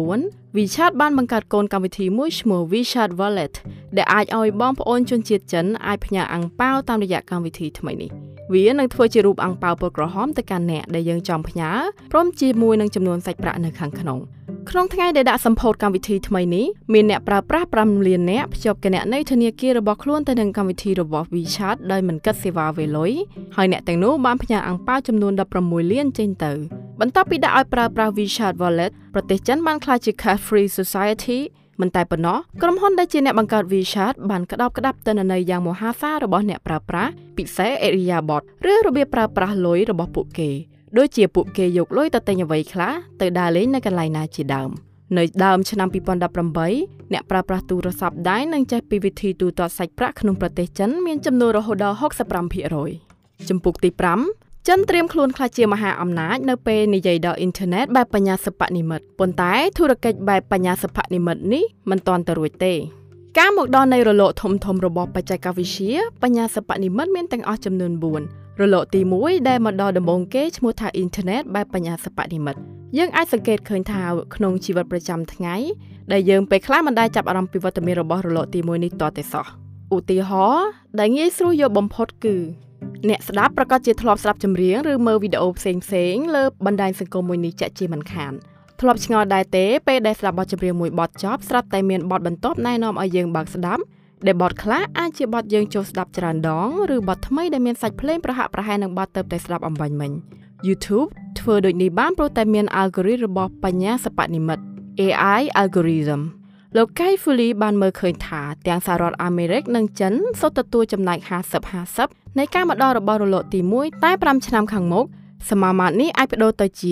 2014 WeChat បានបង្កើតកូនកម្មវិធីមួយឈ្មោះ WeChat Wallet ដែលអាចឲ្យបងប្អូនជនជាតិចិនអាចផ្ញើអាំងប៉ាវតាមរយៈកម្មវិធីថ្មីនេះ វានឹងធ្វើជារូបអាំងប៉ាវពណ៌ក្រហមទៅកាន់អ្នកដែលយើងចង់ផ្ញើព្រមជាមួយនឹងចំនួនសាច់ប្រាក់នៅខាងក្នុង។ក្នុងថ្ងៃដែលដាក់សម្ពោធកម្មវិធីថ្មីនេះមានអ្នកប្រើប្រាស់5លាននាក់ភ្ជាប់គណនីធនាគាររបស់ខ្លួនទៅនឹងកម្មវិធីរបស់ WeChat ដោយមិនគិតសេវាវេលុយហើយអ្នកទាំងនោះបានផ្ញើអាំងប៉ាវចំនួន16លានចេញទៅបន្ទាប់ពីដាក់ឲ្យប្រើប្រាស់ WeChat Wallet ប្រទេសចិនបានក្លាយជា cash free society មិនតែប៉ុណ្ណោះក្រុមហ៊ុនដែលជាអ្នកបង្កើត WeChat បានក្តោបក្តាប់ទិន្នន័យយ៉ាងមហាសាលរបស់អ្នកប្រើប្រាស់ពិសេសអេរីយ៉ាបតឬរបៀបប្រើប្រាស់លុយរបស់ពួកគេដូចជាពួកគេយកលុយទៅទិញអ្វីខ្លះទៅដើរលេងនៅកន្លែងណាជាដើមនៅដើមឆ្នាំ2018អ្នកប្រើប្រាស់ទូរស័ព្ទដៃនឹងចេះពីវិធីទូទាត់សាច់ប្រាក់ក្នុងប្រទេសចិនមានចំនួនរហូតដល់65%ចំពុកទី5 ចិនត្រៀមខ្លួនខ្លះជាមហាអំណាចនៅពេលនិយាយដល់អ៊ីនធឺណិតបែបបញ្ញាសិប្បនិម្មិតប៉ុន្តែធុរកិច្ចបែបបញ្ញាសិប្បនិម្មិតនេះមិនទាន់ទៅរួចទេការមកដល់នៃរលកធំធំរបស់បច្ចេកវិទ្យាបញ្ញាសិប្បនិម្មិតមានទាំងអស់ចំនួន4រលកទី1ដែលមកដល់ដំបូងគេឈ្មោះថាអ៊ីនធឺណិតបែបបញ្ញាសិប្បនិម្មិតយើងអាចសង្កេតឃើញថាក្នុងជីវិតប្រចាំថ្ងៃដែលយើងពេលខ្លះមិនដែលចាប់អារម្មណ៍ពីវត្តមានរបស់រលកទី1នេះតតែសោះឧទាហរណ៍ដែលងាយស្រួលយកបំផុតគឺ អ្នកស្ដាប់ប្រកាសជាធ្លាប់ស្ដាប់ចម្រៀងឬមើលវីដេអូផ្សេងផ្សេងលើបណ្ដាញសង្គមមួយនេះចាក់ជាមិនខានធ្លាប់ឆ្ងល់ដែរទេពេលដែលស្ដាប់បទចម្រៀងមួយបទចប់ស្រាប់តែមានបទបន្ទាប់ណែនាំឲ្យយើងបើកស្ដាប់ដែលបទខ្លះអាចជាបទយើងចូលស្ដាប់ច្រើនដងឬបទថ្មីដែលមានសាច់ភ្លេងប្រហាក់ប្រហែលនឹងបទទៅតែស្ដាប់អំបញ្ញមិញ YouTube ធ្វើដូចនេះបានព្រោះតែមាន algorithm របស់បញ្ញាសិប្បនិម្មិត AI algorithm លោក Kai Fuli បានមើលឃើញថាទាំងសហរដ្ឋអាមេរិកនិងចិនសុទ្ធទទួលចំណែក50-50នៃការមកដល់របស់រលកទី1តែ5ឆ្នាំខាងមុខសមាមាត្រនេះអាចបដូរទៅជា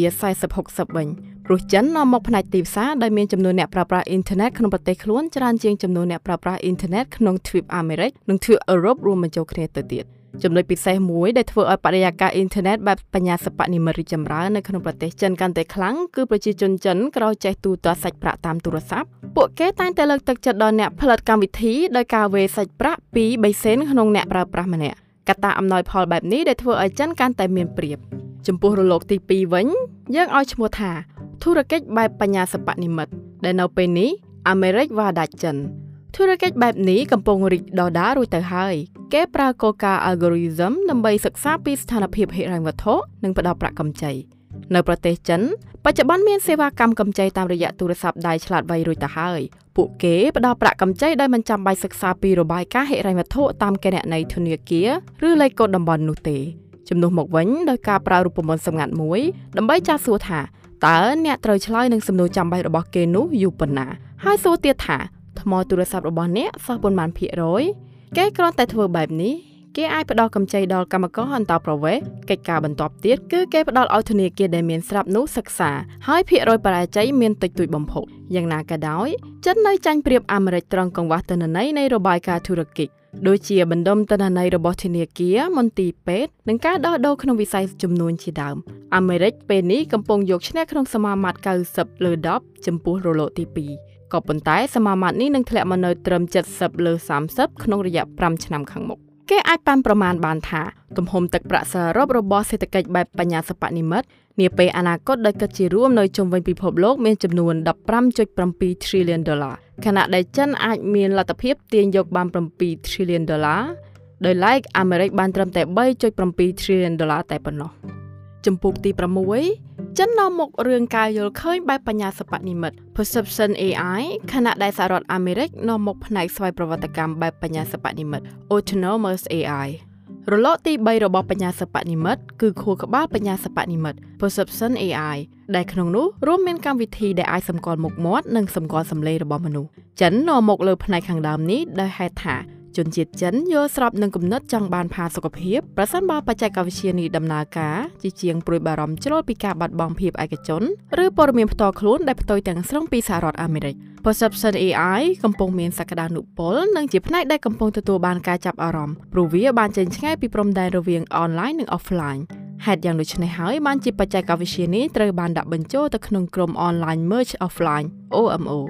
40-60វិញព្រោះចិននាំមកផ្នែកទីផ្សារដែលមានចំនួនអ្នកប្រើប្រាស់អ៊ីនធឺណិតក្នុងប្រទេសខ្លួនច្រើនជាងចំនួនអ្នកប្រើប្រាស់អ៊ីនធឺណិតក្នុងទ្វីបអាមេរិកនិងទ្វីបអឺរ៉ុបរួមបញ្ចូលគ្នាទៅទៀត។ ចំណុចពិសេសមួយដែលធ្វើឲ្យបរិយាកាសអ៊ីនធឺណិតបែបបញ្ញាសិប្បនិម្មិតរីកចម្រើននៅក្នុងប្រទេសចិនកាន់តែខ្លាំងគឺប្រជាជនចិនក្រោយចេះទូទាត់សាច់ប្រាក់តាមទូរស័ព្ទពួកគេតែងតែលើកទឹកចិត្តដល់អ្នកផលិតកម្មវិធីដោយការវេសាច់ប្រាក់ពី3សេនក្នុងអ្នកប្រើប្រាស់ម្នាក់កត្តាអំណោយផលបែបនេះដែលធ្វើឲ្យចិនកាន់តែមានប្រៀបចំពោះរលកទី2វិញ យើងឲ្យឈ្មោះថាធុរកិច្ចបែបបញ្ញាសិប្បនិម្មិតដែលនៅពេលនេះអាមេរិកវាដាច់ចិន ធុរកិច្ចបែបនេះកំពុងរីកដុះដាលរួចទៅហើយ គេប្រើគោលការណ៍ algorithm ដើម្បីសិក្សាពីស្ថានភាពហិរញ្ញវត្ថុនិងផ្ដល់ប្រាក់កម្ចីនៅប្រទេសចិនបច្ចុប្បន្នមានសេវាកម្មកម្ចីតាមរយៈទូរស័ព្ទដៃឆ្លាតវៃរួចទៅហើយពួកគេផ្ដល់ប្រាក់កម្ចីដោយមិនចាំបាច់សិក្សាពីរបាយការណ៍ហិរញ្ញវត្ថុតាមគណនីធនាគារឬលេខកូដតំបន់នោះទេជំនួសមកវិញដោយការប្រើរូបមន្តសម្ងាត់មួយដើម្បីចាស់សួរថាតើអ្នកត្រូវឆ្លើយនឹងសំណួរចាំបាច់របស់គេនោះយូរប៉ុណ្ណាហើយសួរទៀតថា ថ្មទូរស័ព្ទរបស់អ្នកសោះប៉ុន្មានភាគរយគេគ្រាន់តែធ្វើបែបនេះគេអាចផ្ដល់កម្ចីដល់កម្មករអន្តោប្រវេសន៍កិច្ចការបន្ទាប់ទៀតគឺគេផ្ដល់ឲ្យធនាគារដែលមានស្រាប់នោះសិក្សាហើយភាគរយបរាជ័យមានតិចតួចបំផុតយ៉ាងណាក៏ដោយចិននៅចាញ់ប្រៀបអាមេរិកត្រង់កង្វះទិន្នន័យនៃរបាយការណ៍ធុរកិច្ចដូចជាបណ្ដុំទិន្នន័យរបស់ធនាគារមន្ទីរពេទ្យនិងការដោះដូរក្នុងវិស័យចំនួនជាដើមអាមេរិកពេលនេះកំពុងយកឈ្នះក្នុងសមាមាត្រ90លើ10ចំពោះរលកទី2 ក៏ប៉ុន្តែសមាមាត្រនេះនឹងធ្លាក់មកនៅត្រឹម70លើ30ក្នុងរយៈ5ឆ្នាំខាងមុខគេអាចប៉ាន់ប្រមាណបានថាទំហំទឹកប្រាក់សរុបរបស់សេដ្ឋកិច្ចបែបបញ្ញាសិប្បនិម្មិតនាពេលអនាគតដោយគិតជារួមនៅជុំវិញពិភពលោកមានចំនួន15.7 trillion ដុល្លារខណៈដែលចិនអាចមានលទ្ធភាពទាញយកបាន7 trillion ដុល្លារដោយឡែកអាមេរិកបានត្រឹមតែ3.7 trillion ដុល្លារតែប៉ុណ្ណោះ ចំពោះទី6ចិននាំមករឿងការយល់ឃើញបែបបញ្ញាសិប្បនិម្មិត Perception AI ខណៈដែលសហរដ្ឋអាមេរិកនាំមកផ្នែកស្វ័យប្រវត្តិកម្មបែបបញ្ញាសិប្បនិម្មិត Autonomous AI រលកទី3របស់បញ្ញាសិប្បនិម្មិតគឺខួរក្បាលបញ្ញាសិប្បនិម្មិត Perception AI ដែលក្នុងនោះរួមមានកម្មវិធីដែលអាចសម្គាល់មុខមាត់និងសម្គាល់សំឡេងរបស់មនុស្សចិននាំមកលើផ្នែកខាងដើមនេះដោយហេតុថា ជនជាតិចិនយល់ស្របនឹងគំនិតចង់បានផាសុកភាពប្រសិនបើបច្ចេកវិទ្យានេះដំណើរការជាជាងព្រួយបារម្ភជ្រុលពីការបាត់បង់ភាពឯកជនឬព័ត៌មានផ្ទាល់ខ្លួនដែលផ្ទុយទាំងស្រុងពីសហរដ្ឋអាមេរិក Perception AI កំពុងមានសក្តានុពលនិងជាផ្នែកដែលកំពុងទទួលបានការចាប់អារម្មណ៍ព្រោះវាបានចេញឆ្ងាយពីព្រំដែនរវាង online និង offline ហេតុយ៉ាងដូចនេះហើយបានជាបច្ចេកវិទ្យានេះត្រូវបានដាក់បញ្ចូលទៅក្នុងក្រុម online merge offline OMO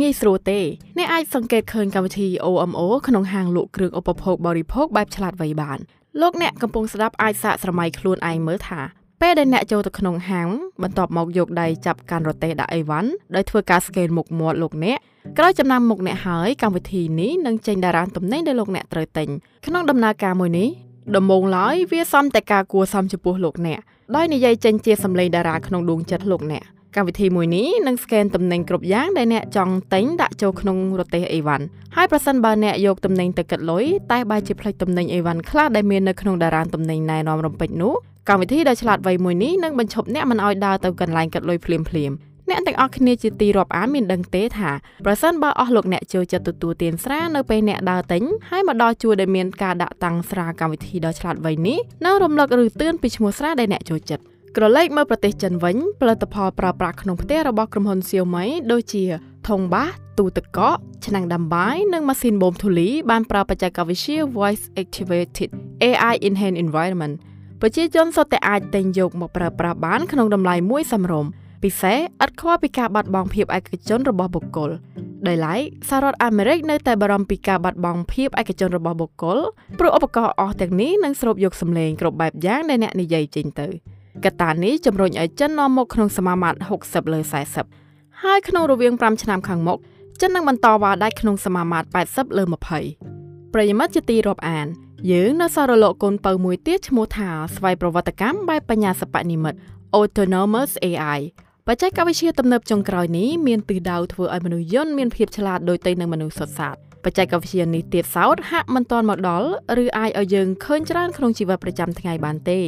ងាយស្រួលទេអ្នកអាចសង្កេតឃើញកម្មវិធី OMO ក្នុងហាងលក់គ្រឿងឧបភោគបរិភោគបែបឆ្លាតវៃបានលោកអ្នកកំពុងស្ដាប់អាចសាកស្រមៃខ្លួនឯងមើលថាពេលដែលអ្នកចូលទៅក្នុងហាងបន្ទាប់មកយកដៃចាប់កាន់រទេះដាក់អីវ៉ាន់ដោយធ្វើការស្កេនមុខមាត់លោកអ្នកក្រោយចំណាំមុខអ្នកហើយកម្មវិធីនេះនឹងចេញតារាងទំនិញដែលលោកអ្នកត្រូវទិញក្នុងដំណើរការមួយនេះដំបូងឡើយវាសំតែការគួរសមចំពោះលោកអ្នកដោយនិយាយចេញជាសម្លេងតារាក្នុងដួងចិត្តលោកអ្នក កម្មវិធីមួយនេះនឹងស្កេនទំនិញគ្រប់យ៉ាងដែលអ្នកចង់ទិញដាក់ចូលក្នុងរទេះអីវ៉ាន់ហើយប្រសិនបើអ្នកយកទំនិញទៅគិតលុយតែបែរជាផ្លេចទំនិញអីវ៉ាន់ខ្លះដែលមាននៅក្នុងតារាងទំនិញណែនាំរំពេចនោះកម្មវិធីដ៏ឆ្លាតវៃមួយនេះនឹងបញ្ឈប់អ្នកមិនឲ្យដើរទៅកន្លែងគិតលុយភ្លាមភ្លាមអ្នកទាំងអស់គ្នាជាទីរាប់អានមានដឹងទេថាប្រសិនបើអស់លោកអ្នកចូលចិត្តទទួលទានស្រានៅពេលអ្នកដើរទិញហើយមកដល់ជួរដែលមានការដាក់តាំងស្រាកម្មវិធីដ៏ឆ្លាតវៃនេះនឹងរំលឹកឬទឿនពីឈ្មោះស្រាដែលអ្នកចូលចិត្ត ក្រឡេកមកប្រទេសចិនវិញផលិតផលប្រើប្រាស់ក្នុងផ្ទះរបស់ក្រុមហ៊ុន Xiaomi ដូចជាធុងបាសទូទឹកកកឆ្នាំងដាំបាយនិងម៉ាស៊ីនបូមធូលីបានប្រើបច្ចេកវិទ្យា Voice Activated AI Enhanced Environment ប្រជាជនសុទ្ធតែអាចទិញយកមកប្រើប្រាស់បានក្នុងតម្លៃមួយសមរម្យពិសេសឥតខ្វល់ពីការបាត់បង់ភាពឯកជនរបស់បុគ្គលដោយឡែកសហរដ្ឋអាមេរិកនៅតែបារម្ភពីការបាត់បង់ភាពឯកជនរបស់បុគ្គលព្រោះឧបករណ៍អស់ទាំងនេះនឹងស្រូបយកសម្លេងគ្រប់បែបយ៉ាងដែលអ្នកនិយាយចេញទៅ កត្តានេះជំរុញឲ្យចិននាំមុខក្នុងសមាមាត្រ60លើ40ហើយក្នុងរវាង5ឆ្នាំខាងមុខចិននឹងបន្តវ៉ាដាច់ក្នុងសមាមាត្រ80លើ20ប្រិយមិត្តជាទីរាប់អាន យើងនៅសរលោកកូនពៅមួយទៀតឈ្មោះថាស្វ័យប្រវត្តិកម្មបែបបញ្ញាសិប្បនិមិត្ត Autonomous AI បច្ចេកវិទ្យាទំនើបចុងក្រោយនេះមានទិសដៅធ្វើឲ្យមនុស្សយន្តមានភាពឆ្លាតដូចទៅនឹងមនុស្សសុទ្ធសាធ បច្ចេកវិទ្យានេះទៀតសោតហាក់មិនទាន់មកដល់ឬអាចឲ្យយើងឃើញច្រើនក្នុងជីវិតប្រចាំថ្ងៃបានទេ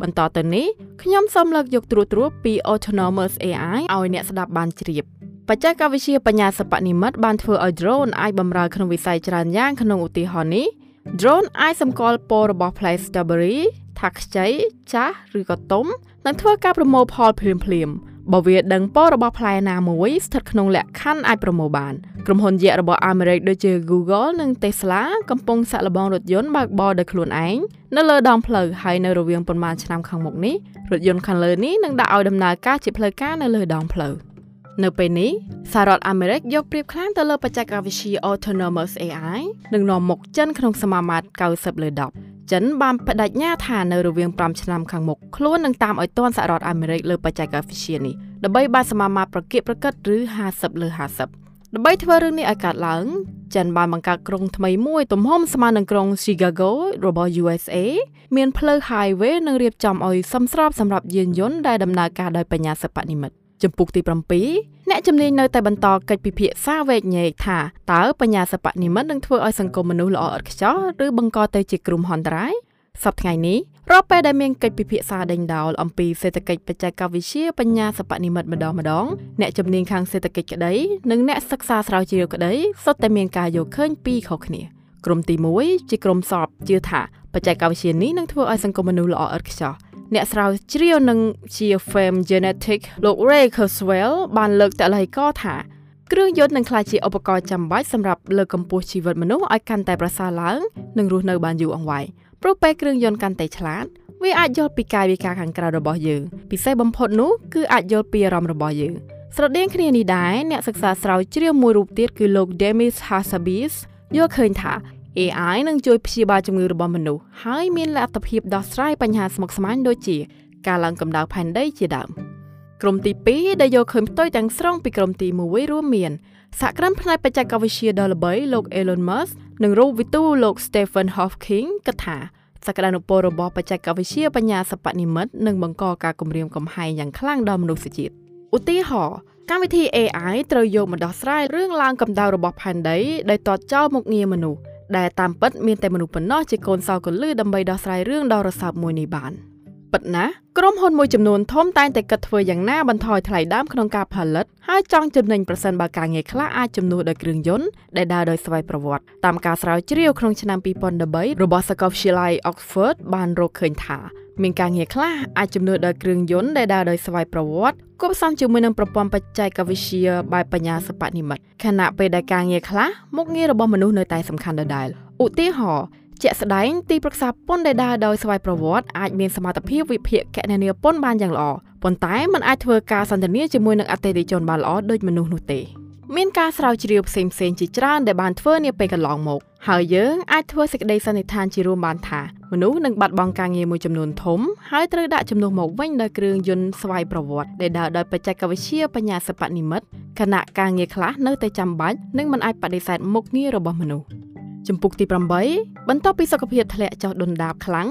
បន្តទៅនេះខ្ញុំសូមលើកយកត្រួសត្រាសពី Autonomous AI ឲ្យអ្នកស្ដាប់បានជ្រាបបច្ចេកវិទ្យាបញ្ញាសិប្បនិម្មិតបានធ្វើឲ្យ drone អាចបម្រើក្នុងវិស័យច្រើនយ៉ាងក្នុងឧទាហរណ៍នេះ drone អាចសម្គាល់ពណ៌របស់ផ្លែ strawberry ថាខ្ចីចាស់ឬក៏ទុំនិងធ្វើការប្រមូលផលភ្លាមៗ បើវាដឹងពណ៌របស់ផ្លែណាមួយស្ថិតក្នុងលក្ខខណ្ឌអាចប្រមូលបានក្រុមហ៊ុនយក្សរបស់អាមេរិកដូចជា Google និង Tesla កំពុងសាក់លបងរថយន្តបើកបរដោយខ្លួនឯងនៅលើដងផ្លូវហើយនៅរវាងប៉ុន្មានឆ្នាំខាងមុខនេះរថយន្តខាងលើនេះនឹងដាក់ឲ្យដំណើរការជាផ្លូវការនៅលើដងផ្លូវ នៅពេលនេះសហរដ្ឋអាមេរិកយកប្រៀបខ្លាំងទៅលើបច្ចេកវិទ្យា Autonomous AI និងនាំមុខចិនក្នុងសមាមាត្រ90លើ10ចិនបានបដិញ្ញាថានៅរវាង5ឆ្នាំខាងមុខខ្លួននឹងតាមឲ្យទាន់សហរដ្ឋអាមេរិកលើបច្ចេកវិទ្យានេះដើម្បីបានសមាមាត្រប្រកៀកប្រកិតឬ50លើ50ដើម្បីធ្វើរឿងនេះឲ្យកើតឡើងចិនបានបង្កើតក្រុងថ្មីមួយទំហំស្មើនឹងក្រុង Chicago របស់ USA មានផ្លូវ highway និងរៀបចំឲ្យសមស្របសម្រាប់យានយន្តដែលដំណើរការដោយបញ្ញាសិប្បនិម្មិត ចំពុកទី7អ្នកជំនាញនៅតែបន្តកិច្ចពិភាក្សាវែកញែកថាតើបញ្ញាសិប្បនិម្មិតនឹងធ្វើឲ្យសង្គមមនុស្សល្អឥតខ្ចោះឬបង្កទៅជាគ្រោះមហន្តរាយសប្តាហ៍ថ្ងៃនេះរាល់ពេលដែលមានកិច្ចពិភាក្សាដេញដោលអំពីសេដ្ឋកិច្ចបច្ចេកវិទ្យាបញ្ញាសិប្បនិម្មិតម្ដងម្ដងអ្នកជំនាញខាងសេដ្ឋកិច្ចក្តីនិងអ្នកសិក្សាស្រាវជ្រាវក្តីសុទ្ធតែមានការយល់ឃើញពីរខុសគ្នាក្រុមទី1ជាក្រុមសពជឿថាបច្ចេកវិទ្យានេះនឹងធ្វើឲ្យសង្គមមនុស្សល្អឥតខ្ចោះ អ្នកស្រាវជ្រាវនឹងជា Fame Genetic លោក Ray Kurzweil បានលើកតល័យកថាគ្រឿងយន្តនឹងក្លាយជាឧបករណ៍ចាំបាច់សម្រាប់លើកកម្ពស់ជីវិតមនុស្សឲ្យកាន់តែប្រសើរឡើងនិងរស់នៅបានយូរអង្វែងព្រោះពេលគ្រឿងយន្តកាន់តែឆ្លាតវាអាចយល់ពីកាយវិការខាងក្រៅរបស់យើងពិសេសបំផុតនោះគឺអាចយល់ពីអារម្មណ៍របស់យើងស្រដៀងគ្នានេះដែរអ្នកសិក្សាស្រាវជ្រាវមួយរូបទៀតគឺលោក Demis Hassabis យល់ឃើញថា AI នឹងជួយព្យាបាលជំងឺរបស់មនុស្សហើយមានលទ្ធភាពដោះស្រាយបញ្ហាស្មុគស្មាញដូចជាការឡើងកម្ដៅផែនដីជាដើមក្រុមទី2ដែលយកឃើញផ្ទុយទាំងស្រុងពីក្រុមទី1រួមមានសហគ្រិនផ្នែកបច្ចេកវិទ្យាដ៏ល្បីលោក Elon Musk និងរូបវិទូលោក Stephen Hawking គិតថាសក្តានុពលរបស់បច្ចេកវិទ្យាបញ្ញាសិប្បនិម្មិតនឹងបង្កការគំរាមកំហែងយ៉ាងខ្លាំងដល់មនុស្សជាតិឧទាហរណ៍កម្មវិធី AI ត្រូវយកមកដោះស្រាយរឿងឡើងកម្ដៅរបស់ផែនដីដោយទាត់ចោលមុខងារមនុស្ស ដែលតាមពិតមានតែមនុស្សប៉ុណ្ណោះជាកូនសោកលឺដើម្បីដោះស្រាយរឿងដ៏រសើបមួយនេះបានពិតណាស់ក្រុមហ៊ុនមួយចំនួនធំតែងតែគិតធ្វើយ៉ាងណាបន្ថយថ្លៃដើមក្នុងការផលិតហើយចង់ចំណេញប្រសិនបើការងារខ្លះអាចជំនួសដោយគ្រឿងយន្តដែលដើរដោយស្វ័យប្រវត្តិតាមការស្រាវជ្រាវក្នុងឆ្នាំ2013របស់សាកលវិទ្យាល័យ Oxford បានរកឃើញថា មានការងារខ្លះអាចជំនួសដោយគ្រឿងយន្តដែលដើរដោយស្វ័យប្រវត្តិគប់ផ្សំជាមួយនឹងប្រព័ន្ធបច្ចេកវិទ្យាបែបបញ្ញាសិប្បនិម្មិតខណៈពេលដែលការងារខ្លះមុខងាររបស់មនុស្សនៅតែសំខាន់ដដែលឧទាហរណ៍ជាក់ស្ដែងទីប្រឹក្សាពន្ធដែលដើរដោយស្វ័យប្រវត្តិអាចមានសមត្ថភាពវិភាគគណនាពន្ធបានយ៉ាងល្អប៉ុន្តែมันអាចធ្វើការសន្ទនាជាមួយនឹងអតិថិជនបានល្អដូចមនុស្សនោះទេ មានការស្រាវជ្រាវផ្សេងផ្សេងជាច្រើនដែលបានធ្វើនាពេលកន្លងមកហើយយើងអាចធ្វើសេចក្តីសន្និដ្ឋានជារួមបានថាមនុស្សនឹងបាត់បង់ការងារមួយចំនួនធំហើយត្រូវដាក់ជំនួសមកវិញដោយគ្រឿងយន្តស្វ័យប្រវត្តិដែលដើរដោយបច្ចេកវិទ្យាបញ្ញាសិប្បនិម្មិតខណៈការងារខ្លះនៅតែចាំបាច់និងមិនអាចបដិសេធមុខងាររបស់មនុស្សជំពូកទី8បន្ទាប់ពីសុខភាពធ្លាក់ចុះដុនដាបខ្លាំង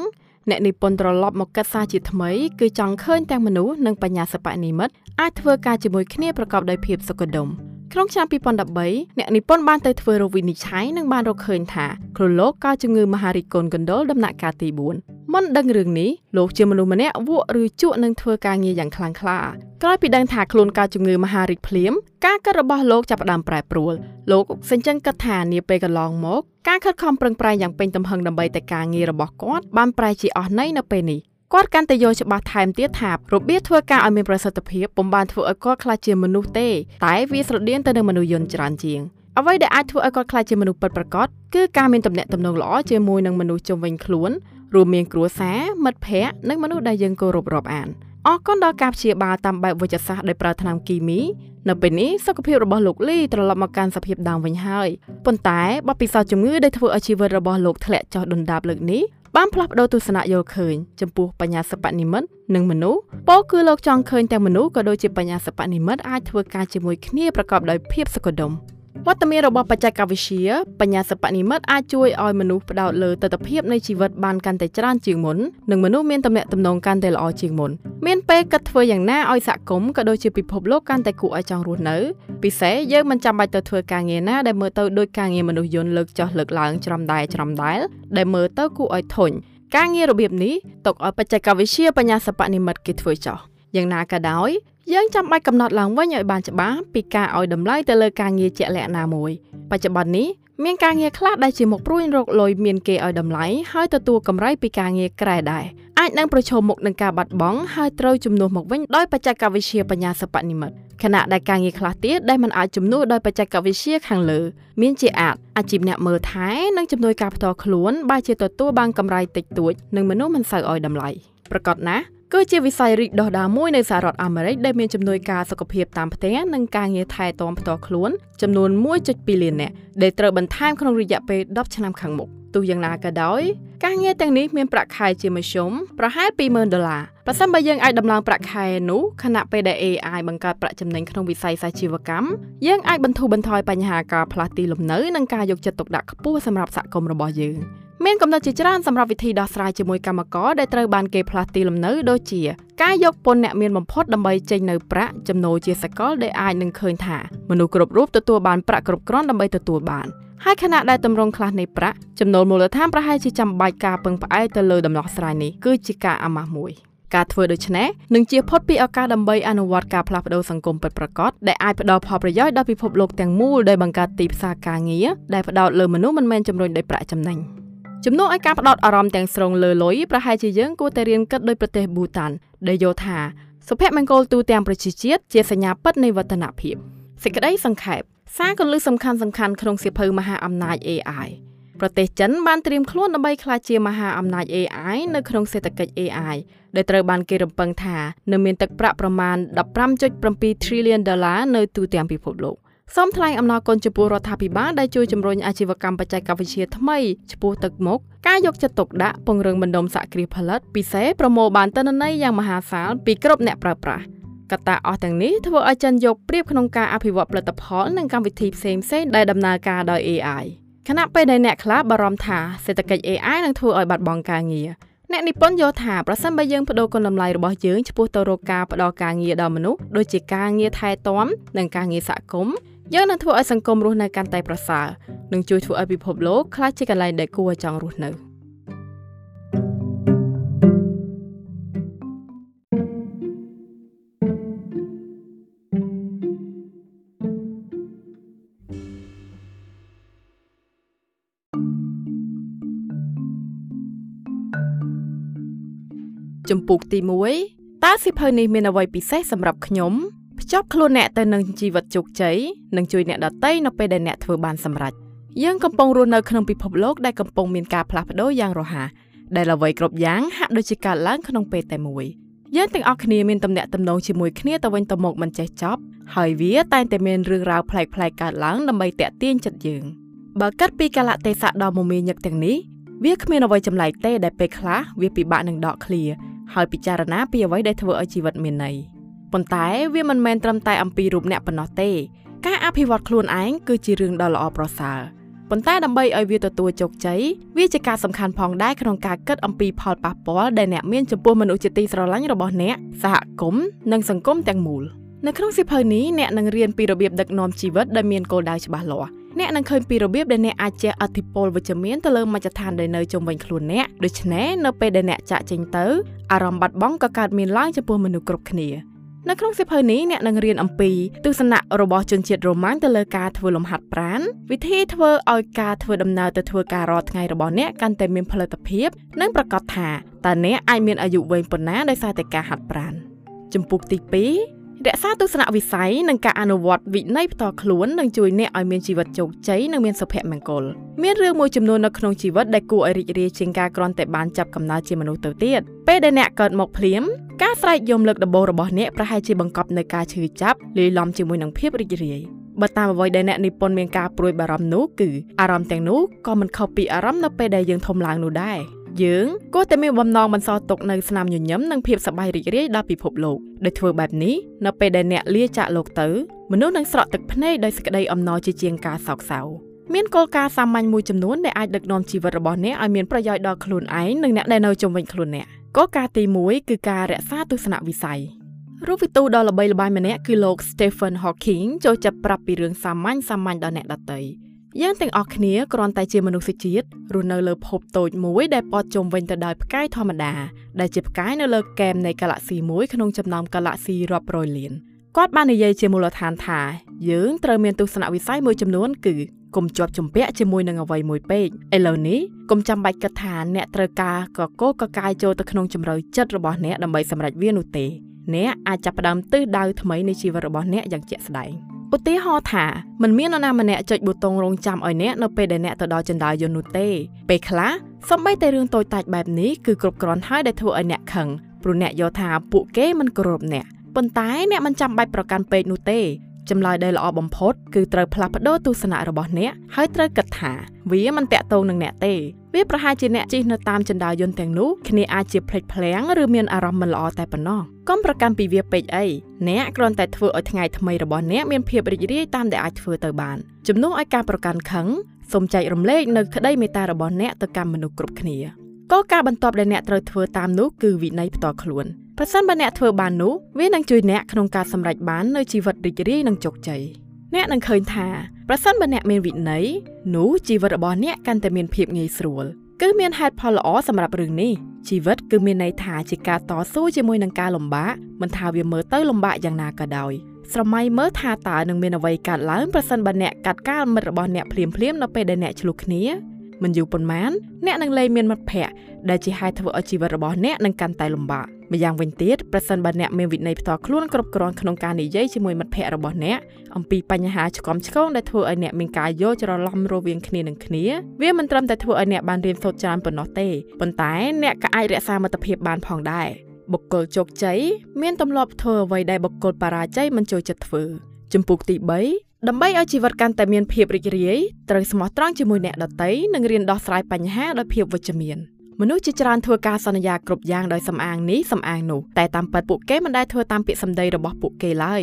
អ្នកនិពន្ធត្រឡប់មកកាត់សារជាថ្មីគឺចង់ឃើញទាំងមនុស្សនិងបញ្ញាសិប្បនិម្មិតអាចធ្វើការជាមួយគ្នាប្រកបដោយភាពសុខដុម ក្នុងឆ្នាំ2013អ្នកនិពន្ធបានទៅធ្វើរោគវិនិច្ឆ័យនិងបានរកឃើញថាខ្លួនលោកកើតជំងឺមហារីកកូនកណ្ដុរដំណាក់កាលទី4មិនដឹងរឿងនេះលោកជាមនុស្សម្នាក់វក់ឬជក់នឹងធ្វើការងារយ៉ាងខ្លាំងក្លាក្រោយពីដឹងថាខ្លួនកើតជំងឺមហារីកភ្លាមការគិតរបស់លោកចាប់ផ្ដើមប្រែប្រួលលោកសេចក្ដីគិតថានាពេលកន្លងមកការខិតខំប្រឹងប្រែងយ៉ាងពេញទំហឹងដើម្បីតែការងាររបស់គាត់បានប្រែជាអស់ន័យនៅពេលនេះ គាត់កាន់តែយល់ច្បាស់ថែមទៀតថារបៀបធ្វើការឲ្យមានប្រសិទ្ធភាពពុំបានធ្វើឲ្យគាត់ក្លាយជាមនុស្សទេតែវាស្រដៀងទៅនឹងមនុស្សយន្តច្រើនជាងអ្វីដែលអាចធ្វើឲ្យគាត់ក្លាយជាមនុស្សពិតប្រាកដគឺការមានទំនាក់ទំនងល្អជាមួយនឹងមនុស្សជុំវិញខ្លួនរួមមានគ្រួសារមិត្តភ័ក្តិនិងមនុស្សដែលយើងគោរពរាប់អានអរគុណដល់ការព្យាបាលតាមបែបវិទ្យាសាស្ត្រដោយប្រើថ្នាំគីមីនៅពេលនេះសុខភាពរបស់លោកលីត្រឡប់មកកាន់សភាពដើមវិញហើយប៉ុន្តែបបពិសោធន៍ជំងឺដែលធ្វើឲ្យជីវិតរបស់លោកធ្លាក់ចុះដុនដាបលើកនេះ បានផ្លាស់ប្ដូរទស្សនៈយល់ឃើញចំពោះបញ្ញាសិប្បនិម្មិតនិងមនុស្សពោលគឺលោកចង់ឃើញទាំងមនុស្សក៏ដូចជាបញ្ញាសិប្បនិម្មិតអាចធ្វើការជាមួយគ្នាប្រកបដោយភាពសុខដុម វត្តមានរបស់បច្ចេកវិទ្យាបញ្ញាសិប្បនិម្មិតអាចជួយឲ្យមនុស្សផ្ដោតលើទស្សនវិជ្ជានៃជីវិតបានកាន់តែច្រើនជាងមុននិងមនុស្សមានទំនាក់ទំនងកាន់តែល្អជាងមុនមានពេលគិតធ្វើយ៉ាងណាឲ្យសហគមន៍ក៏ដូចជាពិភពលោកកាន់តែគួរឲ្យចង់រស់នៅពិសេសយើងមិនចាំបាច់ទៅធ្វើការងារណាដែលមើលទៅដូចការងារមនុស្សយន្តលើកចុះលើកឡើងច្រំដែច្រំដែលដែលមើលទៅគួរឲ្យធុញការងាររបៀបនេះຕົកឲ្យបច្ចេកវិទ្យាបញ្ញាសិប្បនិម្មិតគេធ្វើចោះយ៉ាងណាក៏ដោយ យើងចាំបាច់កំណត់ឡើងវិញឲ្យបានច្បាស់ពីការឲ្យតម្លៃទៅលើការងារជាក់លាក់ណាមួយបច្ចុប្បន្ននេះមានការងារខ្លះដែលជាមុខព្រួយរកលុយមានគេឲ្យតម្លៃហើយទទួលកម្រៃពីការងារក្រែដែរអាចនឹងប្រឈមមុខនឹងការបាត់បង់ហើយត្រូវជំនួសមកវិញដោយបច្ចេកវិទ្យាបញ្ញាសិប្បនិម្មិតខណៈដែលការងារខ្លះទៀតដែលមិនអាចជំនួសដោយបច្ចេកវិទ្យាខាងលើ មានជាអាចអាជីពអ្នកមើលថែនិងជំនួយការផ្ទាល់ខ្លួនបើជាទទួលបានកម្រៃតិចតួចនិងមនុស្សមិនសូវឲ្យតម្លៃប្រកបណាស់ គឺជាវិស័យរីកដុះដាលមួយនៅសហរដ្ឋអាមេរិកដែលមានចំនួនការសុខភាពតាមផ្ទះនិងការងារថែទាំផ្ទាល់ខ្លួនចំនួន1.2លាននាក់ដែលត្រូវបន្ថែមក្នុងរយៈពេល10ឆ្នាំខាងមុខទោះយ៉ាងណាក៏ដោយការងារទាំងនេះមានប្រាក់ខែជាមធ្យមប្រហែល20,000ដុល្លារប្រសិនបើយើងអាចដំឡើងប្រាក់ខែនោះខណៈពេលដែល AI បង្កើតប្រាក់ចំណេញក្នុងវិស័យសាជីវកម្មយើងអាចបន្ធូរបន្ថយបញ្ហាការផ្លាស់ទីលំនៅនិងការយកចិត្តទុកដាក់ខ្ពស់សម្រាប់សហគមន៍របស់យើង មានកំណត់ជាច្រើនសម្រាប់វិធីដោះស្រាយជាមួយកម្មករដែលត្រូវបានគេផ្លាស់ទីលំនៅដូចជាការយកពន្ធអ្នកមានបំផុតដើម្បីចេញនៅប្រាក់ចំណូលជាសកលដែលអាចនឹងឃើញថាមនុស្សគ្រប់រូបទទួលបានប្រាក់គ្រប់គ្រាន់ដើម្បីទទួលបានហើយខណៈដែលតម្រង់ខ្លះនៃប្រាក់ចំណូលមូលដ្ឋានប្រហែលជាចាំបាច់ការពឹងផ្អែកទៅលើដំណោះស្រាយនេះគឺជាការអាម៉ាស់មួយការធ្វើដូច្នេះនឹងជាផុតពីឱកាសដើម្បីអនុវត្តការផ្លាស់ប្ដូរសង្គមពិតប្រាកដដែលអាចផ្ដល់ផលប្រយោជន៍ដល់ពិភពលោកទាំងមូលដោយបង្កើតទីផ្សារការងារដែលផ្ដោតលើមនុស្សមិនមែនជំរុញដោយប្រាក់ចំណេញ។ ជំនួសឲ្យការផ្ដោតអារម្មណ៍ទាំងស្រុងលើលុយប្រហែលជាយើងគួរតែរៀនគិតដោយប្រទេសប៊ូតានដែលយល់ថាសុភមង្គលទូទាំងប្រជាជាតិជាសញ្ញាពិតនៃវឌ្ឍនភាពសេចក្តីសង្ខេបសារកលឹះសំខាន់សំខាន់ក្នុងសៀវភៅមហាអំណាច AI ប្រទេសចិនបានត្រៀមខ្លួនដើម្បីក្លាយជាមហាអំណាច AI នៅក្នុងសេដ្ឋកិច្ច AI ដែលត្រូវបានគេរំពឹងថានឹងមានទឹកប្រាក់ប្រមាណ15.7 trillion ដុល្លារនៅទូទាំងពិភពលោក។ សូមថ្លែងអំណរគុណចំពោះរដ្ឋាភិបាលដែលជួយជំរុញអាជីវកម្មបច្ចេកវិទ្យាថ្មីឆ្ពោះទឹកមុខការយកចិត្តទុកដាក់ពង្រឹងបណ្ដុំសហគ្រាសផលិតពិសេសប្រមូលបានទិន្នន័យយ៉ាងមហាសាលពីគ្រប់អ្នកប្រើប្រាស់កត្តាអស់ទាំងនេះធ្វើឲ្យចិនយកប្រៀបក្នុងការអភិវឌ្ឍផលិតផលនិងកម្មវិធីផ្សេងៗដែលដំណើរការដោយ AI ខណៈពេលដែលអ្នកខ្លះបារម្ភថាសេដ្ឋកិច្ច AI នឹងធ្វើឲ្យបាត់បង់ការងារអ្នកនិពន្ធយល់ថាប្រសិនបើយើងបដូរគុណតម្លៃរបស់យើងឆ្ពោះទៅរកការផ្ដល់ការងារដល់មនុស្សដូចជាការងារថែទាំនិងការងារសហគមន៍ យើងនឹងធ្វើឲ្យសង្គមរស់នៅកាន់តែប្រសើរនិងជួយធ្វើឲ្យពិភពលោកក្លាយជាកន្លែងដែលគួរឲ្យចង់រស់នៅចំពុកទី1តើសិភៅនេះមានអ្វីពិសេសសម្រាប់ខ្ញុំ ភ្ជាប់ខ្លួនអ្នកទៅនឹងជីវិតជោគជ័យនិងជួយអ្នកដទៃនៅពេលដែលអ្នកធ្វើបានសម្រេចយើងកំពុងរស់នៅក្នុងពិភពលោកដែលកំពុងមានការផ្លាស់ប្ដូរយ៉ាងរហ័សដែលអ្វីគ្រប់យ៉ាងហាក់ដូចជាកើតឡើងក្នុងពេលតែមួយយើងទាំងអស់គ្នាមានទំនាក់ទំនងជាមួយគ្នាទៅវិញទៅមកមិនចេះចប់ហើយវាតែងតែមានរឿងរ៉ាវប្លែកៗកើតឡើងដើម្បីតាក់ទាញចិត្តយើងបើកាត់ពីកលៈទេសៈដ៏មមាញឹកទាំងនេះវាគ្មានអ្វីចម្លែកទេដែលពេលខ្លះវាពិបាកនឹងដកឃ្លាហើយពិចារណាពីអ្វីដែលធ្វើឲ្យជីវិតមានន័យ។ ប៉ុន្តែវាមិនមែនត្រឹមតែអំពីរូបអ្នកប៉ុណ្ណោះទេ ការអភិវឌ្ឍខ្លួនឯងគឺជារឿងដ៏ល្អប្រសើរប៉ុន្តែដើម្បីឲ្យវាទទួលជោគជ័យវាជាការសំខាន់ផងដែរក្នុងការគិតអំពីផលប៉ះពាល់ដែលអ្នកមានចំពោះមនុស្សជាទីស្រឡាញ់របស់អ្នកសហគមន៍និងសង្គមទាំងមូលនៅក្នុងសៀវភៅនេះអ្នកនឹងរៀនពីរបៀបដឹកនាំជីវិតដែលមានគោលដៅច្បាស់លាស់អ្នកនឹងឃើញពីរបៀបដែលអ្នកអាចជះអធិពលវិជ្ជមានទៅលើមជ្ឈដ្ឋានដែលនៅជុំវិញខ្លួនអ្នកដូច្នេះនៅពេលដែលអ្នកចាក់ចេញទៅអារម្មណ៍បាត់បង់ក៏កើតមានឡើងចំពោះមនុស្សគ្រប់គ្នា នៅក្នុងសៀវភៅនេះអ្នកនឹងរៀនអំពីទស្សនៈរបស់ជនជាតិរ៉ូម៉ាំងទៅលើការធ្វើលំហាត់ប្រាណវិធីធ្វើឲ្យការធ្វើដំណើរទៅធ្វើការរាល់ថ្ងៃរបស់អ្នកកាន់តែមានផលិតភាព និងប្រកាសថាតើអ្នកអាចមានអាយុវែងប៉ុណ្ណាដោយសារតែការហាត់ប្រាណចំពុកទី2 រក្សាទស្សនវិស័យនិងការអនុវត្តវិន័យផ្ទាល់ខ្លួននឹងជួយអ្នកឲ្យមានជីវិតជោគជ័យនិងមានសុភមង្គលមានរឿងមួយចំនួននៅក្នុងជីវិតដែលគួរឲ្យរីករាយជាងការគ្រាន់តែបានចាប់កំណើតជាមនុស្សទៅទៀតពេលដែលអ្នកកើតមកភ្លាមការស្រែកយំលើកដំបូងរបស់អ្នកប្រហែលជាបង្កប់នៅការឈឺចាប់លាយឡំជាមួយនឹងភាពរីករាយបើតាមអ្វីដែលអ្នកនិពន្ធមានការព្រួយបារម្ភនោះគឺអារម្មណ៍ទាំងនោះក៏មិនខុសពីអារម្មណ៍នៅពេលដែលយើងធំឡើងនោះដែរ យើងគួរតែមានបំណងបន្សល់ទុកនៅស្នាមញញឹមនិងភាពសប្បាយរីករាយដល់ពិភពលោកដោយធ្វើបែបនេះនៅពេលដែលអ្នកលាចាកលោកទៅមនុស្សនឹងស្រក់ទឹកភ្នែកដោយសេចក្តីអំណរជាជាងការសោកសៅមានគោលការណ៍សាមញ្ញមួយចំនួនដែលអាចដឹកនាំជីវិតរបស់អ្នកឲ្យមានប្រយោជន៍ដល់ខ្លួនឯងនិងអ្នកដែលនៅជុំវិញខ្លួនអ្នកគោលការណ៍ទី1គឺការរក្សាទស្សនវិស័យរូបវិទូដ៏ល្បីល្បាញម្នាក់គឺលោក Stephen Hawking ចូលចិត្តប្រាប់ពីរឿងសាមញ្ញសាមញ្ញដល់អ្នកដទៃ យើងទាំងអស់គ្នាគ្រាន់តែជាមនុស្សជាតិរស់នៅលើភពតូចមួយដែលព័ទ្ធជុំវិញទៅដោយផ្កាយធម្មតាដែលជាផ្កាយនៅលើគែមនៃកាឡាក់ស៊ីមួយក្នុងចំណោមកាឡាក់ស៊ីរាប់រយលានគាត់បាននិយាយជាមូលដ្ឋានថាយើងត្រូវមានទស្សនវិស័យមួយចំនួនគឺកុំជាប់ជំពាក់ជាមួយនឹងអ្វីមួយពេកឥឡូវនេះកុំចាំបាច់គិតថាអ្នកត្រូវការកកកកាយចូលទៅក្នុងជំរឿចិត្តរបស់អ្នកដើម្បីសម្រេចវានោះទេអ្នកអាចចាប់ផ្ដើមទិសដៅថ្មីនៃជីវិតរបស់អ្នកយ៉ាងជាក់ស្ដែង ឧទាហរណ៍ថាมันមាននរណាម្នាក់ចុចប៊ូតុងរងចាំឲ្យអ្នកនៅពេលដែលអ្នកទៅដល់ចណ្ដាលយន្តនោះទេពេលខ្លះសំបីតែរឿងតូចតាចបែបនេះគឺគ្រប់គ្រាន់ហើយដែលធ្វើឲ្យអ្នកខឹងព្រោះអ្នកយល់ថាពួកគេមិនគោរពអ្នកប៉ុន្តែអ្នកមិនចាំបាច់ប្រកាន់ពេកនោះទេ ចម្លើយដែលល្អបំផុតគឺត្រូវផ្លាស់ប្ដូរទស្សនៈរបស់អ្នកហើយត្រូវគិតថាវាមិនតាក់ទងនឹងអ្នកទេវាប្រហែលជាអ្នកជិះនៅតាមចណ្ដាលយន្តទាំងនោះគ្នាអាចជាភ្លេចភ្លាំងឬមានអារម្មណ៍មិនល្អតែប៉ុណ្ណោះកុំប្រកាន់ពីវាពេកអីអ្នកគ្រាន់តែធ្វើឲ្យថ្ងៃថ្មីរបស់អ្នកមានភាពរីករាយតាមដែលអាចធ្វើទៅបានជំនួសឲ្យការប្រកាន់ខឹងសូមចែករំលែកនៅក្តីមេត្តារបស់អ្នកទៅកាន់មនុស្សគ្រប់គ្នាគោលការណ៍បន្ទាប់ដែលអ្នកត្រូវធ្វើតាមនោះគឺវិន័យផ្ទាល់ខ្លួន ប្រសិនបើអ្នកធ្វើបាននោះវានឹងជួយអ្នកក្នុងការសម្រេចបាននូវជីវិតរីករាយនិងជោគជ័យអ្នកនឹងឃើញថាប្រសិនបើអ្នកមានវិន័យនោះជីវិតរបស់អ្នកកាន់តែមានភាពងាយស្រួលគឺមានហេតុផលល្អសម្រាប់រឿងនេះជីវិតគឺមានន័យថាជាការតស៊ូជាមួយនឹងការលំបាកមិនថាវាមើលទៅលំបាកយ៉ាងណាក៏ដោយស្រមៃមើលថាតើនឹងមានអ្វីកើតឡើងប្រសិនបើអ្នកកាត់កាលមិត្តរបស់អ្នកភ្លាមភ្លាមនៅពេលដែលអ្នកឆ្លោះគ្នាមិនយូរប៉ុន្មានអ្នកនឹងលែងមានមិត្តភ័ក្តិដែលជាហេតុធ្វើឲ្យជីវិតរបស់អ្នកនឹងកាន់តែលំបាក ម្យ៉ាងវិញទៀតប្រសិនបើអ្នកមានវិន័យផ្ទាល់ខ្លួនគ្រប់គ្រាន់ក្នុងការនិយាយជាមួយមិត្តភ័ក្តិរបស់អ្នកអំពីបញ្ហាឆ្កំឆ្កងដែលធ្វើឲ្យអ្នកមានការយល់ច្រឡំរវាងគ្នានឹងគ្នាវាមិនត្រឹមតែធ្វើឲ្យអ្នកបានរៀនសូត្រច្រើនប៉ុណ្ណោះទេប៉ុន្តែអ្នកក៏អាចរក្សាមិត្តភាពបានផងដែរបុគ្គលជោគជ័យមានទម្លាប់ធ្វើអ្វីដែលបុគ្គលបរាជ័យមិនចូលចិត្តធ្វើចំពុកទី3ដើម្បីឲ្យជីវិតកាន់តែមានភាពរីករាយត្រូវស្មោះត្រង់ជាមួយអ្នកដទៃនិងរៀនដោះស្រាយបញ្ហាដោយភាពវិជ្ជមាន មនុស្សជាច្រើនធ្វើការសន្យាគ្រប់យ៉ាងដោយសំអាងនេះសំអាងនោះតែតាមពិតពួកគេមិនដែលធ្វើតាមពាក្យសម្ដីរបស់ពួកគេឡើយ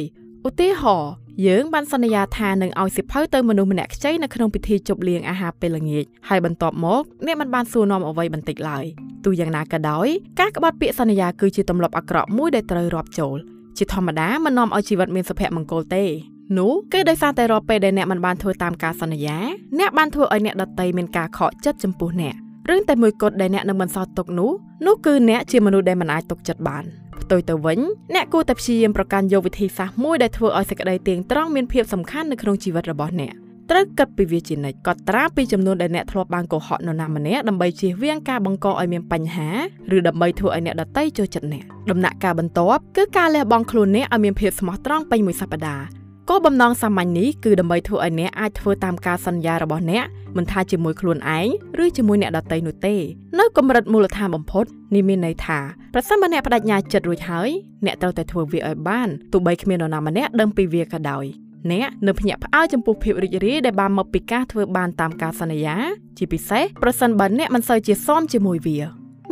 ឧទាហរណ៍យើងបានសន្យាថានឹងឲ្យសិភៅទៅមនុស្សម្នាក់ខ្ចីនៅក្នុងពិធីជប់លៀងអាហារពេលល្ងាចហើយបន្ទាប់មកអ្នកមិនបានសួរនាំអ្វីបន្តិចឡើយទោះយ៉ាងណាក៏ដោយការក្បត់ពាក្យសន្យាគឺជាទម្លាប់អាក្រក់មួយដែលត្រូវរាប់ចូលជាធម្មតាមិននាំឲ្យជីវិតមានសុភមង្គលទេនោះគឺដោយសារតែរាល់ពេលដែលអ្នកមិនបានធ្វើតាមការសន្យាអ្នកបានធ្វើឲ្យអ្នកដតីមានការខកចិត្តចំពោះអ្នក រឿងតែមួយគត់ដែលអ្នកនឹងបន្សល់ទុកនោះនោះគឺអ្នកជាមនុស្សដែលមិនអាចទុកចិត្តបានផ្ទុយទៅវិញអ្នកគួរតែព្យាយាមប្រកាន់យកវិធីសាស្ត្រមួយដែលធ្វើឲ្យសេចក្តីទៀងត្រង់មានភាពសំខាន់នៅក្នុងជីវិតរបស់អ្នកត្រូវគិតពីវាជានិច្ចកត់ត្រាពីចំនួនដែលអ្នកធ្លាប់បានកុហកនរណាម្នាក់ដើម្បីជៀសវាងការបង្កឲ្យមានបញ្ហាឬដើម្បីធ្វើឲ្យអ្នកដទៃចូលចិត្តអ្នកដំណាក់កាលបន្ទាប់គឺការលះបង់ខ្លួនអ្នកឲ្យមានភាពស្មោះត្រង់ពេញមួយសប្តាហ៍ គោលបំណងសាមញ្ញនេះគឺដើម្បីធ្វើឲ្យអ្នកអាចធ្វើតាមការសន្យារបស់អ្នកមិនថាជាមួយខ្លួនឯងឬជាមួយអ្នកដទៃនោះទេ នៅកម្រិតមូលដ្ឋានបំផុតនេះមានន័យថាប្រសិនបើអ្នកបដិញ្ញាចិត្តរួចហើយអ្នកត្រូវតែធ្វើវាឲ្យបានទោះបីគ្មាននរណាម្នាក់ដឹងពីវាក៏ដោយអ្នកនៅភ្ញាក់ផ្អើលចំពោះភាពរីករាយដែលបានមកពីការធ្វើបានតាមការសន្យា ជាពិសេសប្រសិនបើអ្នកមិនសូវជាសមជាមួយវា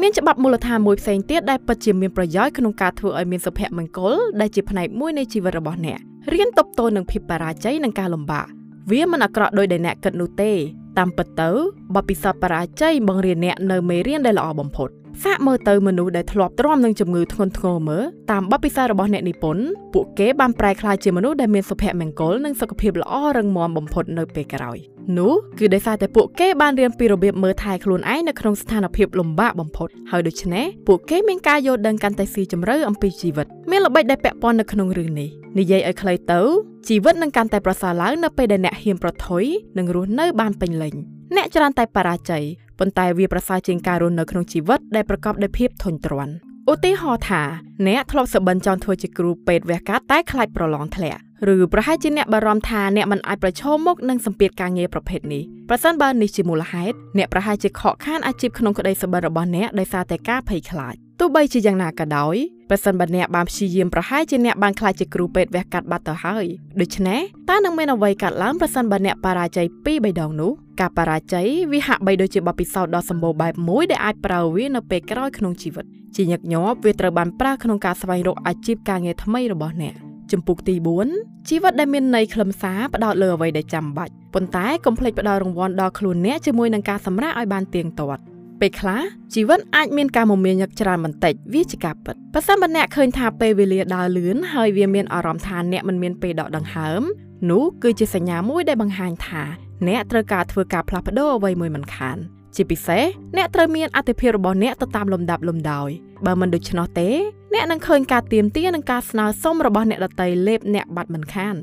មានច្បាប់មូលដ្ឋានមួយផ្សេងទៀតដែលពិតជាមានប្រយោជន៍ក្នុងការធ្វើឲ្យមានសុភមង្គលដែលជាផ្នែកមួយនៃជីវិតរបស់អ្នក រៀនតបតនឹងភាពបរាជ័យនិងការលំបាកវាមិនអាក្រក់ដោយដែលអ្នកគិតនោះទេតាមពិតទៅបបពិសោធន៍បរាជ័យបង្រៀនអ្នកនៅមេរៀនដែលល្អបំផុត សាកមើលទៅមនុស្សដែលធ្លាប់ទ្រាំនឹងជំងឺធ្ងន់ធ្ងរមើលតាមបទពិសោធន៍របស់អ្នកនិពន្ធពួកគេបានប្រែក្លាយជាមនុស្សដែលមានសុភមង្គលនិងសុខភាពល្អរឹងមាំបំផុតនៅពេលក្រោយនោះគឺដោយសារតែពួកគេបានរៀនពីរបៀបមើលថែខ្លួនឯងនៅក្នុងស្ថានភាពលំបាកបំផុតហើយដូច្នេះពួកគេមានការយល់ដឹងកាន់តែស៊ីជម្រៅអំពីជីវិតមានល្បិចដែលពាក់ព័ន្ធនៅក្នុងរឿងនេះនិយាយឲ្យខ្លីទៅជីវិតនឹងកាន់តែប្រសើរឡើងនៅពេលដែលអ្នកហ៊ានប្រថុយនិងរស់នៅបានពេញលេញអ្នកច្រើនតែបរាជ័យ ប៉ុន្តែវាប្រសើរជាងការរស់នៅក្នុងជីវិតដែលប្រកបដោយភាពធុញទ្រាន់ឧទាហរណ៍ថាអ្នកធ្លាប់សបិនចង់ធ្វើជាគ្រូពេទ្យវះកាត់តែខ្លាចប្រឡងធ្លាក់ឬប្រហែលជាអ្នកបារម្ភថាអ្នកមិនអាចប្រឈមមុខនឹងសម្ពាធការងារប្រភេទនេះប្រសិនបើនេះជាមូលហេតុអ្នកប្រហែលជាខកខានអាជីពក្នុងក្តីសបិនរបស់អ្នកដោយសារតែការភ័យខ្លាចទោះបីជាយ៉ាងណាក៏ដោយ ប្រសិនបើអ្នកបានព្យាយាមប្រហែលជាអ្នកបានខ្លាចជាគ្រូពេទ្យវះកាត់បាត់ទៅហើយដូច្នេះតើនឹងមានអ្វីកើតឡើងប្រសិនបើអ្នកបរាជ័យពីរបីដងនោះការបរាជ័យវាហាក់បីដូចជាបទពិសោធន៍ដ៏សម្បូរបែបមួយដែលអាចប្រើវានៅពេលក្រោយក្នុងជីវិតជាញឹកញាប់វាត្រូវបានប្រើក្នុងការស្វែងរកអាជីពការងារថ្មីរបស់អ្នកជំពូកទី4ជីវិតដែលមានន័យខ្លឹមសារផ្ដោតលើអ្វីដែលចាំបាច់ប៉ុន្តែកុំភ្លេចផ្ដល់រង្វាន់ដល់ខ្លួនអ្នកជាមួយនឹងការសម្រាកឲ្យបានទៀងទាត់ ពេលខ្លះជីវិតអាចមានការមមាញឹកច្រើនបន្តិចវាជាការពិតបើសិនបើអ្នកឃើញថាពេលវេលាដើរលឿនហើយវាមានអារម្មណ៍ថាអ្នកមិនមានពេលដកដង្ហើមនោះគឺជាសញ្ញាមួយដែលបង្ហាញថាអ្នកត្រូវការធ្វើការផ្លាស់ប្ដូរអ្វីមួយមិនខានជាពិសេសអ្នកត្រូវមានអតិភិបរបស់អ្នកទៅតាមលំដាប់លំដោយបើមិនដូច្នោះទេ អ្នកនឹងឃើញការទៀមទានិងការស្នើសុំរបស់អ្នកដតីលេបអ្នកបាត់មិនខាន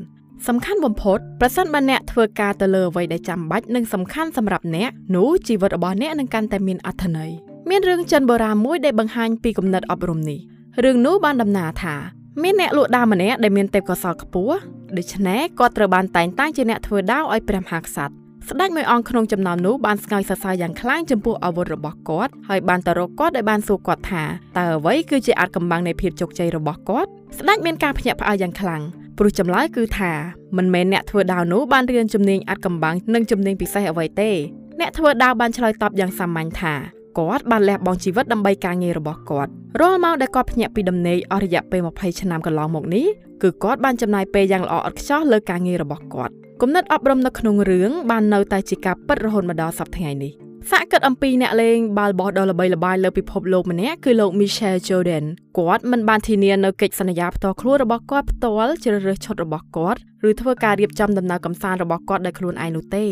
សំខាន់បំផុតប្រសិនបើអ្នកធ្វើការទៅលើអ្វីដែលចាំបាច់និងសំខាន់សម្រាប់អ្នកនោះជីវិតរបស់អ្នកនឹងកាន់តែមានអត្ថន័យមានរឿងចិនបុរាណមួយដែលបង្ហាញពីគំនិតអប់រំនេះរឿងនោះបានដំណើរថាមានអ្នកលក់ដាវម្នាក់ដែលមានទេពកោសល្យខ្ពស់ដូច្នេះគាត់ត្រូវបានតែងតាំងជាអ្នកធ្វើដាវឲ្យព្រះមហាក្សត្រស្ដេចមួយអង្គក្នុងចំណោមនោះបានស្ងើចសរសើរយ៉ាងខ្លាំងចំពោះអាវុធរបស់គាត់ហើយបានទៅរកគាត់ដោយបានសួរគាត់ថាតើអ្វីគឺជាអាចកំបាំងនៃភាពជោគជ័យរបស់គាត់ស្ដេចមានការភ្ញាក់ផ្អើលយ៉ាងខ្លាំង ព្រោះចម្លើយគឺថាមិនមែនអ្នកធ្វើដាវនោះបានរៀនជំនាញអាចកំបាំងនិងជំនាញពិសេសអ្វីទេអ្នកធ្វើដាវបានឆ្លើយតបយ៉ាងសាមញ្ញថាគាត់បានលះបង់ជីវិតដើម្បីការងាររបស់គាត់រាល់ម៉ោងដែលគាត់ភ្ញាក់ពីដំណេកអស់រយៈពេល20ឆ្នាំកន្លងមកនេះគឺគាត់បានចំណាយពេលយ៉ាងល្អឥតខ្ចោះលើការងាររបស់គាត់គំនិតអប់រំនៅក្នុងរឿងបាននៅតែជាការពិតរហូតមកដល់សប្តាហ៍ថ្ងៃនេះ សាកគិតអំពីអ្នកលេងបាល់បោះដ៏ល្បីល្បាញលើពិភពលោកម្នាក់គឺលោក Michael Jordan គាត់មិនបានធានានៅកិច្ចសន្យាផ្ទាល់ខ្លួនរបស់គាត់ផ្ទាល់ជ្រើសរើសឈុតរបស់គាត់ឬធ្វើការរៀបចំដំណើរកម្សាន្តរបស់គាត់ដោយខ្លួនឯងនោះទេ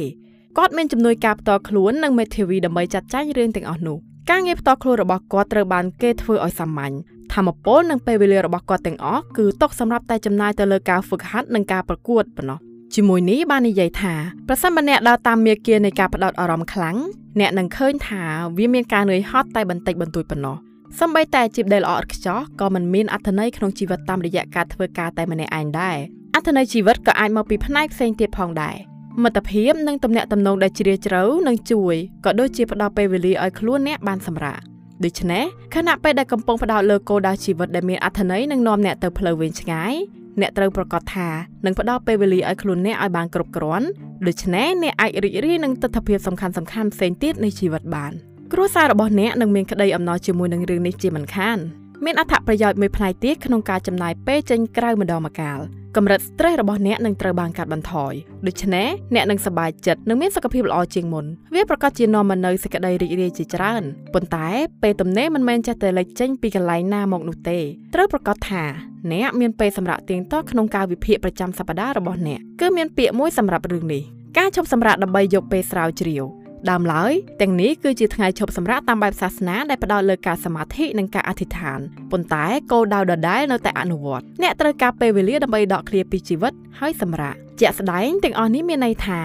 គាត់មានជំនួយការផ្ទាល់ខ្លួននិងមេធាវីដើម្បីចាត់ចែងរឿងទាំងអស់នោះការងារផ្ទាល់ខ្លួនរបស់គាត់ត្រូវបានគេធ្វើឲ្យសាមញ្ញធម្មពលនិងពេលវេលារបស់គាត់ទាំងអស់គឺຕົកសម្រាប់តែចំណាយទៅលើការហ្វឹកហាត់និងការប្រកួតប៉ុណ្ណោះ ជាមួយនេះបាននិយាយថាប្រសិនបើអ្នកដើរតាមមាគ៌ានៃការផ្ដោតអារម្មណ៍ខ្លាំងអ្នកនឹងឃើញថាវាមានការនឿយហត់តែបន្តិចបន្តួចប៉ុណ្ណោះសម្បីតែអាជីពដែលល្អឥតខ្ចោះក៏មិនមានអត្ថន័យក្នុងជីវិតតាមរយៈការធ្វើការតែម្នាក់ឯងដែរអត្ថន័យជីវិតក៏អាចមកពីផ្នែកផ្សេងទៀតផងដែរមិត្តភាពនិងទំនាក់ទំនងដែលជ្រាលជ្រៅនឹងជួយក៏ដូចជាផ្ដល់ពេលវេលាឲ្យខ្លួនអ្នកបានសម្រាកដូច្នេះខណៈពេលដែលកំពុងផ្ដោតលើគោលដៅជីវិតដែលមានអត្ថន័យនិងនាំអ្នកទៅផ្លូវវែងឆ្ងាយ អ្នកត្រូវប្រកាសថានឹងផ្ដល់ពេលវេលាឲ្យខ្លួនអ្នកឲ្យបានគ្រប់គ្រាន់ដូច្នេះអ្នកអាចរីករាយនឹងទស្សនវិជ្ជាសំខាន់សំខាន់ផ្សេងទៀតនៃជីវិតបានគ្រួសាររបស់អ្នកនឹងមានក្តីអំណរជាមួយនឹងរឿងនេះជាមិនខាន មានអត្ថប្រយោជន៍មួយផ្នែកទៀតក្នុងការចំណាយពេលចេញក្រៅម្ដងម្កាលកម្រិត stress របស់អ្នកនឹងត្រូវបានកាត់បន្ថយដូច្នេះអ្នកនឹងសប្បាយចិត្តនិងមានសុខភាពល្អជាងមុនវាប្រកាសជានាំមកនូវសេចក្តីរីករាយជាច្រើនប៉ុន្តែពេលទំនេរមិនមែនចេះតែលេចចេញពីកន្លែងណាមកនោះទេត្រូវប្រកាសថាអ្នកមានពេលសម្រាប់ទៀងទាត់ក្នុងការវិភាគប្រចាំសប្តាហ៍របស់អ្នកគឺមានពាក្យមួយសម្រាប់រឿងនេះការឈប់សម្រាកដើម្បីយកពេលស្រាវជ្រាវ ដើមឡើយទាំងនេះគឺជាថ្ងៃឈប់សម្រាកតាមបែបសាសនាដែលផ្ដោតលើការសមាធិនិងការអធិដ្ឋានប៉ុន្តែគោលដៅដដែលនៅតែអនុវត្តអ្នកត្រូវការពេលវេលាដើម្បីដកឃ្លាពីជីវិតហើយសម្រាកជាក់ស្ដែងទាំងអស់នេះមានន័យថា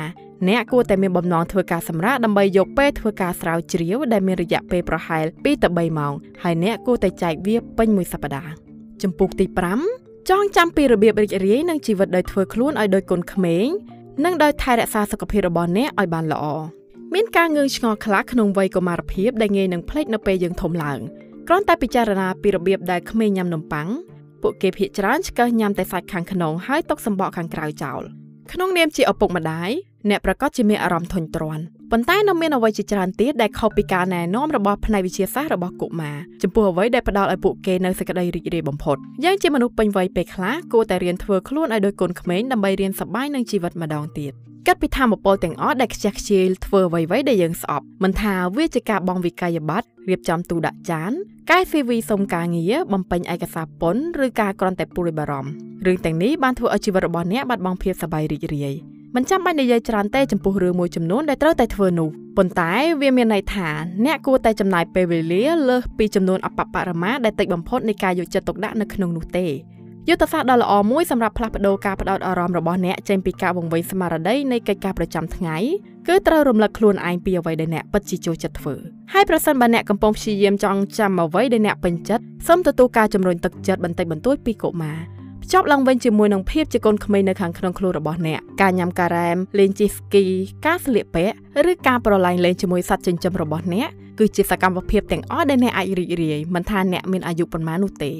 អ្នកគួរតែមានបំណងធ្វើការសម្រាកដើម្បីយកពេលធ្វើការស្រាវជ្រាវដែលមានរយៈពេលប្រហែល2ទៅ3ម៉ោងហើយអ្នកគួរតែចែកវាពេញមួយសប្តាហ៍ចំពុកទី5ចងចាំពីរបៀបរីករាយនឹងជីវិតដោយធ្វើខ្លួនឲ្យដោយកូនក្មេងនិងដោយថែរក្សាសុខភាពរបស់អ្នកឲ្យបានល្អ មានការងឿងឆ្ងល់ខ្លះក្នុងវ័យកុមារភាពដែលងាយនឹងភ្លេចនៅពេលយើងធំឡើងគ្រាន់តែពិចារណាពីរបៀបដែលក្មេងញ៉ាំនំប៉័ងពួកគេភាកច្រើនឆ្កឹះញ៉ាំតែសាច់ខាងក្នុងហើយទុកសម្បកខាងក្រៅចោលក្នុងនាមជាឪពុកម្ដាយអ្នកប្រកាសជាមានអារម្មណ៍ធុញទ្រាន់ប៉ុន្តែនៅមានអ្វីជាច្រើនទៀតដែលខុសពីការណែនាំរបស់ផ្នែកវិទ្យាសាស្ត្ររបស់កុមារចំពោះអ្វីដែលផ្ដល់ឲ្យពួកគេនៅសេចក្តីរីករាយបំផុតយើងជាមនុស្សពេញវ័យពេលខ្លះគួរតែរៀនធ្វើខ្លួនឲ្យដូចកូនក្មេងដើម្បីរៀនសប្បាយនឹងជីវិតម្ដងទៀត គិតពីធម្មពលទាំងអស់ដែលខ្ជះខ្ជាយធ្វើអ្វីៗដែលយើងស្អប់មិនថាវាជាការបងវិក័យប័ត្ររៀបចំទូដាក់ចានកែ CV សុំការងារបំពេញឯកសារពន្ធឬការគ្រាន់តែពួរបារម្ភរឿងទាំងនេះបានធ្វើឲ្យជីវិតរបស់អ្នកបាត់បង់ភាពសប្បាយរីករាយមិនចាំបាច់និយាយច្រើនទេចំពោះរឿងមួយចំនួនដែលត្រូវតែធ្វើនោះប៉ុន្តែវាមានន័យថាអ្នកគួរតែចំណាយពេលវេលាលើសពីចំនួនអបបរមាដែលតិចបំផុតនៃការយកចិត្តទុកដាក់នៅក្នុងនោះទេ យុទ្ធសាស្ត្រដ៏ល្អមួយសម្រាប់ផ្លាស់ប្ដូរការផ្ដោតអារម្មណ៍របស់អ្នកចេញពីការវង្វេងស្មារតីនៃកិច្ចការប្រចាំថ្ងៃគឺត្រូវរំលឹកខ្លួនឯងពីអ្វីដែលអ្នកពិតជាចូលចិត្តធ្វើហើយប្រសិនបើអ្នកកំពុងព្យាយាមចង់ចាំអ្វីដែលអ្នកពេញចិត្តសូមទទួលការជំរុញទឹកចិត្តបន្តិចបន្តួចពីកុមារភ្ជាប់ឡើងវិញជាមួយនឹងភាពជាកូនក្មេងនៅខាងក្នុងខ្លួនរបស់អ្នកការញ៉ាំការ៉ែមលេងជិះស្គីការស្លៀកពាក់ឬការប្រឡែងលេងជាមួយសត្វចិញ្ចឹមរបស់អ្នកគឺជាសកម្មភាពទាំងអស់ដែលអ្នកអាចរីករាយមិនថាអ្នកមានអាយុប៉ុន្មាននោះទេ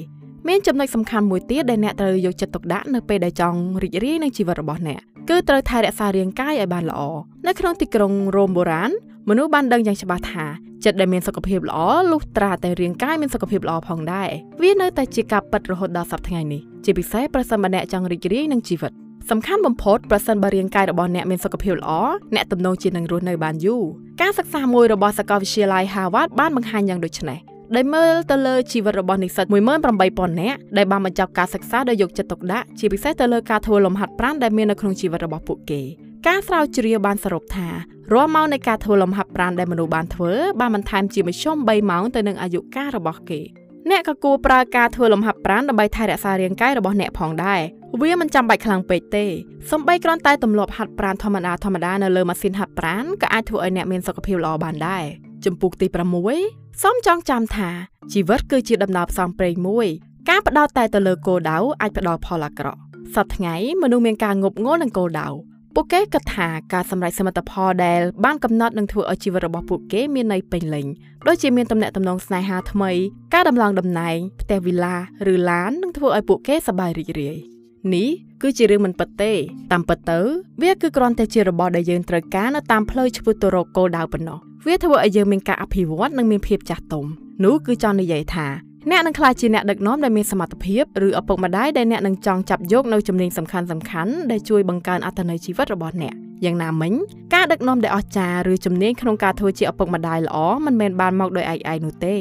មានចំណុចសំខាន់មួយទៀតដែលអ្នកត្រូវយកចិត្តទុកដាក់នៅពេលដែលចង់រីករាយនឹងជីវិតរបស់អ្នកគឺត្រូវថែរក្សារាងកាយឲ្យបានល្អនៅក្នុងទីក្រុងរ៉ូមបុរាណមនុស្សបានដឹងយ៉ាងច្បាស់ថាចិត្តដែលមានសុខភាពល្អលុះត្រាតែរាងកាយមានសុខភាពល្អផងដែរវានៅតែជាការពិតរហូតដល់សប្តាហ៍ថ្ងៃនេះជាពិសេសប្រសិនបើអ្នកចង់រីករាយនឹងជីវិតសំខាន់បំផុតប្រសិនបើរាងកាយរបស់អ្នកមានសុខភាពល្អអ្នកទំនងជានឹងរស់នៅបានយូរការសិក្សាមួយរបស់សាកលវិទ្យាល័យ Harvard បានបង្ហាញយ៉ាងដូចនេះ ដែលមើលទៅលើជីវិតរបស់និស្សិត18000នាក់ដែលបានបញ្ចប់ការសិក្សាដោយយកចិត្តទុកដាក់ជាពិសេសទៅលើការធ្វើលំហាត់ប្រាណដែលមាននៅក្នុងជីវិតរបស់ពួកគេការស្រាវជ្រាវបានសរុបថារាល់ម៉ោងនៃការធ្វើលំហាត់ប្រាណដែលមនុស្សបានធ្វើបានបន្ថែមជាមធ្យម3ម៉ោងទៅនឹងអាយុកាលរបស់គេអ្នកក៏គួរប្រើការធ្វើលំហាត់ប្រាណដើម្បីថែរក្សារាងកាយរបស់អ្នកផងដែរវាមិនចាំបាច់ខ្លាំងពេកទេសំបីគ្រាន់តែទម្លាប់ហាត់ប្រាណធម្មតាធម្មតានៅលើម៉ាស៊ីនហាត់ប្រាណក៏អាចធ្វើឲ្យអ្នកមានសុខភាពល្អបានដែរចំពុកទី6 សូមចងចាំថាជីវិតគឺជាដំណើរផ្សងព្រេងមួយ ការបដោតតែទៅលើគោលដៅអាចផ្ដល់ផលអាក្រក់សប្តាហ៍ថ្ងៃមនុស្សមានការងប់ងល់នឹងគោលដៅពួកគេគិតថាការសម្រេចសមិទ្ធផលដែលបានកំណត់នឹងធ្វើឲ្យជីវិតរបស់ពួកគេមានន័យពេញលេញដូចជាមានទំនាក់ទំនងស្នេហាថ្មីការដំឡើងតំណែងផ្ទះវិឡាឬឡាននឹងធ្វើឲ្យពួកគេសប្បាយរីករាយនេះគឺជារឿងមិនពិតទេតាមពិតទៅ វាគឺគ្រាន់តែជារបស់ដែលយើងត្រូវការនៅតាមផ្លូវឆ្ពោះទៅរកគោលដៅប៉ុណ្ណោះ វាធ្វើឲ្យយើងមានការអភិវឌ្ឍនិងមានភាពចាស់ទុំនោះគឺចង់និយាយថាអ្នកនឹងក្លាយជាអ្នកដឹកនាំដែលមានសមត្ថភាពឬឪពុកម្ដាយដែលអ្នកនឹងចង់ចាប់យកនៅជំនាញសំខាន់សំខាន់ដែលជួយបង្កើនអត្ថន័យជីវិតរបស់អ្នកយ៉ាងណាមិញការដឹកនាំដែលអស្ចារ្យឬជំនាញក្នុងការធ្វើជាឪពុកម្ដាយល្អមិនមែនបានមកដោយឯកឯងនោះទេ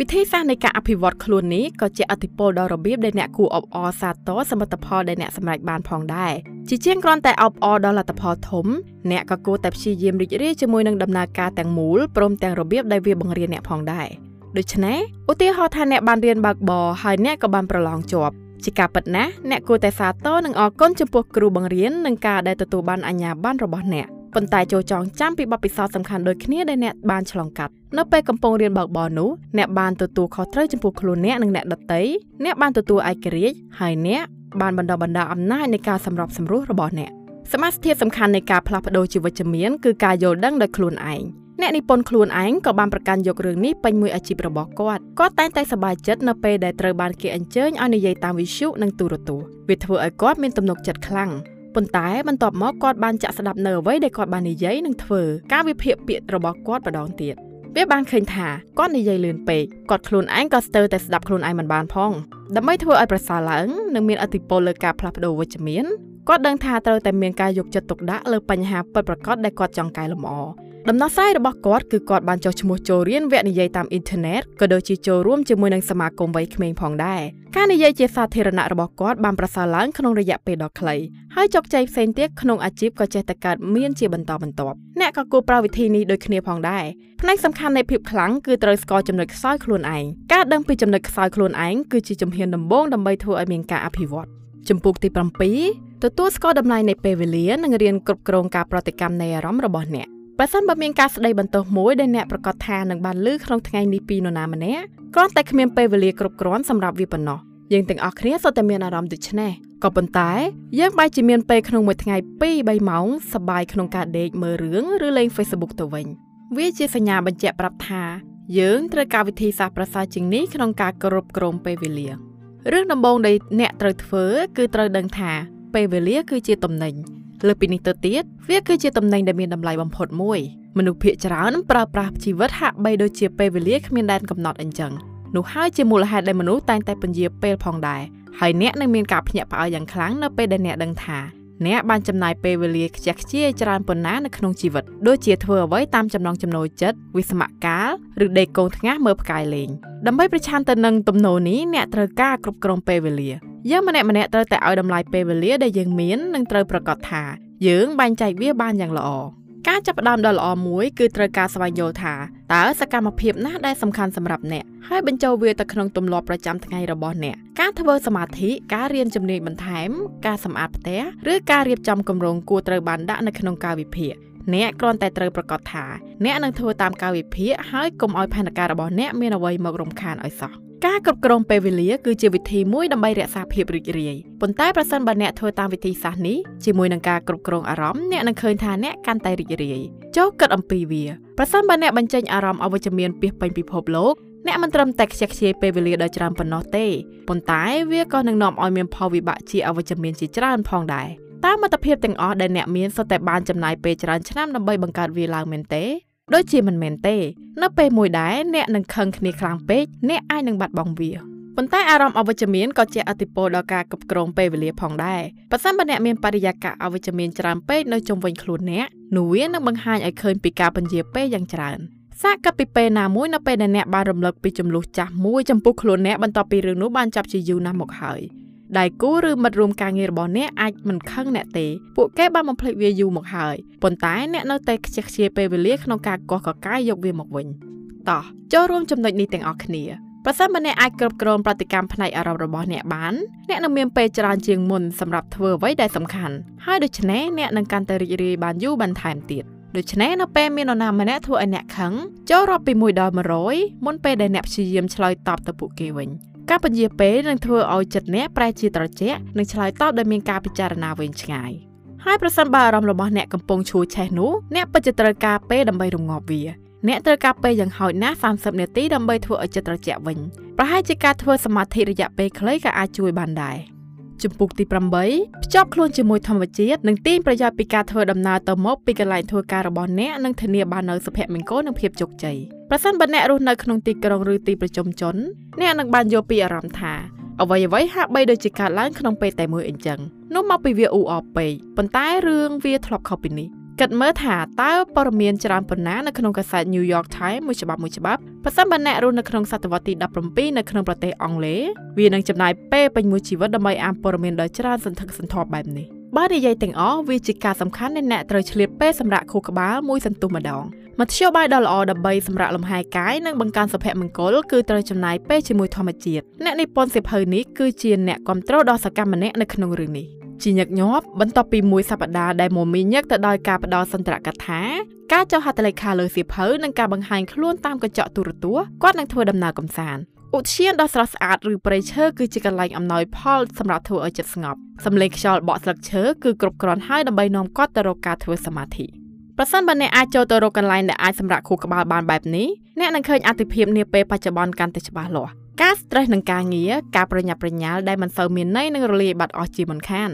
វិធីសាស្ត្រនៃការអភិវឌ្ឍខ្លួននេះក៏ជាអតិពលដល់របៀបដែលអ្នកគួរអបអរសាទរសមិទ្ធផលដែលអ្នកសម្រេចបានផងដែរជាជាងគ្រាន់តែអបអរដល់លទ្ធផលធំអ្នកក៏គួរតែព្យាយាមរីករាយជាមួយនឹងដំណើរការទាំងមូលព្រមទាំងរបៀបដែលវាបង្រៀនអ្នកផងដែរដូច្នេះឧទាហរណ៍ថាអ្នកបានរៀនបើកបរហើយអ្នកក៏បានប្រឡងជាប់ជាការពិតណាស់អ្នកគួរតែសាទរនិងអរគុណចំពោះគ្រូបង្រៀននិងការដែលទទួលបានអាជ្ញាប័ណ្ណរបស់អ្នក ប៉ុន្តែចូលចងចាំពីបទពិសោធន៍សំខាន់ដូចគ្នាដែលអ្នកបានឆ្លងកាត់នៅពេលកំពុងរៀនបើកបរនោះអ្នកបានទទួលខុសត្រូវចំពោះខ្លួនអ្នកនិងអ្នកដទៃអ្នកបានទទួលឯករាជ្យហើយអ្នកបានបណ្ដុះបណ្ដាលអំណាចនៃការសម្របសម្រួលរបស់អ្នកសមាសធាតុសំខាន់នៃការផ្លាស់ប្ដូរជីវិតជំនាញគឺការយល់ដឹងដោយខ្លួនឯងអ្នកនិពន្ធខ្លួនឯងក៏បានប្រកាន់យករឿងនេះពេញមួយអាជីពរបស់គាត់គាត់តែងតែសប្បាយចិត្តនៅពេលដែលត្រូវបានគេអញ្ជើញឲ្យនិយាយតាមវិទ្យុនិងទូរទស្សន៍វាធ្វើឲ្យគាត់មានទំនុកចិត្តខ្លាំង ប៉ុន្តែបន្ទាប់មកគាត់បានចាក់ស្ដាប់នៅអ្វីដែលគាត់បាននិយាយនិងធ្វើការវិភាគពាក្យរបស់គាត់ម្ដងទៀតវាបានឃើញថាគាត់និយាយលឿនពេកគាត់ខ្លួនឯងក៏ស្ទើរតែស្ដាប់ខ្លួនឯងមិនបានផងដើម្បីធ្វើឲ្យប្រសើរឡើងនិងមានអធិពលលើការផ្លាស់ប្ដូរវិជ្ជមានគាត់ដឹងថាត្រូវតែមានការយកចិត្តទុកដាក់លើបញ្ហាពិតប្រាកដដែលគាត់ចង់កែលម្អ ដំណោះស្រាយរបស់គាត់គឺគាត់បានចុះឈ្មោះចូលរៀនវគ្គនិយាយតាមអ៊ីនធឺណិតក៏ដូចជាចូលរួមជាមួយនឹងសមាគមវ័យក្មេងផងដែរការនិយាយជាសាធារណៈរបស់គាត់បានប្រសើរឡើងក្នុងរយៈពេលដ៏ខ្លីហើយជោគជ័យផ្សេងទៀតក្នុងអាជីពក៏ចេះតែកើតមានជាបន្តបន្ទាប់អ្នកក៏គួរប្រើវិធីនេះដូចគ្នាផងដែរផ្នែកសំខាន់នៃភាពខ្លាំងគឺត្រូវស្គាល់ចំណុចខ្សោយខ្លួនឯងការដឹងពីចំណុចខ្សោយខ្លួនឯងគឺជាជំហានដំបូងដើម្បីធ្វើឲ្យមានការអភិវឌ្ឍជំពូកទី7ទទួលស្គាល់តម្លៃនៃពេលវេលានិងរៀនគ្រប់គ្រងការប្រតិកម្មនៃអារម្មណ៍របស់អ្នក បើសិនបើមានការស្ដីបន្ទោសមួយដែលអ្នកប្រកាសថានឹងបានលើក្នុងថ្ងៃនេះពីនរណាម្នាក់គ្រាន់តែគ្មានពេលវេលាគ្រប់គ្រាន់សម្រាប់វាប៉ុណ្ណោះយើងទាំងអស់គ្នាសុទ្ធតែមានអារម្មណ៍ដូចនេះក៏ប៉ុន្តែយើងបែរជាមានពេលក្នុងមួយថ្ងៃ2 3ម៉ោងសប្បាយក្នុងការដេកមើលរឿងឬលេង Facebook ទៅវិញវាជាសញ្ញាបញ្ជាក់ប្រាប់ថាយើងត្រូវការវិធីសាស្ត្រប្រសើរជាងនេះក្នុងការគ្រប់គ្រងពេលវេលារឿងដំបូងដែលអ្នកត្រូវធ្វើគឺត្រូវដឹងថាពេលវេលាគឺជាតំណែង លើពីនេះទៅទៀតវាគឺជាតំណែងដែលមានតម្លៃបំផុតមួយមនុស្សភាគច្រើនប្រើប្រាស់ជីវិតហាក់បីដូចជាពេលវេលាគ្មានដែនកំណត់អញ្ចឹងនោះហើយជាមូលហេតុដែលមនុស្សតែងតែពន្យាពេលផងដែរហើយអ្នកនឹងមានការភ្ញាក់ផ្អើលយ៉ាងខ្លាំងនៅពេលដែលអ្នកដឹងថា អ្នកបានចំណាយពេលវេលាខ្ជះខ្ជាយច្រើនប៉ុណ្ណានៅក្នុងជីវិតដូចជាធ្វើអ្វីតាមចំណង់ចំណូលចិត្តវិស្មកាលឬដេកកូនថ្ងាសមើលផ្កាយលេងដើម្បីប្រឆាំងទៅនឹងទំនោរនេះអ្នកត្រូវការគ្រប់គ្រងពេលវេលាយើងម្នាក់ម្នាក់ត្រូវតែឲ្យតម្លៃពេលវេលាដែលយើងមាននិងត្រូវប្រកាសថាយើងបែងចែកវាបានយ៉ាងល្អ ការចាប់ផ្ដើមដ៏ល្អមួយគឺត្រូវការស្វែងយល់ថាតើសកម្មភាពណាដែលសំខាន់សម្រាប់អ្នកហើយបញ្ចូលវាទៅក្នុងទម្លាប់ប្រចាំថ្ងៃរបស់អ្នកការធ្វើសមាធិការរៀនជំនាញបន្ថែម ការសម្អាតផ្ទះឬការរៀបចំគម្រោងគួរត្រូវបានដាក់នៅក្នុងកាលវិភាគអ្នកគ្រាន់តែត្រូវប្រកាសថាអ្នកនឹងធ្វើតាមកាលវិភាគហើយកុំឲ្យផែនការរបស់អ្នកមានអ្វីមករំខានឲ្យសោះ ការគ្រប់គ្រងពេលវេលាគឺជាវិធីមួយដើម្បីរក្សាភាពរីករាយប៉ុន្តែប្រសិនបើអ្នកធ្វើតាមវិធីសាស្ត្រនេះជាមួយនឹងការគ្រប់គ្រងអារម្មណ៍អ្នកនឹងឃើញថាអ្នកកាន់តែរីករាយចូលគិតអំពីវាប្រសិនបើអ្នកបញ្ចេញអារម្មណ៍អវិជ្ជមានពីពេញពិភពលោកអ្នកមិនត្រឹមតែខ្ជិះខ្ជាយពេលវេលាដ៏ច្រើនប៉ុណ្ណោះទេប៉ុន្តែវាក៏នឹងនាំឲ្យមានផលវិបាកជាអវិជ្ជមានជាច្រើនផងដែរតាមមិត្តភាពទាំងអស់ដែលអ្នកមានសុទ្ធតែបានចំណាយពេលច្រើនឆ្នាំដើម្បីបង្កើតវាឡើងមែនទេ ដូចជាមិនមែនទេ នៅពេលមួយដែរអ្នកនឹងខឹងគ្នាខ្លាំងពេកអ្នកអាចនឹងបាត់បង់វាប៉ុន្តែអារម្មណ៍អវិជ្ជមានក៏ជាអតិពលដល់ការគ្រប់គ្រងពេលវេលាផងដែរបើសិនបើអ្នកមានបរិយាកាសអវិជ្ជមានច្រើនពេកនៅជុំវិញខ្លួនអ្នកនោះវានឹងបង្ហាញឲ្យឃើញពីការពន្យាពេលយ៉ាងច្រើនសាកកាប់ពីពេលណាមួយនៅពេលដែលអ្នកបានរំលឹកពីចំនួនចាស់មួយចំពោះខ្លួនអ្នកបន្ទាប់ពីរឿងនោះបានចាប់ជាយូរណាស់មកហើយ ដៃគូឬមិត្តរួមការងាររបស់អ្នកអាចមិនខឹងអ្នកទេពួកគេបានបំភ្លេចវាយូរមកហើយប៉ុន្តែអ្នកនៅតែខ្ជិះខ្ជាយពេលវេលាក្នុងការកោះកកាយយកវាមកវិញតោះចូលរួមចំណុចនេះទាំងអស់គ្នាប្រសិនបើអ្នកអាចគ្រប់គ្រងប្រតិកម្មផ្នែកអារម្មណ៍របស់អ្នកបានអ្នកនឹងមានពេលច្រើនជាងមុនសម្រាប់ធ្វើអ្វីដែលសំខាន់ហើយដូច្នេះអ្នកនឹងកាន់តែរីករាយបានយូរបន្ថែមទៀតដូច្នេះនៅពេលមាននរណាម្នាក់ធ្វើឲ្យអ្នកខឹងចូលរាប់ពី1ដល់100មុនពេលដែលអ្នកព្យាយាមឆ្លើយតបទៅពួកគេវិញ ការពន្យាពេលនឹងធ្វើឲ្យចិត្តអ្នកប្រែជាត្រជាក់និងឆ្លើយតបដោយមានការពិចារណាវែងឆ្ងាយហើយប្រសិនបើអារម្មណ៍របស់អ្នកកំពុងឈួរឆេះនោះអ្នកពិតជាត្រូវការពេលដើម្បីរងាប់វាអ្នកត្រូវការពេលយ៉ាងហោចណាស់30នាទីដើម្បីធ្វើឲ្យចិត្តត្រជាក់វិញប្រហែលជាការធ្វើសមាធិរយៈពេលខ្លីក៏អាចជួយបានដែរ ជំពូកទី8ភ្ជាប់ខ្លួនជាមួយធម្មជាតិនិងទាញប្រយោជន៍ពីការធ្វើដំណើរទៅមកពីកន្លែងធ្វើការរបស់អ្នកនិងធានាបាននូវសុភមង្គលនិងភាពជោគជ័យប្រសិនបើអ្នករស់នៅក្នុងទីក្រុងឬទីប្រជុំជនអ្នកនឹងបានយល់ពីអារម្មណ៍ថាអ្វីអ្វីហាក់បីដូចជាកើតឡើងក្នុងពេលតែមួយអញ្ចឹងនោះមកពីវាអ៊ូអរពេកប៉ុន្តែរឿងវាធ្លាប់ខុសពីនេះ គិតមើលថាតើព័ត៌មានច្រើនប៉ុណ្ណានៅក្នុងកាសែត New York Times មួយច្បាប់មួយច្បាប់បើសិនបើអ្នករស់នៅក្នុងសតវត្សទី17នៅក្នុងប្រទេសអង់គ្លេសវានឹងចំណាយពេលពេញមួយជីវិតដើម្បីអានព័ត៌មានដ៏ច្រើនសន្ធឹកសន្ធាប់បែបនេះបើនិយាយទាំងអស់វាជាការសំខាន់ដែលអ្នកត្រូវឆ្លៀតពេលសម្រាប់ខួរក្បាលមួយសន្ទុះម្ដងមធ្យោបាយដ៏ល្អដើម្បីសម្រាប់លំហែកាយនិងបង្កើនសុភមង្គលគឺត្រូវចំណាយពេលជាមួយធម្មជាតិអ្នកនិពន្ធសៀវភៅនេះគឺជាអ្នកគ្រប់គ្រងដ៏សកម្មម្នាក់នៅក្នុងរឿងនេះ ជាញឹកញាប់បន្ទាប់ពីមួយសប្តាហ៍ដែលមមាញឹកទៅដោយការផ្ដល់សន្ទរកថាការចុះហត្ថលេខាលើសៀវភៅនិងការបង្ហាញខ្លួនតាមកញ្ចក់ទូរទស្សន៍គាត់នឹងធ្វើដំណើរកម្សាន្តឧទ្យានដ៏ស្រស់ស្អាតឬព្រៃឈើគឺជាកន្លែងអំណោយផលសម្រាប់ធ្វើឲ្យចិត្តស្ងប់សំឡេងខ្យល់បក់ស្លឹកឈើគឺគ្រប់គ្រាន់ហើយដើម្បីនាំគាត់ទៅរកការធ្វើសមាធិប្រសិនបើអ្នកអាចចូលទៅរកកន្លែងដែលអាចសម្រាប់ខួរក្បាលបានបែបនេះអ្នកនឹងឃើញអតិភិបនាពេលបច្ចុប្បន្នកាន់តែច្បាស់លាស់ការ stress នឹងការងារការប្រញាប់ប្រញាល់ដែលមិនសូវមានន័យនឹងរលាយបាត់អស់ជាមិនខាន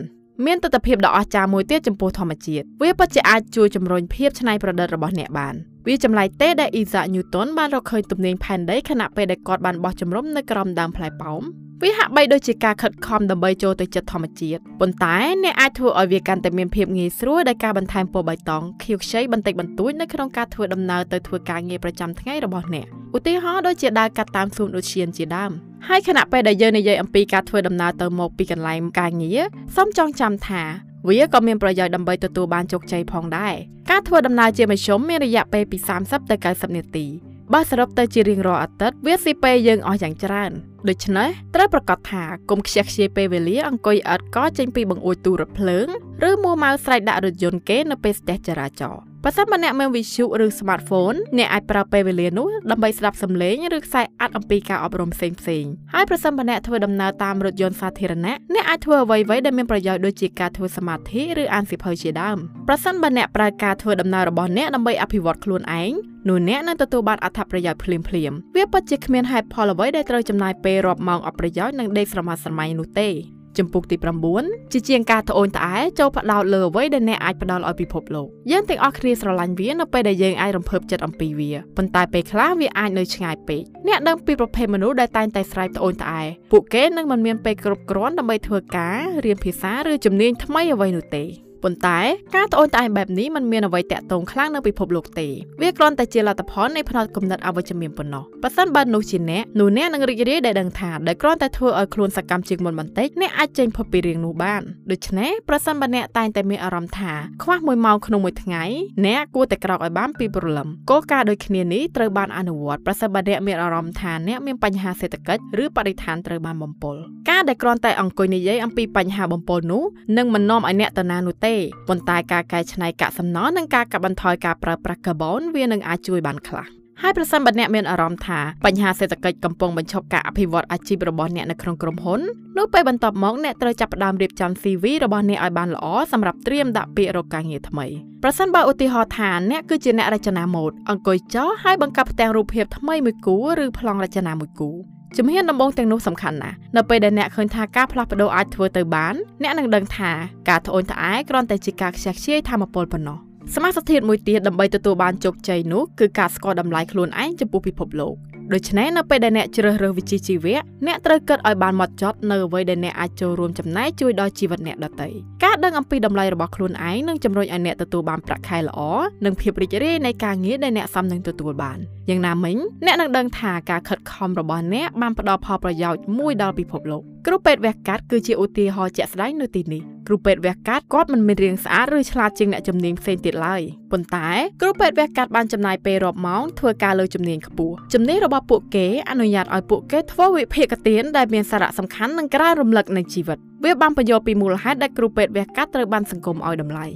មានទស្សនវិជ្ជាដ៏អស្ចារ្យមួយទៀតចំពោះធម្មជាតិវាពិតជាអាចជួយជំរុញភាពច្នៃប្រឌិតរបស់អ្នកបាន វាចម្លែកទេដែលអ៊ីសាក់ញូតុនបានរកឃើញទំនាញផែនដីខណៈពេលដែលគាត់បានបោះជំរំនៅក្រោមដើមផ្លែប៉ោមវាហាក់បីដូចជាការខិតខំដើម្បីចូលទៅចិត្តធម្មជាតិប៉ុន្តែអ្នកអាចធ្វើឲ្យវាកាន់តែមានភាពងាយស្រួលដោយការបន្ថែមពណ៌បៃតងខៀវខ្ចីបន្តិចបន្តួចនៅក្នុងការធ្វើដំណើរទៅធ្វើការងារប្រចាំថ្ងៃរបស់អ្នកឧទាហរណ៍ដូចជាដើរកាត់តាមសួនឧទ្យានជាដើមហើយខណៈពេលដែលយើងនិយាយអំពីការធ្វើដំណើរទៅមកពីកន្លែងការងារសូមចងចាំថា វាក៏មានប្រយោជន៍ដើម្បីទទួលបានជោគជ័យផងដែរការធ្វើដំណើរជាមធ្យមមានរយៈពេលពី30ទៅ90នាទីបើសរុបទៅជារៀងរាល់អាទិត្យវាស៊ីពេលយើងអស់យ៉ាងច្រើនដូច្នេះត្រូវប្រកាសថាកុំខ្ជះខ្ជាយពេលវេលាអង្គុយអត់កចេញពីបង្អួចទូរថភ្លើង ឬមួម៉ៅស្រែកដាក់រថយន្តគេនៅពេលស្ទះចរាចរណ៍បើសិនបើអ្នកមានវិទ្យុឬ smartphone អ្នកអាចប្រើពេលវេលានោះដើម្បីស្ដាប់សំឡេងឬខ្សែអាត់អំពីការអប់រំផ្សេងផ្សេងហើយប្រសិនបើអ្នកធ្វើដំណើរតាមរថយន្តសាធារណៈអ្នកអាចធ្វើអ្វីៗដែលមានប្រយោជន៍ដូចជាការធ្វើសមាធិឬអានសៀវភៅជាដើមប្រសិនបើអ្នកប្រើការធ្វើដំណើររបស់អ្នកដើម្បីអភិវឌ្ឍខ្លួនឯងនោះអ្នកនឹងទទួលបានអត្ថប្រយោជន៍ភ្លាមភ្លាមវាពិតជាគ្មានហេតុផលអ្វីដែលត្រូវចំណាយពេលរាប់ម៉ោងអប្រយោជន៍នឹងដេកស្រមាស់ស្រមៃនោះទេ ចំពុកទី9ជាជាងការត្អូញត្អែចូលផ្ដោតលើអ្វីដែលអ្នកអាចផ្ដល់ឲ្យពិភពលោកយើងទាំងអស់គ្នាស្រឡាញ់វានៅពេលដែលយើងអាចរំភើបចិត្តអំពីវាប៉ុន្តែពេលខ្លះវាអាចនៅឆ្ងាយពេកអ្នកដឹងពីប្រភេទមនុស្សដែលតែងតែស្រែកត្អូញត្អែពួកគេនឹងមិនមានពេលគ្រប់គ្រាន់ដើម្បីធ្វើការរៀនភាសាឬជំនាញថ្មីអ្វីនោះទេ ប៉ុន្តែការត្អូញត្អែបែបនេះมันមានអ្វីតាក់ទងខ្លាំងនៅពិភពលោកទេវាគ្រាន់តែជាលទ្ធផលនៃផ្នត់គំនិតអវិជ្ជមានប៉ុណ្ណោះបើសិនបើនោះជាអ្នកនោះអ្នកនឹងរីករាយដែលដឹងថាដែលគ្រាន់តែធ្វើឲ្យខ្លួនសកម្មជាងមុនបន្តិចអ្នកអាចចេញផុតពីរឿងនោះបានដូច្នេះប្រសិនបើអ្នកតែងតែមានអារម្មណ៍ថាខ្វះ1ម៉ោងក្នុងមួយថ្ងៃអ្នកគួរតែក្រោកឲ្យបានពីព្រលឹមគោលការណ៍ដូចគ្នានេះត្រូវបានអនុវត្តប្រសិនបើអ្នកមានអារម្មណ៍ថាអ្នកមានបញ្ហាសេដ្ឋកិច្ចឬបរិស្ថានត្រូវបានបំពុលការដែលគ្រាន់តែអង្គុយនិយាយអំពីបញ្ហាបំពុលនោះនឹងមិននាំឲ្យអ្នកទៅណានោះទេប៉ុន្តែការកែច្នៃកាកសំណល់និងការកាត់បន្ថយការប្រើប្រាស់កាបូនវានឹងអាចជួយបានខ្លះហើយប្រសិនបើអ្នកមានអារម្មណ៍ថាបញ្ហាសេដ្ឋកិច្ចកំពុងបញ្ឈប់ការអភិវឌ្ឍអាជីពរបស់អ្នកនៅក្នុងក្រុមហ៊ុននោះពេលបន្ទាប់មកអ្នកត្រូវចាប់ផ្ដើមរៀបចំ CV របស់អ្នកឲ្យបានល្អសម្រាប់ត្រៀមដាក់ពាក្យរកការងារថ្មីប្រសិនបើឧទាហរណ៍ថាអ្នកគឺជាអ្នករចនាម៉ូដអង្គុយចោលហើយបង្កើតផ្ទាំងរូបភាពថ្មីមួយគូឬប្លង់រចនាមួយគូ ជំហានដំបូងទាំងនោះសំខាន់ណាស់នៅពេលដែលអ្នកឃើញថាការផ្លាស់ប្ដូរអាចធ្វើទៅបានអ្នកនឹងដឹងថាការត្អូញត្អែគ្រាន់តែជាការខ្ជះខ្ជាយធម៌ពលប៉ុណ្ណោះសមាសធាតុមួយទៀតដើម្បីទទួលបានជោគជ័យនោះគឺការស្គាល់តម្លៃខ្លួនឯងចំពោះពិភពលោកដូច្នេះនៅពេលដែលអ្នកជ្រើសរើសវិជ្ជាជីវៈអ្នកត្រូវគិតឲ្យបានម៉ត់ចត់នៅអ្វីដែលអ្នកអាចចូលរួមចំណែកជួយដល់ជីវិតអ្នកដទៃការដឹងអំពីតម្លៃរបស់ខ្លួនឯងនឹងជំរុញឲ្យអ្នកទទួលបានប្រាក់ខែល្អនិងភាពរីករាយនៃការងារដែលអ្នកសមនឹងទទួលបាន យ៉ាងណាមិញអ្នកនឹងដឹងថាការខិតខំរបស់អ្នកបានផ្ដល់ផលប្រយោជន៍មួយដល់ពិភពលោកគ្រូពេទ្យវះកាត់គឺជាឧទាហរណ៍ជាក់ស្ដែងនៅទីនេះគ្រូពេទ្យវះកាត់គាត់មិនមានរាងស្អាតឬឆ្លាតជាងអ្នកជំនាញផ្សេងទៀតឡើយប៉ុន្តែគ្រូពេទ្យវះកាត់បានចំណាយពេលរាប់ម៉ោងធ្វើការលើជំនាញខ្ពស់ជំនាញរបស់ពួកគេអនុញ្ញាតឲ្យពួកគេធ្វើវិភាគទានដែលមានសារៈសំខាន់និងក្រារំលឹកនៃជីវិតវាបានបញ្យល់ពីមូលហេតុដែលគ្រូពេទ្យវះកាត់ត្រូវបានសង្គមឲ្យតម្លៃ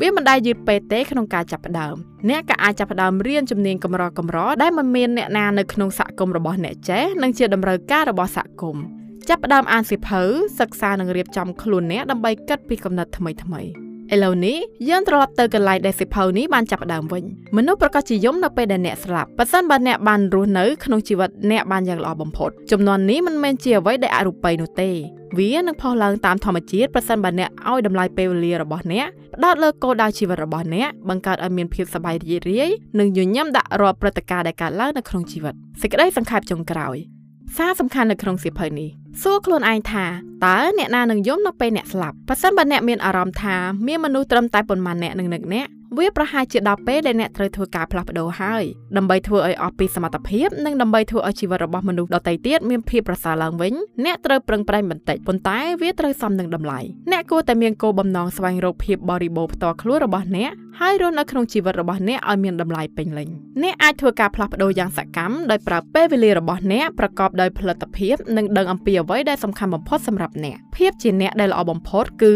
វាមិនដែលយឺតពេកទេក្នុងការចាប់ផ្ដើមអ្នកក៏អាចចាប់ផ្ដើមរៀនជំនាញកម្រកម្រដែលមិនមានអ្នកណានៅក្នុងសហគមន៍របស់អ្នកចេះនិងជាតម្រូវការរបស់សហគមន៍ចាប់ផ្ដើមអានសៀវភៅសិក្សានិងរៀបចំខ្លួនអ្នកដើម្បីគិតពីគំនិតថ្មីថ្មីឥឡូវនេះយើងត្រឡប់ទៅកន្លែងដែលសិភៅនេះបានចាប់ផ្ដើមវិញមនុស្សប្រកាសជាយំនៅពេលដែលអ្នកស្លាប់ប៉ះសិនបើអ្នកបានរស់នៅក្នុងជីវិតអ្នកបានយ៉ាងល្អបំផុតចំនួននេះមិនមែនជាអ្វីដែលអរូបីនោះទេ វានឹងផុសឡើងតាមធម្មជាតិប្រសិនបើអ្នកឲ្យតម្លៃពេលវេលារបស់អ្នកផ្ដោតលើគោលដៅជីវិតរបស់អ្នកបង្កើតឲ្យមានភាពសប្បាយរីករាយនិងញញឹមដាក់រាល់ព្រឹត្តិការណ៍ដែលកើតឡើងនៅក្នុងជីវិតសេចក្តីសង្ខេបចុងក្រោយសារសំខាន់នៅក្នុងសៀវភៅនេះសួរខ្លួនឯងថាតើអ្នកណានឹងយំនៅពេលអ្នកស្លាប់បើសិនបើអ្នកមានអារម្មណ៍ថាមានមនុស្សត្រឹមតែប៉ុន្មានអ្នកនឹងនឹកអ្នក វាប្រហែលជាដល់ពេលដែលអ្នកត្រូវធ្វើការផ្លាស់ប្ដូរហើយដើម្បីធ្វើឲ្យអស់ពីសមត្ថភាពនិងដើម្បីធ្វើឲ្យជីវិតរបស់មនុស្សដទៃទៀតមានភាពប្រសើរឡើងវិញអ្នកត្រូវប្រឹងប្រែងបន្តិចប៉ុន្តែវាត្រូវសមនឹងតម្លៃអ្នកគួរតែមានគោលបំណងស្វែងរកភាពបរិបូរផ្ទាល់ខ្លួនរបស់អ្នកហើយរស់នៅក្នុងជីវិតរបស់អ្នកឲ្យមានតម្លៃពេញលេញអ្នកអាចធ្វើការផ្លាស់ប្ដូរយ៉ាងសកម្មដោយប្រើពេលវេលារបស់អ្នកប្រកបដោយផលិតភាពនិងដឹងអំពីអ្វីដែលសំខាន់បំផុតសម្រាប់អ្នកភាពជាអ្នកដែលល្អបំផុតគឺ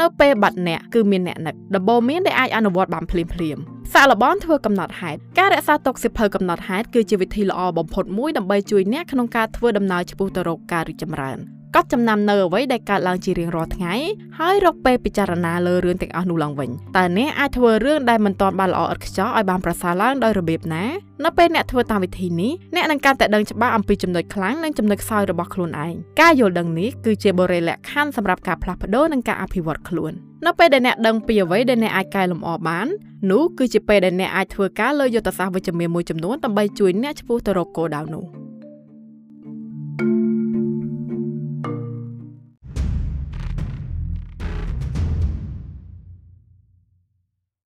នៅពេលបាត់អ្នកគឺមានអ្នកនឹកដំបូន្មានដែលអាចអនុវត្តបានភ្លាមភ្លាមសាកល្បងធ្វើកំណត់ហេតុការរក្សាទុកសិភៅកំណត់ហេតុគឺជាវិធីល្អបំផុតមួយដើម្បីជួយអ្នកក្នុងការធ្វើដំណើរឆ្ពោះទៅរកការរីកចម្រើនកត់ចំណាំនៅអ្វីដែលកើតឡើងជារៀងរាល់ថ្ងៃហើយរកពេលពិចារណាលើរឿងទាំងអស់នោះឡើងវិញតើអ្នកអាចធ្វើរឿងដែលមិនទាន់បានល្អឥតខ្ចោះឲ្យបានប្រសើរឡើងដោយរបៀបណានៅពេលអ្នកធ្វើតាមវិធីនេះអ្នកនឹងកាន់តែដឹងច្បាស់អំពីចំណុចខ្លាំងនិងចំណុចខ្សោយរបស់ខ្លួនឯងការយល់ដឹងនេះគឺជាបរិយាលក្ខខណ្ឌសម្រាប់ការផ្លាស់ប្ដូរនិងការអភិវឌ្ឍខ្លួន នៅពេលដែលអ្នកដឹងពីអ្វីដែលអ្នកអាចកែលម្អបាននោះគឺជាពេលដែលអ្នកអាចធ្វើការលើយុទ្ធសាស្ត្រវិជ្ជមានមួយចំនួនដើម្បីជួយអ្នកឆ្ពោះទៅរកគោលដៅនោះ។